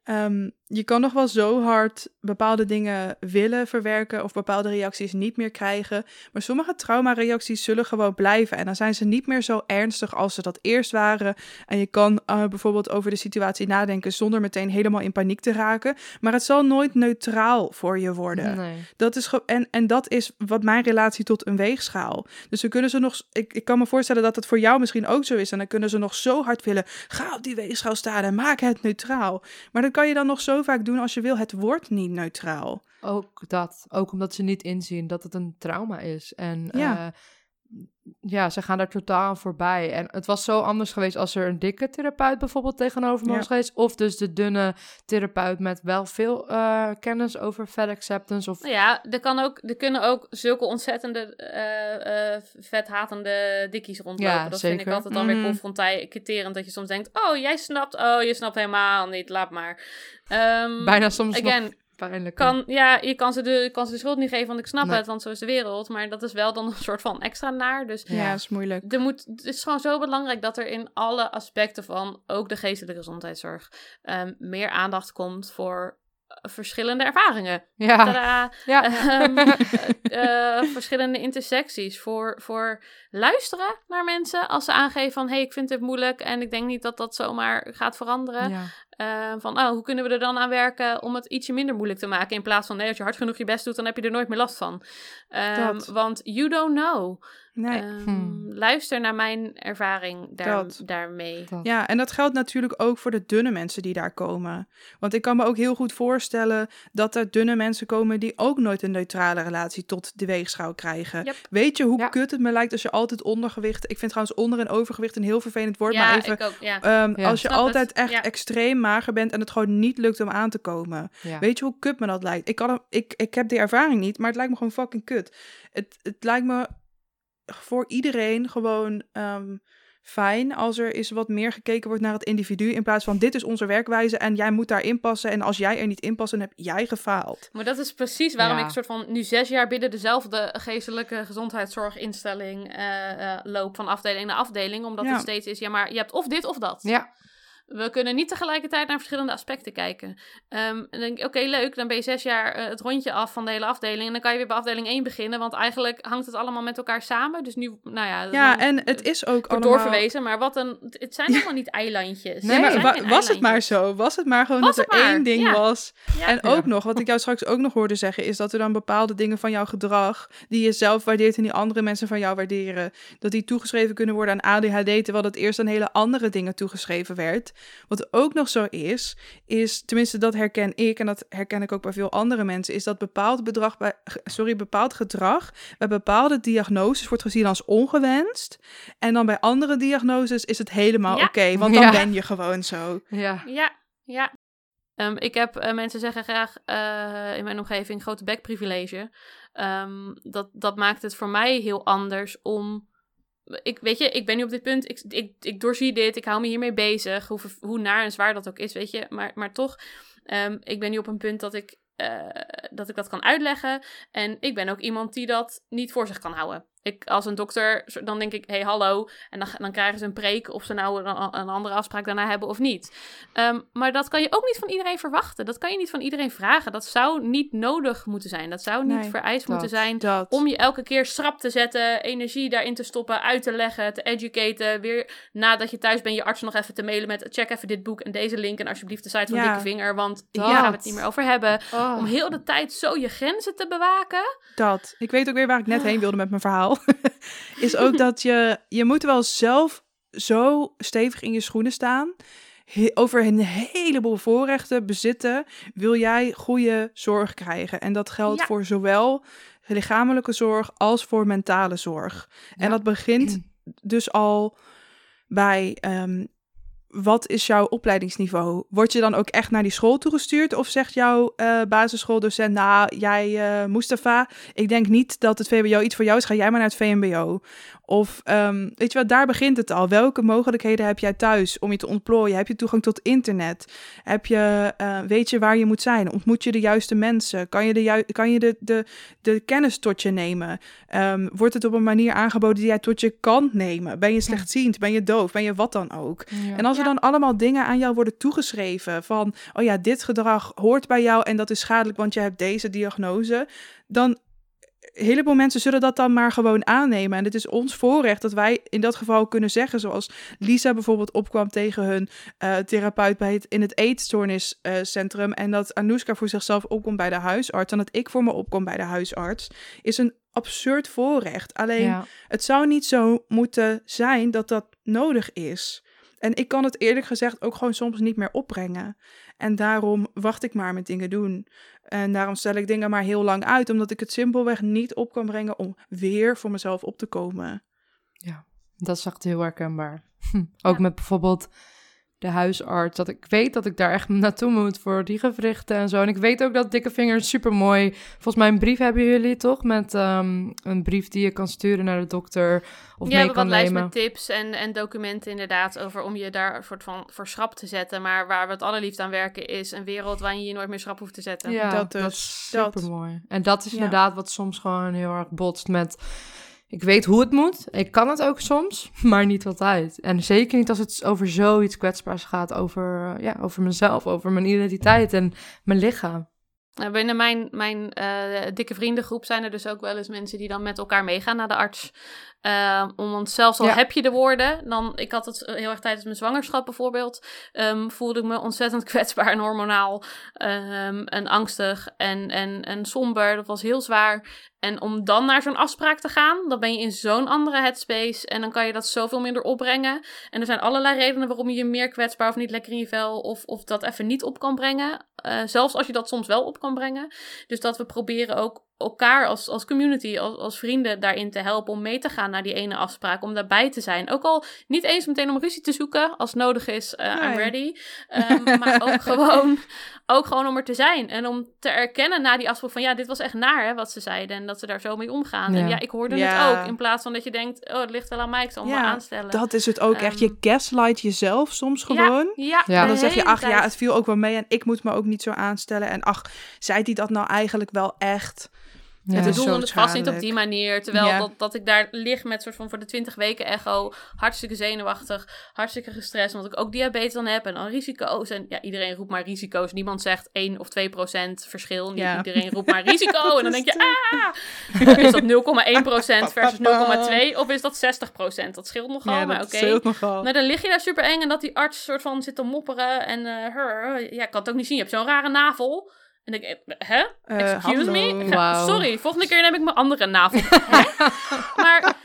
[SPEAKER 1] ehm, je kan nog wel zo hard bepaalde dingen willen verwerken of bepaalde reacties niet meer krijgen. Maar sommige traumareacties zullen gewoon blijven. En dan zijn ze niet meer zo ernstig als ze dat eerst waren. En je kan eh, bijvoorbeeld over de situatie nadenken zonder meteen helemaal in paniek te raken. Maar het zal nooit neutraal voor je worden.
[SPEAKER 3] Nee.
[SPEAKER 1] Dat is en, en dat is wat mijn relatie tot een weegschaal. Dus we kunnen ze nog. Ik, ik kan me voorstellen dat het voor jou misschien ook zo is. En dan kunnen ze nog zo hard willen. Ga op die weegschaal staan en maak het neutraal. Maar dat kan je dan nog zo vaak doen als je wil. Het wordt niet neutraal.
[SPEAKER 3] Ook dat. Ook omdat ze niet inzien dat het een trauma is. En
[SPEAKER 1] Ja.
[SPEAKER 3] ja, ja ze gaan daar totaal aan voorbij. En het was zo anders geweest als er een dikke therapeut bijvoorbeeld tegenover me
[SPEAKER 1] Ja.
[SPEAKER 3] was geweest. Of dus de dunne therapeut met wel veel eh, kennis over fat acceptance. Of
[SPEAKER 2] Nou ja, er, kan ook, er kunnen ook zulke ontzettende eh, eh, vethatende dikkies rondlopen.
[SPEAKER 3] Ja,
[SPEAKER 2] dat vind ik altijd dan weer
[SPEAKER 1] Mhm.
[SPEAKER 2] confronterend. Dat je soms denkt, oh, jij snapt. Oh, je snapt helemaal niet. Laat maar. Ehm,
[SPEAKER 3] bijna soms nog pijnlijk.
[SPEAKER 2] kan, ja, je kan ze, de, je kan ze de schuld niet geven, want ik snap
[SPEAKER 3] Nee.
[SPEAKER 2] het, want zo is de wereld. Maar dat is wel dan een soort van extra naar. Dus
[SPEAKER 1] Ja, dat is moeilijk.
[SPEAKER 2] er moet, het is gewoon zo belangrijk dat er in alle aspecten van ook de geestelijke gezondheidszorg ehm, meer aandacht komt voor eh, verschillende ervaringen.
[SPEAKER 3] Ja,
[SPEAKER 2] Tadaa!
[SPEAKER 3] ja.
[SPEAKER 2] Ehm, eh, eh, verschillende intersecties. Voor, voor luisteren naar mensen als ze aangeven van... hé, hey, ik vind dit moeilijk en ik denk niet dat dat zomaar gaat veranderen.
[SPEAKER 3] ja.
[SPEAKER 2] Eh, van, oh, hoe kunnen we er dan aan werken om het ietsje minder moeilijk te maken... in plaats van, nee, als je hard genoeg je best doet... dan heb je er nooit meer last van. Ehm. Want you don't know.
[SPEAKER 1] Nee.
[SPEAKER 2] Ehm,
[SPEAKER 3] Hmm.
[SPEAKER 2] Luister naar mijn ervaring daar,
[SPEAKER 1] Dat.
[SPEAKER 2] daarmee.
[SPEAKER 3] Dat.
[SPEAKER 1] Ja, en dat geldt natuurlijk ook voor de dunne mensen die daar komen. Want ik kan me ook heel goed voorstellen dat er dunne mensen komen die ook nooit een neutrale relatie tot de weegschaal krijgen.
[SPEAKER 2] Yep.
[SPEAKER 1] Weet je hoe
[SPEAKER 3] Ja.
[SPEAKER 1] kut het me lijkt als je altijd ondergewicht. Ik vind trouwens onder- en overgewicht een heel vervelend woord,
[SPEAKER 2] ja,
[SPEAKER 1] maar even.
[SPEAKER 2] ik ook, ja.
[SPEAKER 1] ehm,
[SPEAKER 3] Ja.
[SPEAKER 1] Als je
[SPEAKER 2] Snap het,
[SPEAKER 1] altijd echt
[SPEAKER 2] ja.
[SPEAKER 1] extreem mager bent en het gewoon niet lukt om aan te komen.
[SPEAKER 3] ja.
[SPEAKER 1] Weet je hoe kut me dat lijkt? Ik, kan, ik, ik heb die ervaring niet, maar het lijkt me gewoon fucking kut. Het, het lijkt me voor iedereen gewoon ehm, fijn als er eens wat meer gekeken wordt naar het individu. In plaats van dit is onze werkwijze en jij moet daarin passen. En als jij er niet in past, dan heb jij gefaald.
[SPEAKER 2] Maar dat is precies waarom
[SPEAKER 3] Ja.
[SPEAKER 2] ik soort van nu zes jaar binnen dezelfde geestelijke gezondheidszorginstelling eh, eh, loop van afdeling naar afdeling. Omdat
[SPEAKER 1] Ja.
[SPEAKER 2] het steeds is, ja, maar je hebt of dit of dat.
[SPEAKER 3] ja.
[SPEAKER 2] We kunnen niet tegelijkertijd naar verschillende aspecten kijken. Ehm, dan denk ik, oké, leuk, dan ben je zes jaar eh, het rondje af van de hele afdeling. En dan kan je weer bij afdeling 1 beginnen, want eigenlijk hangt het allemaal met elkaar samen. Dus nu, nou ja...
[SPEAKER 1] Ja,
[SPEAKER 2] dan-
[SPEAKER 1] en het is ook allemaal...
[SPEAKER 2] doorverwezen, maar wat een... Het zijn helemaal niet eilandjes.
[SPEAKER 1] Nee, maar
[SPEAKER 2] Het
[SPEAKER 1] wa- was het maar zo? Was het maar gewoon
[SPEAKER 2] Was
[SPEAKER 1] dat er
[SPEAKER 2] het maar,
[SPEAKER 1] één ding
[SPEAKER 2] ja.
[SPEAKER 1] was?
[SPEAKER 2] Ja.
[SPEAKER 1] En ook
[SPEAKER 3] Ja.
[SPEAKER 1] nog, wat ik jou straks ook nog hoorde zeggen, is dat er dan bepaalde dingen van jouw gedrag, die je zelf waardeert en die andere mensen van jou waarderen, dat die toegeschreven kunnen worden aan ADHD, terwijl dat eerst aan hele andere dingen toegeschreven werd. Wat ook nog zo is, is, tenminste dat herken ik en dat herken ik ook bij veel andere mensen, is dat bepaald, bedrag bij, sorry, bepaald gedrag bij bepaalde diagnoses wordt gezien als ongewenst. En dan bij andere diagnoses is het helemaal
[SPEAKER 2] Ja.
[SPEAKER 1] oké, want dan
[SPEAKER 3] Ja.
[SPEAKER 1] ben je gewoon zo.
[SPEAKER 3] Ja.
[SPEAKER 2] Ja, ja. Ehm, ik heb, eh, mensen zeggen graag eh, in mijn omgeving, grote bekprivilege. Ehm, dat, dat maakt het voor mij heel anders om... Ik, weet je, ik ben nu op dit punt, ik, ik, ik doorzie dit, ik hou me hiermee bezig, hoe, hoe naar en zwaar dat ook is, weet je. Maar, maar toch, ehm, ik ben nu op een punt dat ik, eh, dat ik dat kan uitleggen. En ik ben ook iemand die dat niet voor zich kan houden. Ik, als een dokter, dan denk ik, hey, hallo. En dan, dan krijgen ze een preek of ze nou een, een andere afspraak daarna hebben of niet. Ehm, maar dat kan je ook niet van iedereen verwachten. Dat kan je niet van iedereen vragen. Dat zou niet nodig moeten zijn. Dat zou niet
[SPEAKER 1] Nee,
[SPEAKER 2] vereist moeten zijn
[SPEAKER 1] Dat.
[SPEAKER 2] om je elke keer schrap te zetten, energie daarin te stoppen, uit te leggen, te educaten. Weer nadat je thuis bent, je arts nog even te mailen met check even dit boek en deze link en alsjeblieft de site van
[SPEAKER 1] Ja,
[SPEAKER 2] Dikke Vinger, want hier gaan we het niet meer over hebben.
[SPEAKER 3] Oh.
[SPEAKER 2] Om heel de tijd zo je grenzen te bewaken.
[SPEAKER 1] Dat. Ik weet ook weer waar ik net heen wilde met mijn verhaal. is ook dat je, je moet wel zelf zo stevig in je schoenen staan. He- over een heleboel voorrechten bezitten. Wil jij goede zorg krijgen? En dat geldt
[SPEAKER 2] Ja.
[SPEAKER 1] voor zowel lichamelijke zorg als voor mentale zorg. En dat begint dus al bij ehm, wat is jouw opleidingsniveau? Word je dan ook echt naar die school toegestuurd? Of zegt jouw eh, basisschooldocent, nou, jij, eh Mustafa, ik denk niet dat het VWO iets voor jou is, ga jij maar naar het VMBO. Of, ehm, weet je wat, daar begint het al. Welke mogelijkheden heb jij thuis om je te ontplooien? Heb je toegang tot internet? Heb je, eh, weet je waar je moet zijn? Ontmoet je de juiste mensen? Kan je de, ju- kan je de, de, de kennis tot je nemen? Ehm, wordt het op een manier aangeboden die jij tot je kan nemen? Ben je slechtziend? Ben je doof? Ben je wat dan ook?
[SPEAKER 3] Ja.
[SPEAKER 1] En als er dan allemaal dingen aan jou worden toegeschreven van, oh ja, dit gedrag hoort bij jou en dat is schadelijk, want je hebt deze diagnose, dan een heleboel mensen zullen dat dan maar gewoon aannemen. En het is ons voorrecht dat wij in dat geval kunnen zeggen, zoals Lisa bijvoorbeeld opkwam tegen hun eh, therapeut bij het, in het eetstoorniscentrum en dat Anoushka voor zichzelf opkomt bij de huisarts en dat ik voor me opkom bij de huisarts, is een absurd voorrecht. Alleen
[SPEAKER 3] Ja.
[SPEAKER 1] het zou niet zo moeten zijn dat dat nodig is. En ik kan het eerlijk gezegd ook gewoon soms niet meer opbrengen. En daarom wacht ik maar met dingen doen. En daarom stel ik dingen maar heel lang uit, omdat ik het simpelweg niet op kan brengen om weer voor mezelf op te komen.
[SPEAKER 3] Dat is echt heel herkenbaar. Hm. Ook
[SPEAKER 2] Ja.
[SPEAKER 3] met bijvoorbeeld de huisarts. Dat ik weet dat ik daar echt naartoe moet voor die gewrichten en zo. En ik weet ook dat dikke vingers super mooi. Volgens mij een brief hebben jullie toch? Met ehm, een brief die je kan sturen naar de dokter. Of
[SPEAKER 2] Ja, we
[SPEAKER 3] mee
[SPEAKER 2] hebben
[SPEAKER 3] kan
[SPEAKER 2] wat lijst met tips en, en documenten inderdaad over om je daar een soort van voor schrap te zetten. Maar waar we het allerliefst aan werken is een wereld waarin je nooit meer schrap hoeft te zetten.
[SPEAKER 3] Ja,
[SPEAKER 1] Dat
[SPEAKER 3] dat,
[SPEAKER 1] dus,
[SPEAKER 3] is
[SPEAKER 1] dat.
[SPEAKER 3] super mooi. En dat is
[SPEAKER 1] Ja.
[SPEAKER 3] inderdaad wat soms gewoon heel erg botst met. Ik weet hoe het moet. Ik kan het ook soms, maar niet altijd. En zeker niet als het over zoiets kwetsbaars gaat. Over, eh, ja, over mezelf, over mijn identiteit en mijn lichaam.
[SPEAKER 2] Binnen mijn, mijn eh, dikke vriendengroep zijn er dus ook wel eens mensen die dan met elkaar meegaan naar de arts. Ehm, om ons zelfs al
[SPEAKER 3] Ja.
[SPEAKER 2] heb je de woorden, dan, ik had het heel erg tijdens mijn zwangerschap bijvoorbeeld, ehm, voelde ik me ontzettend kwetsbaar en hormonaal ehm, en angstig en, en, en somber. Dat was heel zwaar. En om dan naar zo'n afspraak te gaan, dan ben je in zo'n andere headspace en dan kan je dat zoveel minder opbrengen. En er zijn allerlei redenen waarom je je meer kwetsbaar of niet lekker in je vel of, of dat even niet op kan brengen. Eh, zelfs als je dat soms wel op kan brengen. Dus dat we proberen ook elkaar als, als community, als, als vrienden daarin te helpen om mee te gaan naar die ene afspraak, om daarbij te zijn. Ook al niet eens meteen om ruzie te zoeken, als nodig is, eh I'm ready. Ehm, maar ook gewoon, ook gewoon om er te zijn en om te erkennen na die afspraak van ja, dit was echt naar hè, wat ze zeiden en dat ze daar zo mee omgaan. En
[SPEAKER 3] Ja.
[SPEAKER 2] ja, ik hoorde
[SPEAKER 1] Ja.
[SPEAKER 2] het ook, in plaats van dat je denkt, oh, het ligt wel aan mij, ik zal
[SPEAKER 1] Ja,
[SPEAKER 2] wel aanstellen.
[SPEAKER 1] Dat is het ook echt. Je
[SPEAKER 2] Ehm,
[SPEAKER 1] gaslight jezelf soms
[SPEAKER 2] Ja,
[SPEAKER 1] gewoon.
[SPEAKER 2] Ja,
[SPEAKER 3] Ja.
[SPEAKER 1] En dan zeg je, ach ja, het viel ook wel mee en ik moet me ook niet zo aanstellen. En ach, zei die dat nou eigenlijk wel echt?
[SPEAKER 3] Ja,
[SPEAKER 2] en doen het vast niet op die manier. Terwijl
[SPEAKER 1] Ja.
[SPEAKER 2] dat, dat ik daar lig met soort van voor de 20 weken echo. Hartstikke zenuwachtig. Hartstikke gestrest. Omdat ik ook diabetes dan heb. En dan risico's. En ja, iedereen roept maar risico's. Niemand zegt 1 of 2 procent verschil. Niet
[SPEAKER 1] Ja.
[SPEAKER 2] iedereen roept maar risico. en dan denk je, ah! is dat 0,1 procent versus 0,2? Of is dat 60 procent? Dat scheelt nogal,
[SPEAKER 1] ja,
[SPEAKER 2] maar oké.
[SPEAKER 1] nogal.
[SPEAKER 2] Nou, dan lig je daar super eng en dat die arts soort van zit te mopperen. En eh, her, ja, ik kan het ook niet zien. Je hebt zo'n rare navel. En ik, hè?
[SPEAKER 1] Eh,
[SPEAKER 2] Excuse me? Sorry, volgende keer neem ik mijn andere navel. Hè? maar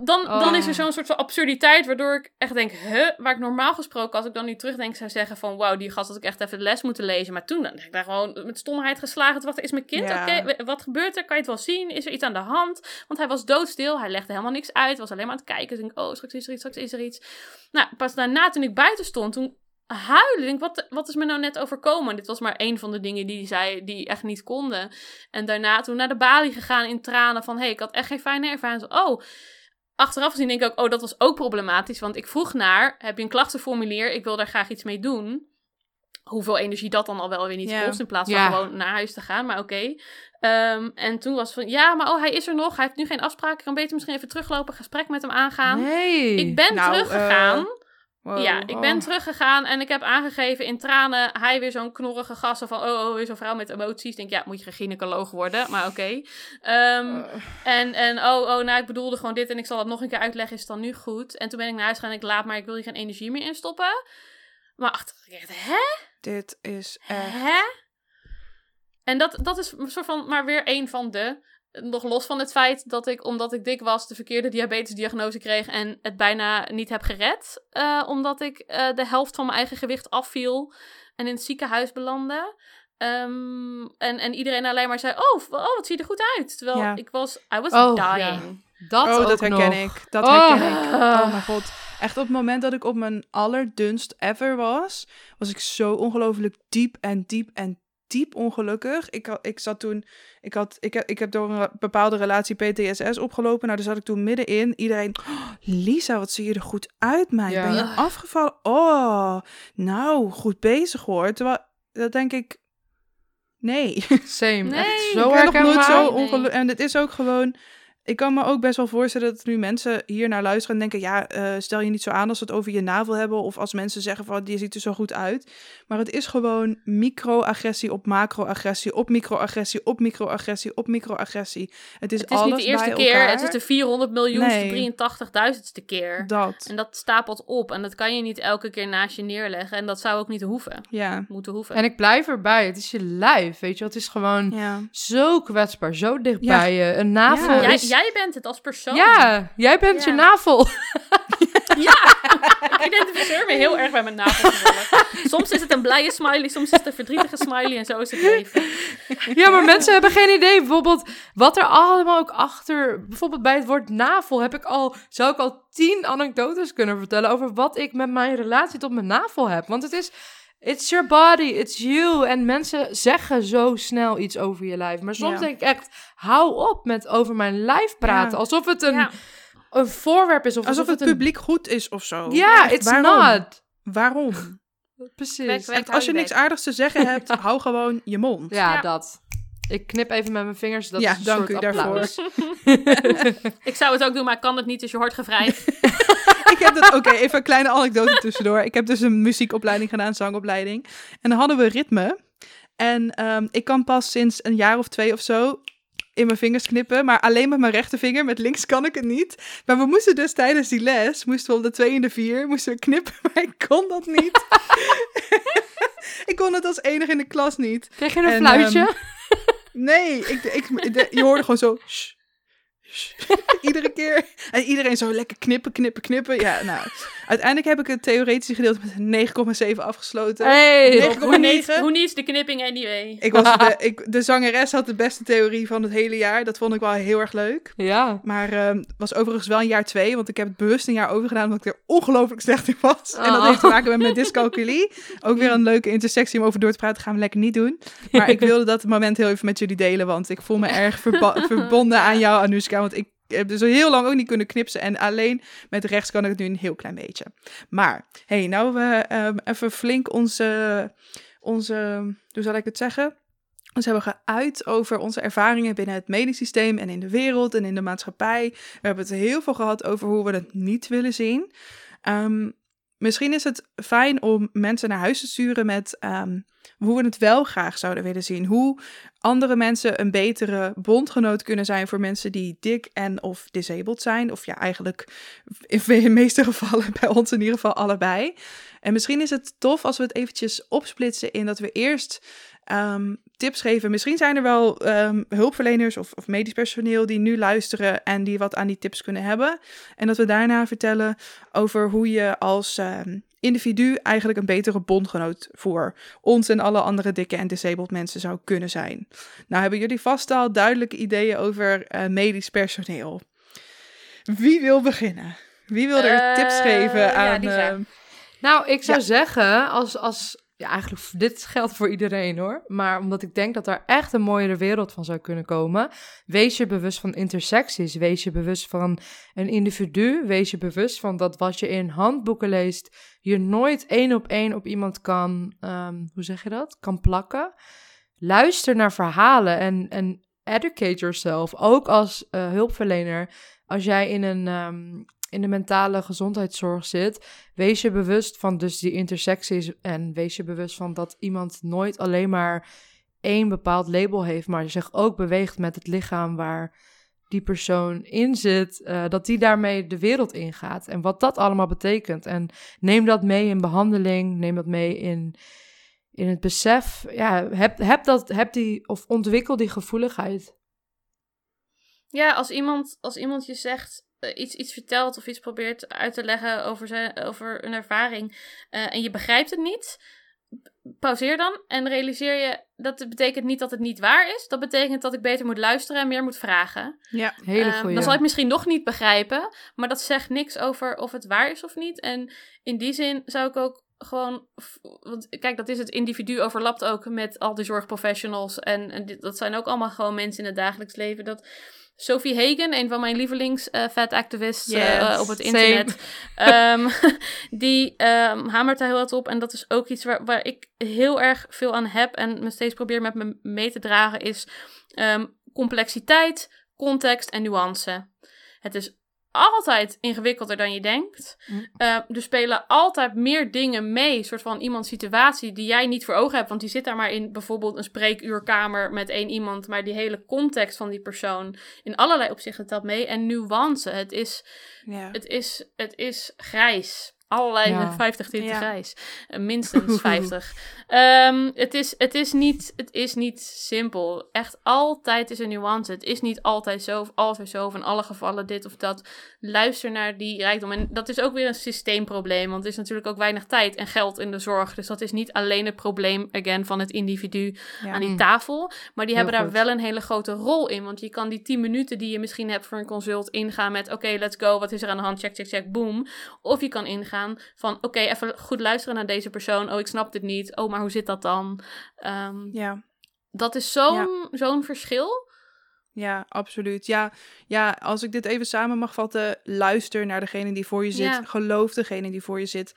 [SPEAKER 2] dan, dan is er
[SPEAKER 3] Oh.
[SPEAKER 2] zo'n soort van absurditeit waardoor ik echt denk, hè? Waar ik normaal gesproken, als ik dan nu terugdenk, zou zeggen van, wauw, die gast had ik echt even de les moeten lezen. Maar toen dan heb ik daar gewoon met stomheid geslagen te wachten. Is mijn kind
[SPEAKER 1] Ja.
[SPEAKER 2] oké? Wat gebeurt er? Kan je het wel zien? Is er iets aan de hand? Want hij was doodstil. Hij legde helemaal niks uit. Was alleen maar aan het kijken. Dus ik denk, oh, straks is er iets, straks is er iets. Nou, pas daarna toen ik buiten stond, toen huilen. Ik denk, wat, wat is me nou net overkomen? Dit was maar één van de dingen die zei die echt niet konden. En daarna toen naar de balie gegaan in tranen van... hé, hey, ik had echt geen fijne ervaring. Zo, Oh, achteraf gezien denk ik ook... oh, dat was ook problematisch. Want ik vroeg naar, heb je een klachtenformulier? Ik wil daar graag iets mee doen. Hoeveel energie dat dan al wel weer niet kost... in plaats van gewoon naar huis te gaan. Maar oké. Ehm, en toen was van... ja, maar oh, hij is er nog. Hij heeft nu geen afspraak. Ik kan beter misschien even teruglopen... gesprek met hem aangaan.
[SPEAKER 3] Nee.
[SPEAKER 2] Ik ben
[SPEAKER 1] Nou,
[SPEAKER 2] teruggegaan...
[SPEAKER 1] Wow,
[SPEAKER 2] Ja, ik
[SPEAKER 1] oh.
[SPEAKER 2] ben teruggegaan en ik heb aangegeven in tranen. Hij weer zo'n knorrige gast van, oh, oh, weer zo'n vrouw met emoties. Ik denk, ja, moet je geen gynaecoloog worden, maar oké. Ehm,
[SPEAKER 1] Eh,
[SPEAKER 2] en, en, oh, oh, nou, ik bedoelde gewoon dit en ik zal het nog een keer uitleggen, is het dan nu goed? En toen ben ik naar huis gegaan en ik laat maar, ik wil hier geen energie meer in stoppen. Maar ik dacht, hè?
[SPEAKER 1] dit is echt...
[SPEAKER 2] Hè? En dat, dat is een soort van, maar weer een van de. Nog los van het feit dat ik, omdat ik dik was, de verkeerde diabetesdiagnose kreeg en het bijna niet heb gered. eh, omdat ik eh, de helft van mijn eigen gewicht afviel en in het ziekenhuis belandde. Ehm, en, en iedereen alleen maar zei: Oh, oh wat zie je er goed uit. Terwijl
[SPEAKER 1] Ja.
[SPEAKER 2] ik was, I was
[SPEAKER 3] Oh,
[SPEAKER 2] dying.
[SPEAKER 3] Dat
[SPEAKER 1] oh,
[SPEAKER 3] ook
[SPEAKER 1] dat herken
[SPEAKER 3] nog.
[SPEAKER 1] ik. Dat
[SPEAKER 3] Oh.
[SPEAKER 1] herken ik. Oh mijn god. Echt op het moment dat ik op mijn allerdunst ever was, was ik zo ongelooflijk diep en diep en diep ongelukkig. Ik, ik zat toen, ik, had, ik, heb, ik heb door een bepaalde relatie PTSS opgelopen. Nou, daar zat ik toen middenin. Iedereen, "Oh, Lisa, wat zie je er goed uit, meid.
[SPEAKER 3] Ja.
[SPEAKER 1] Ben je afgevallen? Oh, nou, goed bezig hoor. Terwijl, dat denk ik, nee.
[SPEAKER 3] Same.
[SPEAKER 2] Nee,
[SPEAKER 3] Echt zo
[SPEAKER 1] ik nog nooit zo ongelukkig. En het is ook gewoon. Ik kan me ook best wel voorstellen dat nu mensen hier naar luisteren en denken: ja, eh, stel je niet zo aan als we het over je navel hebben. Of als mensen zeggen van die ziet er zo goed uit. Maar het is gewoon microagressie op macroagressie, op microagressie, op microagressie, op microagressie. Het is,
[SPEAKER 2] Het is
[SPEAKER 1] alles
[SPEAKER 2] niet de eerste
[SPEAKER 1] bij
[SPEAKER 2] keer,
[SPEAKER 1] elkaar.
[SPEAKER 2] het is de 400 miljoenste,
[SPEAKER 1] Nee.
[SPEAKER 2] 83.000ste keer.
[SPEAKER 1] Dat.
[SPEAKER 2] En dat stapelt op en dat kan je niet elke keer naast je neerleggen. En dat zou ook niet hoeven.
[SPEAKER 1] Ja.
[SPEAKER 2] Moeten hoeven.
[SPEAKER 3] En ik blijf erbij. Het is je lijf, weet je. Het is gewoon
[SPEAKER 1] Ja.
[SPEAKER 3] zo kwetsbaar, zo dicht
[SPEAKER 1] Ja.
[SPEAKER 3] bij je. Een navel
[SPEAKER 1] Ja.
[SPEAKER 3] is...
[SPEAKER 2] jij bent het als persoon.
[SPEAKER 3] Ja, jij bent
[SPEAKER 2] Ja.
[SPEAKER 3] je navel.
[SPEAKER 2] Ik identificeer me heel erg bij mijn navel. Soms is het een blije smiley, soms is het een verdrietige smiley en zo is het leven.
[SPEAKER 3] Ja, maar mensen hebben geen idee. Bijvoorbeeld wat er allemaal ook achter... Bijvoorbeeld bij het woord navel heb ik al... Zou ik al tien anekdotes kunnen vertellen... over wat ik met mijn relatie tot mijn navel heb. Want het is... It's your body, it's you. En mensen zeggen zo snel iets over je lijf. Maar soms
[SPEAKER 1] Ja.
[SPEAKER 3] denk ik echt... Hou op met over mijn lijf praten.
[SPEAKER 1] Ja.
[SPEAKER 3] Alsof het een,
[SPEAKER 2] Ja.
[SPEAKER 3] een voorwerp is. Of
[SPEAKER 1] Alsof het
[SPEAKER 3] een...
[SPEAKER 1] publiek goed is of zo.
[SPEAKER 3] Ja,
[SPEAKER 1] Echt,
[SPEAKER 3] it's
[SPEAKER 1] waarom?
[SPEAKER 3] not.
[SPEAKER 1] Waarom?
[SPEAKER 3] Precies.
[SPEAKER 2] Kwek, kwek.
[SPEAKER 1] Echt, als je niks aardigs te zeggen hebt, hou gewoon je mond.
[SPEAKER 3] Ja,
[SPEAKER 2] Ja.
[SPEAKER 3] dat. Ik knip even met mijn vingers. Dat
[SPEAKER 1] Ja,
[SPEAKER 3] is een
[SPEAKER 1] dank
[SPEAKER 3] soort
[SPEAKER 1] u daarvoor.
[SPEAKER 2] Ik zou het ook doen, maar ik kan het niet, dus je hoort gevraagd.
[SPEAKER 1] Ik heb dat, oké, even een kleine anekdote tussendoor. Ik heb dus een muziekopleiding gedaan, zangopleiding. En dan hadden we ritme. En ehm, ik kan pas sinds een jaar of twee of zo in mijn vingers knippen, maar alleen met mijn rechtervinger. Met links kan ik het niet. Maar we moesten dus tijdens die les, moesten we op de twee en de vier, moesten we knippen, maar ik kon dat niet. ik kon het als enige in de klas niet.
[SPEAKER 3] Kreeg je een
[SPEAKER 1] En,
[SPEAKER 3] fluitje?
[SPEAKER 1] ehm, Nee, ik, ik, de- je hoorde gewoon zo. Iedere keer. En iedereen zo lekker knippen, knippen, knippen. Ja, nou. Uiteindelijk heb ik het theoretische gedeelte met een 9,7 afgesloten.
[SPEAKER 3] hey.
[SPEAKER 1] negen-
[SPEAKER 2] hoe, niet,
[SPEAKER 1] 9,9?
[SPEAKER 2] hoe niet de knipping anyway?
[SPEAKER 1] Ik was de, ik, de zangeres had de beste theorie van het hele jaar. Dat vond ik wel heel erg leuk.
[SPEAKER 3] Ja.
[SPEAKER 1] Maar ehm was overigens wel een jaar twee. Want ik heb het bewust een jaar overgedaan. Omdat ik er ongelooflijk slecht in was. En dat
[SPEAKER 3] Oh.
[SPEAKER 1] heeft te maken met mijn dyscalculie. Ook weer een leuke intersectie om over door te praten. Gaan we lekker niet doen. Maar ik wilde dat moment heel even met jullie delen. Want ik voel me erg verbonden aan jou, Want ik heb dus heel lang ook niet kunnen knipsen. En alleen met rechts kan ik het nu een heel klein beetje. Maar, hey, nou we ehm, even flink onze, onze, hoe zal ik het zeggen? ons hebben geuit over onze ervaringen binnen het medisch systeem en in de wereld en in de maatschappij. We hebben het heel veel gehad over hoe we het niet willen zien. Ehm, misschien is het fijn om mensen naar huis te sturen met ehm, hoe we het wel graag zouden willen zien. Hoe andere mensen een betere bondgenoot kunnen zijn voor mensen die dik en of disabled zijn. Of ja, eigenlijk in de meeste gevallen bij ons in ieder geval allebei. En misschien is het tof als we het eventjes opsplitsen in dat we eerst um, tips geven. Misschien zijn er wel um, hulpverleners of, of, medisch personeel die nu luisteren en die wat aan die tips kunnen hebben. En dat we daarna vertellen over hoe je als um, individu eigenlijk een betere bondgenoot voor ons en alle andere dikke en disabled mensen zou kunnen zijn. Nou hebben jullie vast al duidelijke ideeën over uh, medisch personeel. Wie wil beginnen? Wie wil er uh, tips geven aan...
[SPEAKER 3] Ja, nou, ik zou ja. zeggen, als, als ja, eigenlijk dit geldt voor iedereen hoor. Maar omdat ik denk dat er echt een mooiere wereld van zou kunnen komen. Wees je bewust van intersecties. Wees je bewust van een individu. Wees je bewust van dat wat je in handboeken leest, je nooit één op één op iemand kan, um, hoe zeg je dat? Kan plakken. Luister naar verhalen en, educate yourself. Ook als uh, hulpverlener. Als jij in een um, in de mentale gezondheidszorg zit, wees je bewust van dus die intersecties en wees je bewust van dat iemand nooit alleen maar één bepaald label heeft, maar zich ook beweegt met het lichaam waar die persoon in zit, uh, dat die daarmee de wereld ingaat en wat dat allemaal betekent. En neem dat mee in behandeling, neem dat mee in, in het besef. Ja, heb, heb, dat, heb die of ontwikkel die gevoeligheid.
[SPEAKER 2] Ja, als iemand, als iemand je zegt, eh, iets, iets vertelt of iets probeert uit te leggen over, zijn, over een ervaring uh, en je begrijpt het niet, pauzeer dan en realiseer je dat het betekent niet dat het niet waar is. Dat betekent dat ik beter moet luisteren en meer moet vragen.
[SPEAKER 3] Ja, hele ehm, goede.
[SPEAKER 2] dan zal ik misschien nog niet begrijpen, maar dat zegt niks over of het waar is of niet. En in die zin zou ik ook gewoon, want kijk, dat is het individu overlapt ook met al die zorgprofessionals en, en dat zijn ook allemaal gewoon mensen in het dagelijks leven. Dat Sophie Hagen, een van mijn lievelings uh, vet activists uh, op het internet, um, die um, hamert daar heel wat op. En dat is ook iets waar, waar ik heel erg veel aan heb en me steeds probeer met me mee te dragen, is um, complexiteit, context en nuance. Het is altijd ingewikkelder dan je denkt. Mm. Uh, er spelen altijd meer dingen mee, soort van iemands situatie die jij niet voor ogen hebt, want die zit daar maar in bijvoorbeeld een spreekuurkamer met één iemand, maar die hele context van die persoon in allerlei opzichten telt mee en nuance. Het is, yeah. het is, het is grijs. Allerlei ja. 50 tinten ja. grijs. Uh, minstens 50. um, het, is, het, is niet, het is niet simpel. Echt altijd is een nuance. Het is niet altijd zo of altijd zo of in alle gevallen dit of dat. Luister naar die rijkdom. En dat is ook weer een systeemprobleem. Want er is natuurlijk ook weinig tijd en geld in de zorg. Dus dat is niet alleen het probleem, again, van het individu ja. aan die tafel. Maar die Heel hebben goed. daar wel een hele grote rol in. Want je kan die 10 minuten die je misschien hebt voor een consult ingaan met... Oké, okay, let's go. Wat is er aan de hand? Check, check, check. Boom. Of je kan ingaan van oké, okay, even goed luisteren naar deze persoon. Oh, ik snap dit niet. Oh, maar hoe zit dat dan? Um, ja. Dat is zo'n ja. zo'n verschil.
[SPEAKER 1] Ja, absoluut. Ja, ja, als ik dit even samen mag vatten, luister naar degene die voor je zit. Ja. Geloof degene die voor je zit.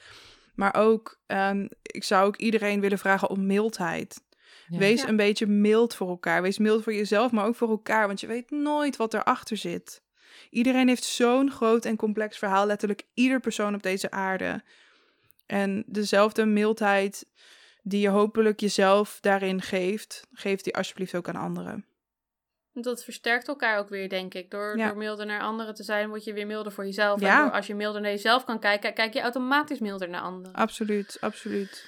[SPEAKER 1] Maar ook, um, ik zou ook iedereen willen vragen om mildheid. Ja. Wees ja. een beetje mild voor elkaar. Wees mild voor jezelf, maar ook voor elkaar. Want je weet nooit wat erachter zit. Iedereen heeft zo'n groot en complex verhaal, letterlijk ieder persoon op deze aarde. En dezelfde mildheid die je hopelijk jezelf daarin geeft, geef die alsjeblieft ook aan anderen.
[SPEAKER 2] Dat versterkt elkaar ook weer, denk ik. Door, ja. door milder naar anderen te zijn, word je weer milder voor jezelf. Ja. En door, als je milder naar jezelf kan kijken, kijk je automatisch milder naar anderen.
[SPEAKER 1] Absoluut, absoluut.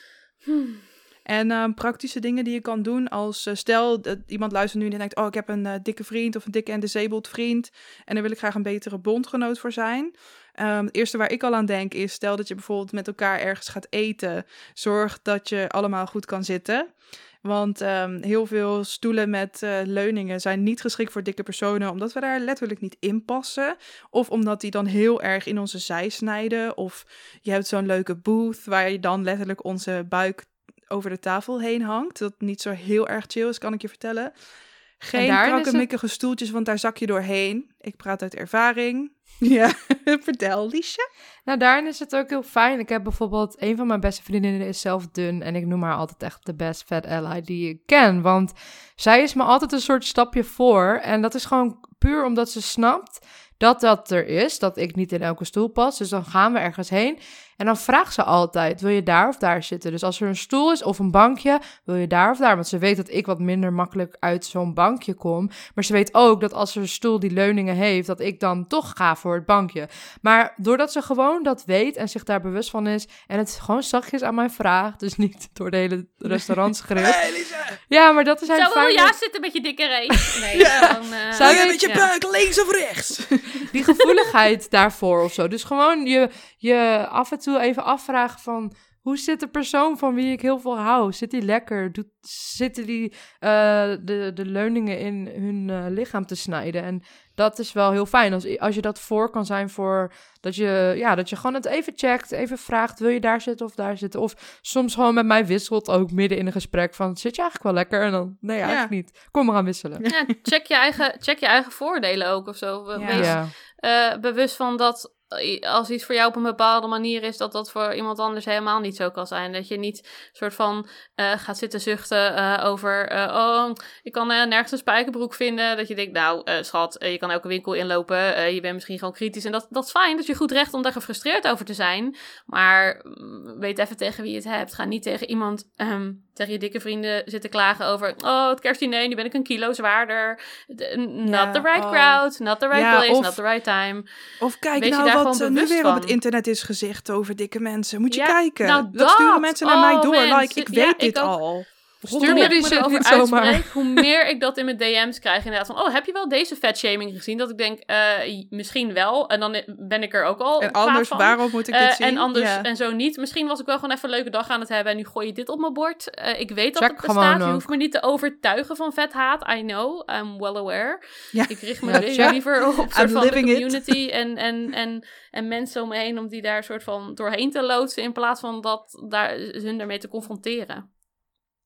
[SPEAKER 1] En uh, praktische dingen die je kan doen als uh, stel dat iemand luistert nu en denkt, oh ik heb een uh, dikke vriend of een dikke en disabled vriend en daar wil ik graag een betere bondgenoot voor zijn. Um, het eerste waar ik al aan denk is, stel dat je bijvoorbeeld met elkaar ergens gaat eten, zorg dat je allemaal goed kan zitten. Want um, heel veel stoelen met uh, leuningen zijn niet geschikt voor dikke personen, omdat we daar letterlijk niet in passen. Of omdat die dan heel erg in onze zij snijden. Of je hebt zo'n leuke booth waar je dan letterlijk onze buik over de tafel heen hangt. Dat niet zo heel erg chill is, kan ik je vertellen. Geen
[SPEAKER 3] is het-
[SPEAKER 1] krakkemikkige stoeltjes, want daar zak je doorheen. Ik praat uit ervaring. Ja, vertel, Liesje.
[SPEAKER 3] Nou, daarin is het ook heel fijn. Ik heb bijvoorbeeld, een van mijn beste vriendinnen is zelf dun. En ik noem haar altijd echt de best fat ally die ik ken. Want zij is me altijd een soort stapje voor. En dat is gewoon puur omdat ze snapt dat dat er is. Dat ik niet in elke stoel pas. Dus dan gaan we ergens heen. En dan vraagt ze altijd, wil je daar of daar zitten? Dus als er een stoel is of een bankje, wil je daar of daar? Want ze weet dat ik wat minder makkelijk uit zo'n bankje kom. Maar ze weet ook dat als er een stoel die leuningen heeft, dat ik dan toch ga voor het bankje. Maar doordat ze gewoon dat weet en zich daar bewust van is en het gewoon zachtjes aan mij vraagt, dus niet door de hele restaurant schreeuwt.
[SPEAKER 1] Hey.
[SPEAKER 3] Ja, maar dat is
[SPEAKER 2] Zo wil
[SPEAKER 3] eigenlijk
[SPEAKER 2] ja zitten met je dikke reet. Nee,
[SPEAKER 1] Ja.
[SPEAKER 2] gewoon, eh,
[SPEAKER 3] Zou
[SPEAKER 1] je met je
[SPEAKER 2] ja.
[SPEAKER 1] buik links of rechts?
[SPEAKER 3] die gevoeligheid daarvoor of zo. Dus gewoon je, je af en toe even afvragen van... Hoe zit de persoon van wie ik heel veel hou? Zit die lekker? Doet, zitten die eh, de, de leuningen in hun eh, lichaam te snijden? En dat is wel heel fijn. Als, als je dat voor kan zijn voor... Dat je, ja, dat je gewoon het even checkt. Even vraagt, wil je daar zitten of daar zitten? Of soms gewoon met mij wisselt ook midden in een gesprek van... Zit je eigenlijk wel lekker? En dan, nee, eigenlijk niet. Kom, we gaan wisselen.
[SPEAKER 2] Ja, check, je eigen, check je eigen voordelen ook of zo.
[SPEAKER 1] Ja.
[SPEAKER 2] Wees
[SPEAKER 3] Ja.
[SPEAKER 2] eh, bewust van dat als iets voor jou op een bepaalde manier is, dat dat voor iemand anders helemaal niet zo kan zijn. Dat je niet soort van eh, gaat zitten zuchten eh, over, eh, oh, ik kan nergens een spijkerbroek vinden. Dat je denkt, nou, schat, je kan elke winkel inlopen. je bent misschien gewoon kritisch. En dat, dat is fijn, dat je goed recht om daar gefrustreerd over te zijn. Maar mm, weet even tegen wie je het hebt. Ga niet tegen iemand, ehm, tegen je dikke vrienden zitten klagen over, oh, het kerstdiner, nu ben ik een kilo zwaarder. De- Not
[SPEAKER 1] Ja,
[SPEAKER 2] the right
[SPEAKER 1] oh.
[SPEAKER 2] crowd, not the right
[SPEAKER 1] Ja,
[SPEAKER 2] place,
[SPEAKER 1] of-
[SPEAKER 2] not the right time.
[SPEAKER 1] Of kijk
[SPEAKER 2] Wees
[SPEAKER 1] nou wat eh, nu weer op het internet is gezegd over dikke mensen. Moet je
[SPEAKER 2] Ja,
[SPEAKER 1] kijken.
[SPEAKER 2] nou,
[SPEAKER 1] dat, sturen mensen naar mij
[SPEAKER 2] Oh,
[SPEAKER 1] door. Like, ik weet
[SPEAKER 2] ik
[SPEAKER 1] dit
[SPEAKER 2] ook.
[SPEAKER 1] al.
[SPEAKER 3] Stuur me die shit niet zomaar.
[SPEAKER 2] hoe meer ik dat in mijn DM's krijg inderdaad. Van, oh, heb je wel deze fatshaming gezien? Dat ik denk, eh, misschien wel. En dan ben ik er ook al
[SPEAKER 1] En anders,
[SPEAKER 2] van.
[SPEAKER 1] waarom moet ik dit
[SPEAKER 2] Eh,
[SPEAKER 1] zien?
[SPEAKER 2] en anders en zo niet. Misschien was ik wel gewoon even een leuke dag aan het hebben en nu gooi je dit op mijn bord. Eh, ik weet dat
[SPEAKER 3] Check
[SPEAKER 2] het bestaat. Je hoeft me niet te overtuigen van vethaat. I know, I'm well aware. Ik richt me
[SPEAKER 3] check.
[SPEAKER 2] liever op soort van de
[SPEAKER 1] it.
[SPEAKER 2] community en, en, en, en mensen om me heen om die daar soort van doorheen te loodsen in plaats van dat daar, hun daarmee te confronteren.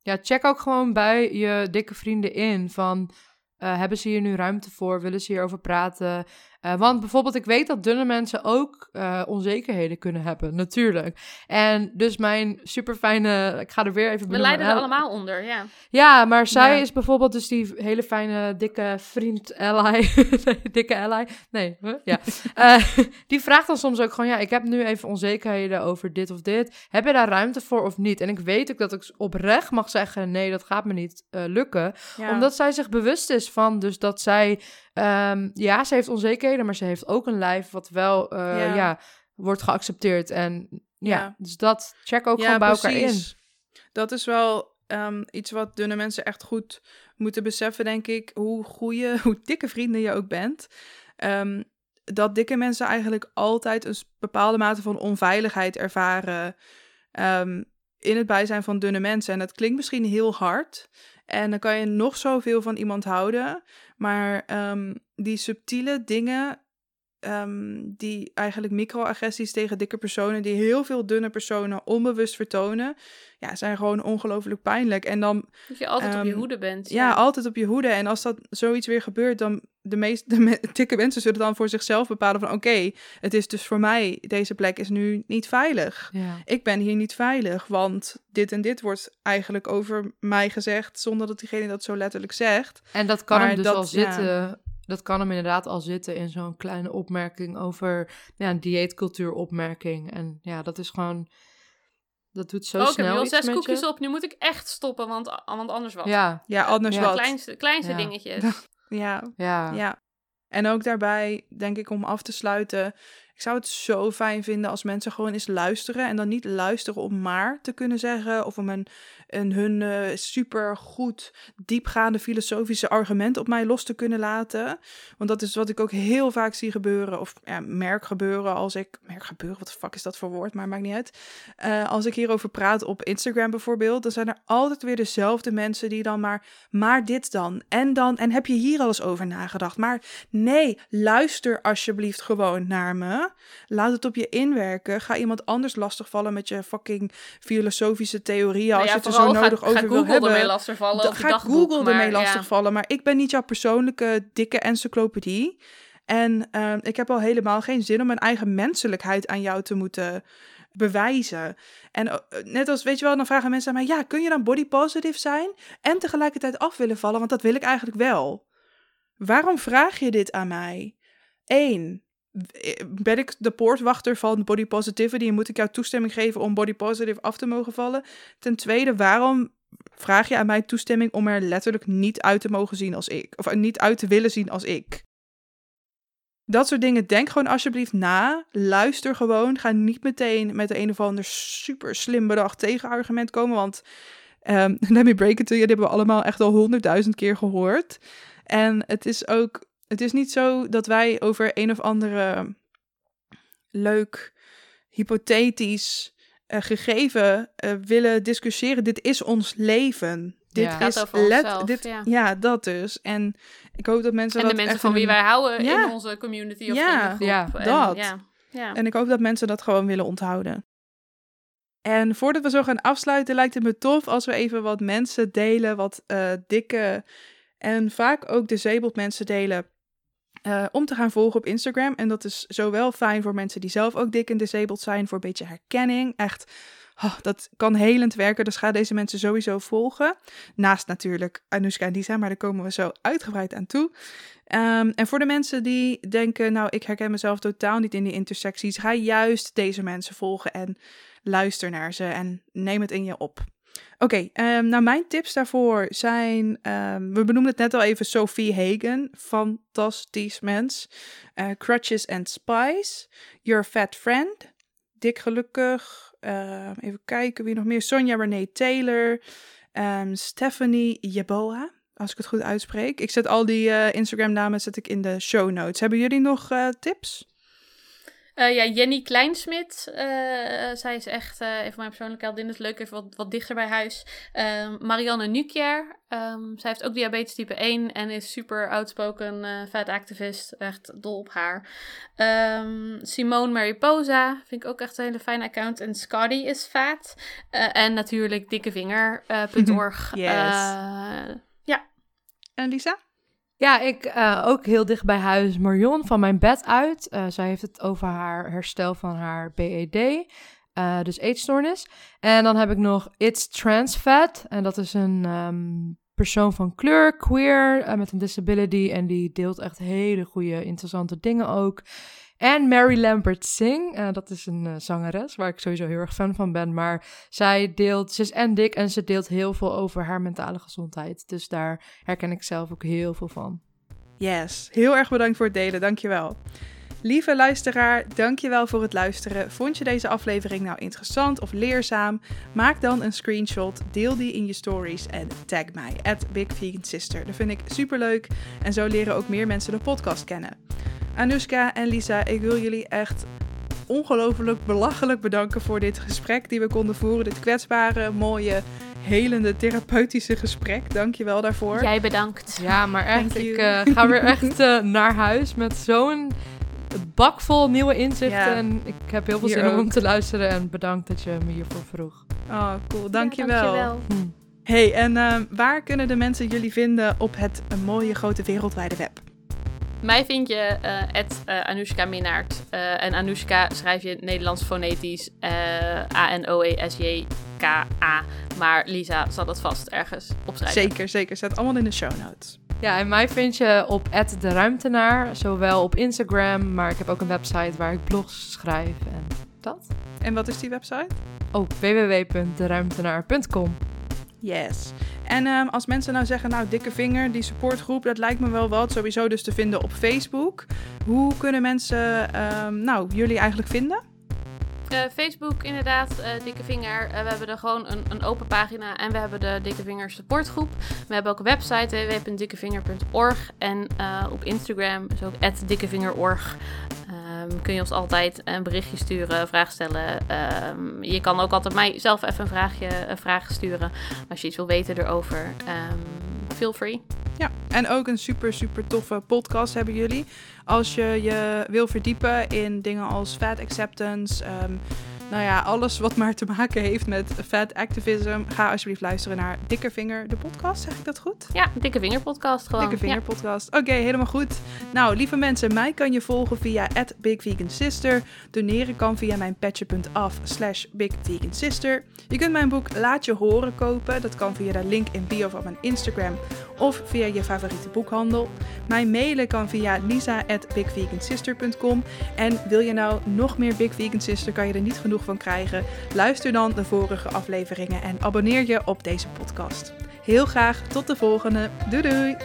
[SPEAKER 3] Ja, check ook gewoon bij je dikke vrienden in van... eh, hebben ze hier nu ruimte voor? Willen ze hierover praten? Eh, want bijvoorbeeld, ik weet dat dunne mensen ook eh, onzekerheden kunnen hebben, natuurlijk. En dus mijn super fijne, ik ga er weer even
[SPEAKER 2] We
[SPEAKER 3] benoemen.
[SPEAKER 2] lijden er allemaal onder, ja.
[SPEAKER 3] Ja, maar zij
[SPEAKER 1] Ja.
[SPEAKER 3] is bijvoorbeeld dus die hele fijne, dikke vriend ally. Dikke ally. Nee, huh? ja. Eh, die vraagt dan soms ook gewoon, ja, ik heb nu even onzekerheden over dit of dit. Heb je daar ruimte voor of niet? En ik weet ook dat ik oprecht mag zeggen, nee, dat gaat me niet lukken.
[SPEAKER 1] Ja.
[SPEAKER 3] Omdat zij zich bewust is van, dus dat zij, ehm, ja, ze heeft onzekerheden, maar ze heeft ook een lijf wat wel, eh,
[SPEAKER 1] Ja.
[SPEAKER 3] ja. wordt geaccepteerd. En ja,
[SPEAKER 1] Ja.
[SPEAKER 3] dus dat check ook gewoon bij elkaar in.
[SPEAKER 1] Dat is wel ehm, iets wat dunne mensen echt goed moeten beseffen, denk ik. Hoe goede, hoe dikke vrienden je ook bent. Ehm, dat dikke mensen eigenlijk altijd een bepaalde mate van onveiligheid ervaren in het bijzijn van dunne mensen. En dat klinkt misschien heel hard. En dan kan je nog zoveel van iemand houden. Maar ehm, die subtiele dingen, ehm, die eigenlijk microagressies tegen dikke personen, die heel veel dunne personen onbewust vertonen, ja, zijn gewoon ongelooflijk pijnlijk. En dan
[SPEAKER 2] Dat je altijd op je
[SPEAKER 1] Ehm,
[SPEAKER 2] hoede bent.
[SPEAKER 1] ja, altijd op je hoede. En als dat zoiets weer gebeurt, dan de meeste de me- dikke mensen zullen dan voor zichzelf bepalen van oké, het is dus voor mij, deze plek is nu niet veilig.
[SPEAKER 3] Ja.
[SPEAKER 1] Ik ben hier niet veilig, want dit en dit wordt eigenlijk over mij gezegd, zonder dat diegene dat zo letterlijk zegt.
[SPEAKER 3] En dat kan
[SPEAKER 1] Maar
[SPEAKER 3] hem dus
[SPEAKER 1] dat-
[SPEAKER 3] al
[SPEAKER 1] ja.
[SPEAKER 3] zitten. Dat kan hem inderdaad al zitten in zo'n kleine opmerking over ja, een dieetcultuuropmerking. En ja, dat is gewoon. Dat doet zo
[SPEAKER 2] Oh, ik heb
[SPEAKER 3] snel.
[SPEAKER 2] nu al zes koekjes
[SPEAKER 3] je.
[SPEAKER 2] op. Nu moet ik echt stoppen, want, want anders wat.
[SPEAKER 3] Ja,
[SPEAKER 1] Ja, anders
[SPEAKER 3] Ja.
[SPEAKER 1] wat.
[SPEAKER 2] Kleinste, kleinste
[SPEAKER 3] Ja.
[SPEAKER 2] dingetjes.
[SPEAKER 1] Ja,
[SPEAKER 3] ja.
[SPEAKER 1] Ja. En ook daarbij, denk ik, om af te sluiten. Ik zou het zo fijn vinden als mensen gewoon eens luisteren. En dan niet luisteren om maar te kunnen zeggen. Of om een, een hun eh super goed, diepgaande filosofische argument op mij los te kunnen laten. Want dat is wat ik ook heel vaak zie gebeuren. Of ja, merk gebeuren als ik. Merk gebeuren, wat de fuck is dat voor woord? Maar maakt niet uit. Eh, als ik hierover praat op Instagram bijvoorbeeld. Dan zijn er altijd weer dezelfde mensen die dan maar. Maar dit dan. En dan. En heb je hier al eens over nagedacht? Maar Nee, luister alsjeblieft gewoon naar me. Laat het op je inwerken. Ga iemand anders lastigvallen met je fucking filosofische theorieën.
[SPEAKER 2] Nou
[SPEAKER 1] als je het zo nodig
[SPEAKER 2] ga,
[SPEAKER 1] over
[SPEAKER 2] ga
[SPEAKER 1] wil
[SPEAKER 2] Google
[SPEAKER 1] hebben.
[SPEAKER 2] ermee lastigvallen. Of je
[SPEAKER 1] gaat
[SPEAKER 2] dagboek,
[SPEAKER 1] Google
[SPEAKER 2] maar
[SPEAKER 1] ermee
[SPEAKER 2] ja.
[SPEAKER 1] lastigvallen. Maar ik ben niet jouw persoonlijke dikke encyclopedie. En ehm, ik heb al helemaal geen zin om mijn eigen menselijkheid aan jou te moeten bewijzen. En eh, net als, weet je wel, dan vragen mensen aan mij... Ja, kun je dan body positive zijn en tegelijkertijd af willen vallen? Want dat wil ik eigenlijk wel. Waarom vraag je dit aan mij? Eén, ben ik de poortwachter van body positivity en moet ik jou toestemming geven om body positive af te mogen vallen? Ten tweede, waarom vraag je aan mij toestemming om er letterlijk niet uit te mogen zien als ik? Of niet uit te willen zien als ik? Dat soort dingen. Denk gewoon alsjeblieft na. Luister gewoon. Ga niet meteen met een of ander super slim bedacht tegenargument komen. Want um, let me break it to you. Dit hebben we allemaal echt al honderdduizend keer gehoord. En het is ook. Het is niet zo dat wij over een of andere leuk, hypothetisch uh, gegeven uh, willen discussiëren. Dit is ons leven. Dit
[SPEAKER 3] Ja.
[SPEAKER 1] is
[SPEAKER 2] Gaat over
[SPEAKER 1] let,
[SPEAKER 2] onszelf,
[SPEAKER 1] dit,
[SPEAKER 2] ja.
[SPEAKER 1] ja. dat dus. En ik hoop dat mensen
[SPEAKER 2] En
[SPEAKER 1] dat
[SPEAKER 2] de mensen
[SPEAKER 1] echt
[SPEAKER 2] van wie wij houden
[SPEAKER 1] Ja.
[SPEAKER 2] in onze community of
[SPEAKER 1] Ja,
[SPEAKER 2] in de groep.
[SPEAKER 3] ja,
[SPEAKER 2] En
[SPEAKER 1] dat.
[SPEAKER 2] Ja, ja.
[SPEAKER 1] En ik hoop dat mensen dat gewoon willen onthouden. En voordat we zo gaan afsluiten, lijkt het me tof als we even wat mensen delen, wat eh, dikke en vaak ook disabled mensen delen. Eh, om te gaan volgen op Instagram. En dat is zowel fijn voor mensen die zelf ook dik en disabled zijn, voor een beetje herkenning. Echt, oh, dat kan helend werken. Dus ga deze mensen sowieso volgen. Naast natuurlijk Anoushka en Lisa, maar daar komen we zo uitgebreid aan toe. Ehm, en voor de mensen die denken, nou, ik herken mezelf totaal niet in die intersecties, ga juist deze mensen volgen en luister naar ze en neem het in je op. Oké, ehm, nou mijn tips daarvoor zijn, ehm, we benoemden het net al even, Sophie Hagen, fantastisch mens. Eh, Crutches and Spice, Your Fat Friend, Dik Gelukkig, ehm, even kijken wie nog meer, Sonja Renee Taylor, Stephanie Jeboa, als ik het goed uitspreek. Ik zet al die eh, Instagram namen zet ik in de show notes. Hebben jullie nog eh, tips?
[SPEAKER 2] Eh, ja, Jenny Kleinsmit. eh, zij is echt, eh even mijn persoonlijke heldin. Het is leuk, even wat, wat dichter bij huis. Ehm, Marianne Nukier. ehm, zij heeft ook diabetes type 1 en is super outspoken fat activist. Echt dol op haar. Ehm, Simone Mariposa vind ik ook echt een hele fijne account. En Scotty is fat. En natuurlijk dikkevinger.org.
[SPEAKER 1] Yes.
[SPEAKER 2] Ja,
[SPEAKER 1] En Lisa?
[SPEAKER 3] Ja, ik eh, ook heel dicht bij huis Marion van mijn bed uit. Eh, zij heeft het over haar herstel van haar BED, eh, dus eetstoornis. En dan heb ik nog It's Trans Fat. En dat is een ehm, persoon van kleur, queer, met een disability. En die deelt echt hele goede, interessante dingen ook. En Mary Lambert Singh, eh, dat is een eh, zangeres waar ik sowieso heel erg fan van ben. Maar zij deelt, ze is en dik en ze deelt heel veel over haar mentale gezondheid. Dus daar herken ik zelf ook heel veel van.
[SPEAKER 1] Yes, heel erg bedankt voor het delen, dankjewel. Lieve luisteraar, dankjewel voor het luisteren. Vond je deze aflevering nou interessant of leerzaam? Maak dan een screenshot, deel die in je stories en tag mij, at BigVeganSister. Dat vind ik superleuk en zo leren ook meer mensen de podcast kennen. Anoushka en Lisa, ik wil jullie echt ongelooflijk belachelijk bedanken voor dit gesprek die we konden voeren. Dit kwetsbare, mooie, helende, therapeutische gesprek. Dankjewel daarvoor.
[SPEAKER 2] jij bedankt.
[SPEAKER 3] Ja, maar echt, ik eh, ga weer echt eh, naar huis met zo'n bak vol nieuwe inzichten.
[SPEAKER 1] Ja.
[SPEAKER 3] En ik heb heel veel
[SPEAKER 1] Hier
[SPEAKER 3] zin om
[SPEAKER 1] ook.
[SPEAKER 3] te luisteren. En bedankt dat je me hiervoor vroeg.
[SPEAKER 1] Oh, cool.
[SPEAKER 2] Ja,
[SPEAKER 1] Dankjewel.
[SPEAKER 2] dankjewel.
[SPEAKER 3] Hm.
[SPEAKER 1] Hey, en ehm, waar kunnen de mensen jullie vinden op het mooie grote wereldwijde web?
[SPEAKER 2] Mij vind je eh at, eh, Anoushka Minnaert. Eh, en Anoushka schrijf je Nederlands fonetisch. eh, A-N-O-E-S-J-K-A. Maar Lisa zal dat vast ergens opschrijven.
[SPEAKER 1] Zeker, zeker. Staat allemaal in de show notes.
[SPEAKER 3] Ja, en mij vind je op de ruimtenaar, zowel op Instagram, maar ik heb ook een website waar ik blogs schrijf en dat.
[SPEAKER 1] En wat is die website?
[SPEAKER 3] Oh, www.deruimtenaar.com.
[SPEAKER 1] Yes. En ehm, als mensen nou zeggen, nou, dikke vinger, die supportgroep, dat lijkt me wel wat. Sowieso dus te vinden op Facebook. Hoe kunnen mensen, ehm, nou, jullie eigenlijk vinden?
[SPEAKER 2] Eh, Facebook inderdaad, eh, Dikke Vinger. Eh, we hebben er gewoon een, een open pagina en we hebben de Dikke Vinger supportgroep. We hebben ook een website www.dikkevinger.org en op Instagram is ook @dikkevingerorg. Ehm, kun je ons altijd een berichtje sturen, vragen stellen. Ehm, je kan ook altijd mij zelf even een vraagje, een vraag sturen als je iets wil weten erover. Ehm, feel free.
[SPEAKER 1] Ja, en ook een super, super toffe podcast hebben jullie. Als je je wil verdiepen in dingen als fat acceptance, nou ja, alles wat maar te maken heeft met fat activism, ga alsjeblieft luisteren naar Dikke Vinger, de podcast. Zeg ik dat goed?
[SPEAKER 2] Ja, Dikke Vinger podcast gewoon.
[SPEAKER 1] Dikke Vinger podcast. Oké, helemaal goed. Nou, lieve mensen, mij kan je volgen via @bigvegansister. Doneren kan via mijn patje.af slash bigvegansister. Je kunt mijn boek Laat je horen kopen. Dat kan via de link in bio van mijn Instagram of via je favoriete boekhandel. Mijn mailen kan via lisa@bigvegansister.com. En wil je nou nog meer Big Vegan Sister, kan je er niet genoeg van krijgen? Luister dan de vorige afleveringen en abonneer je op deze podcast. Heel graag tot de volgende. Doei doei!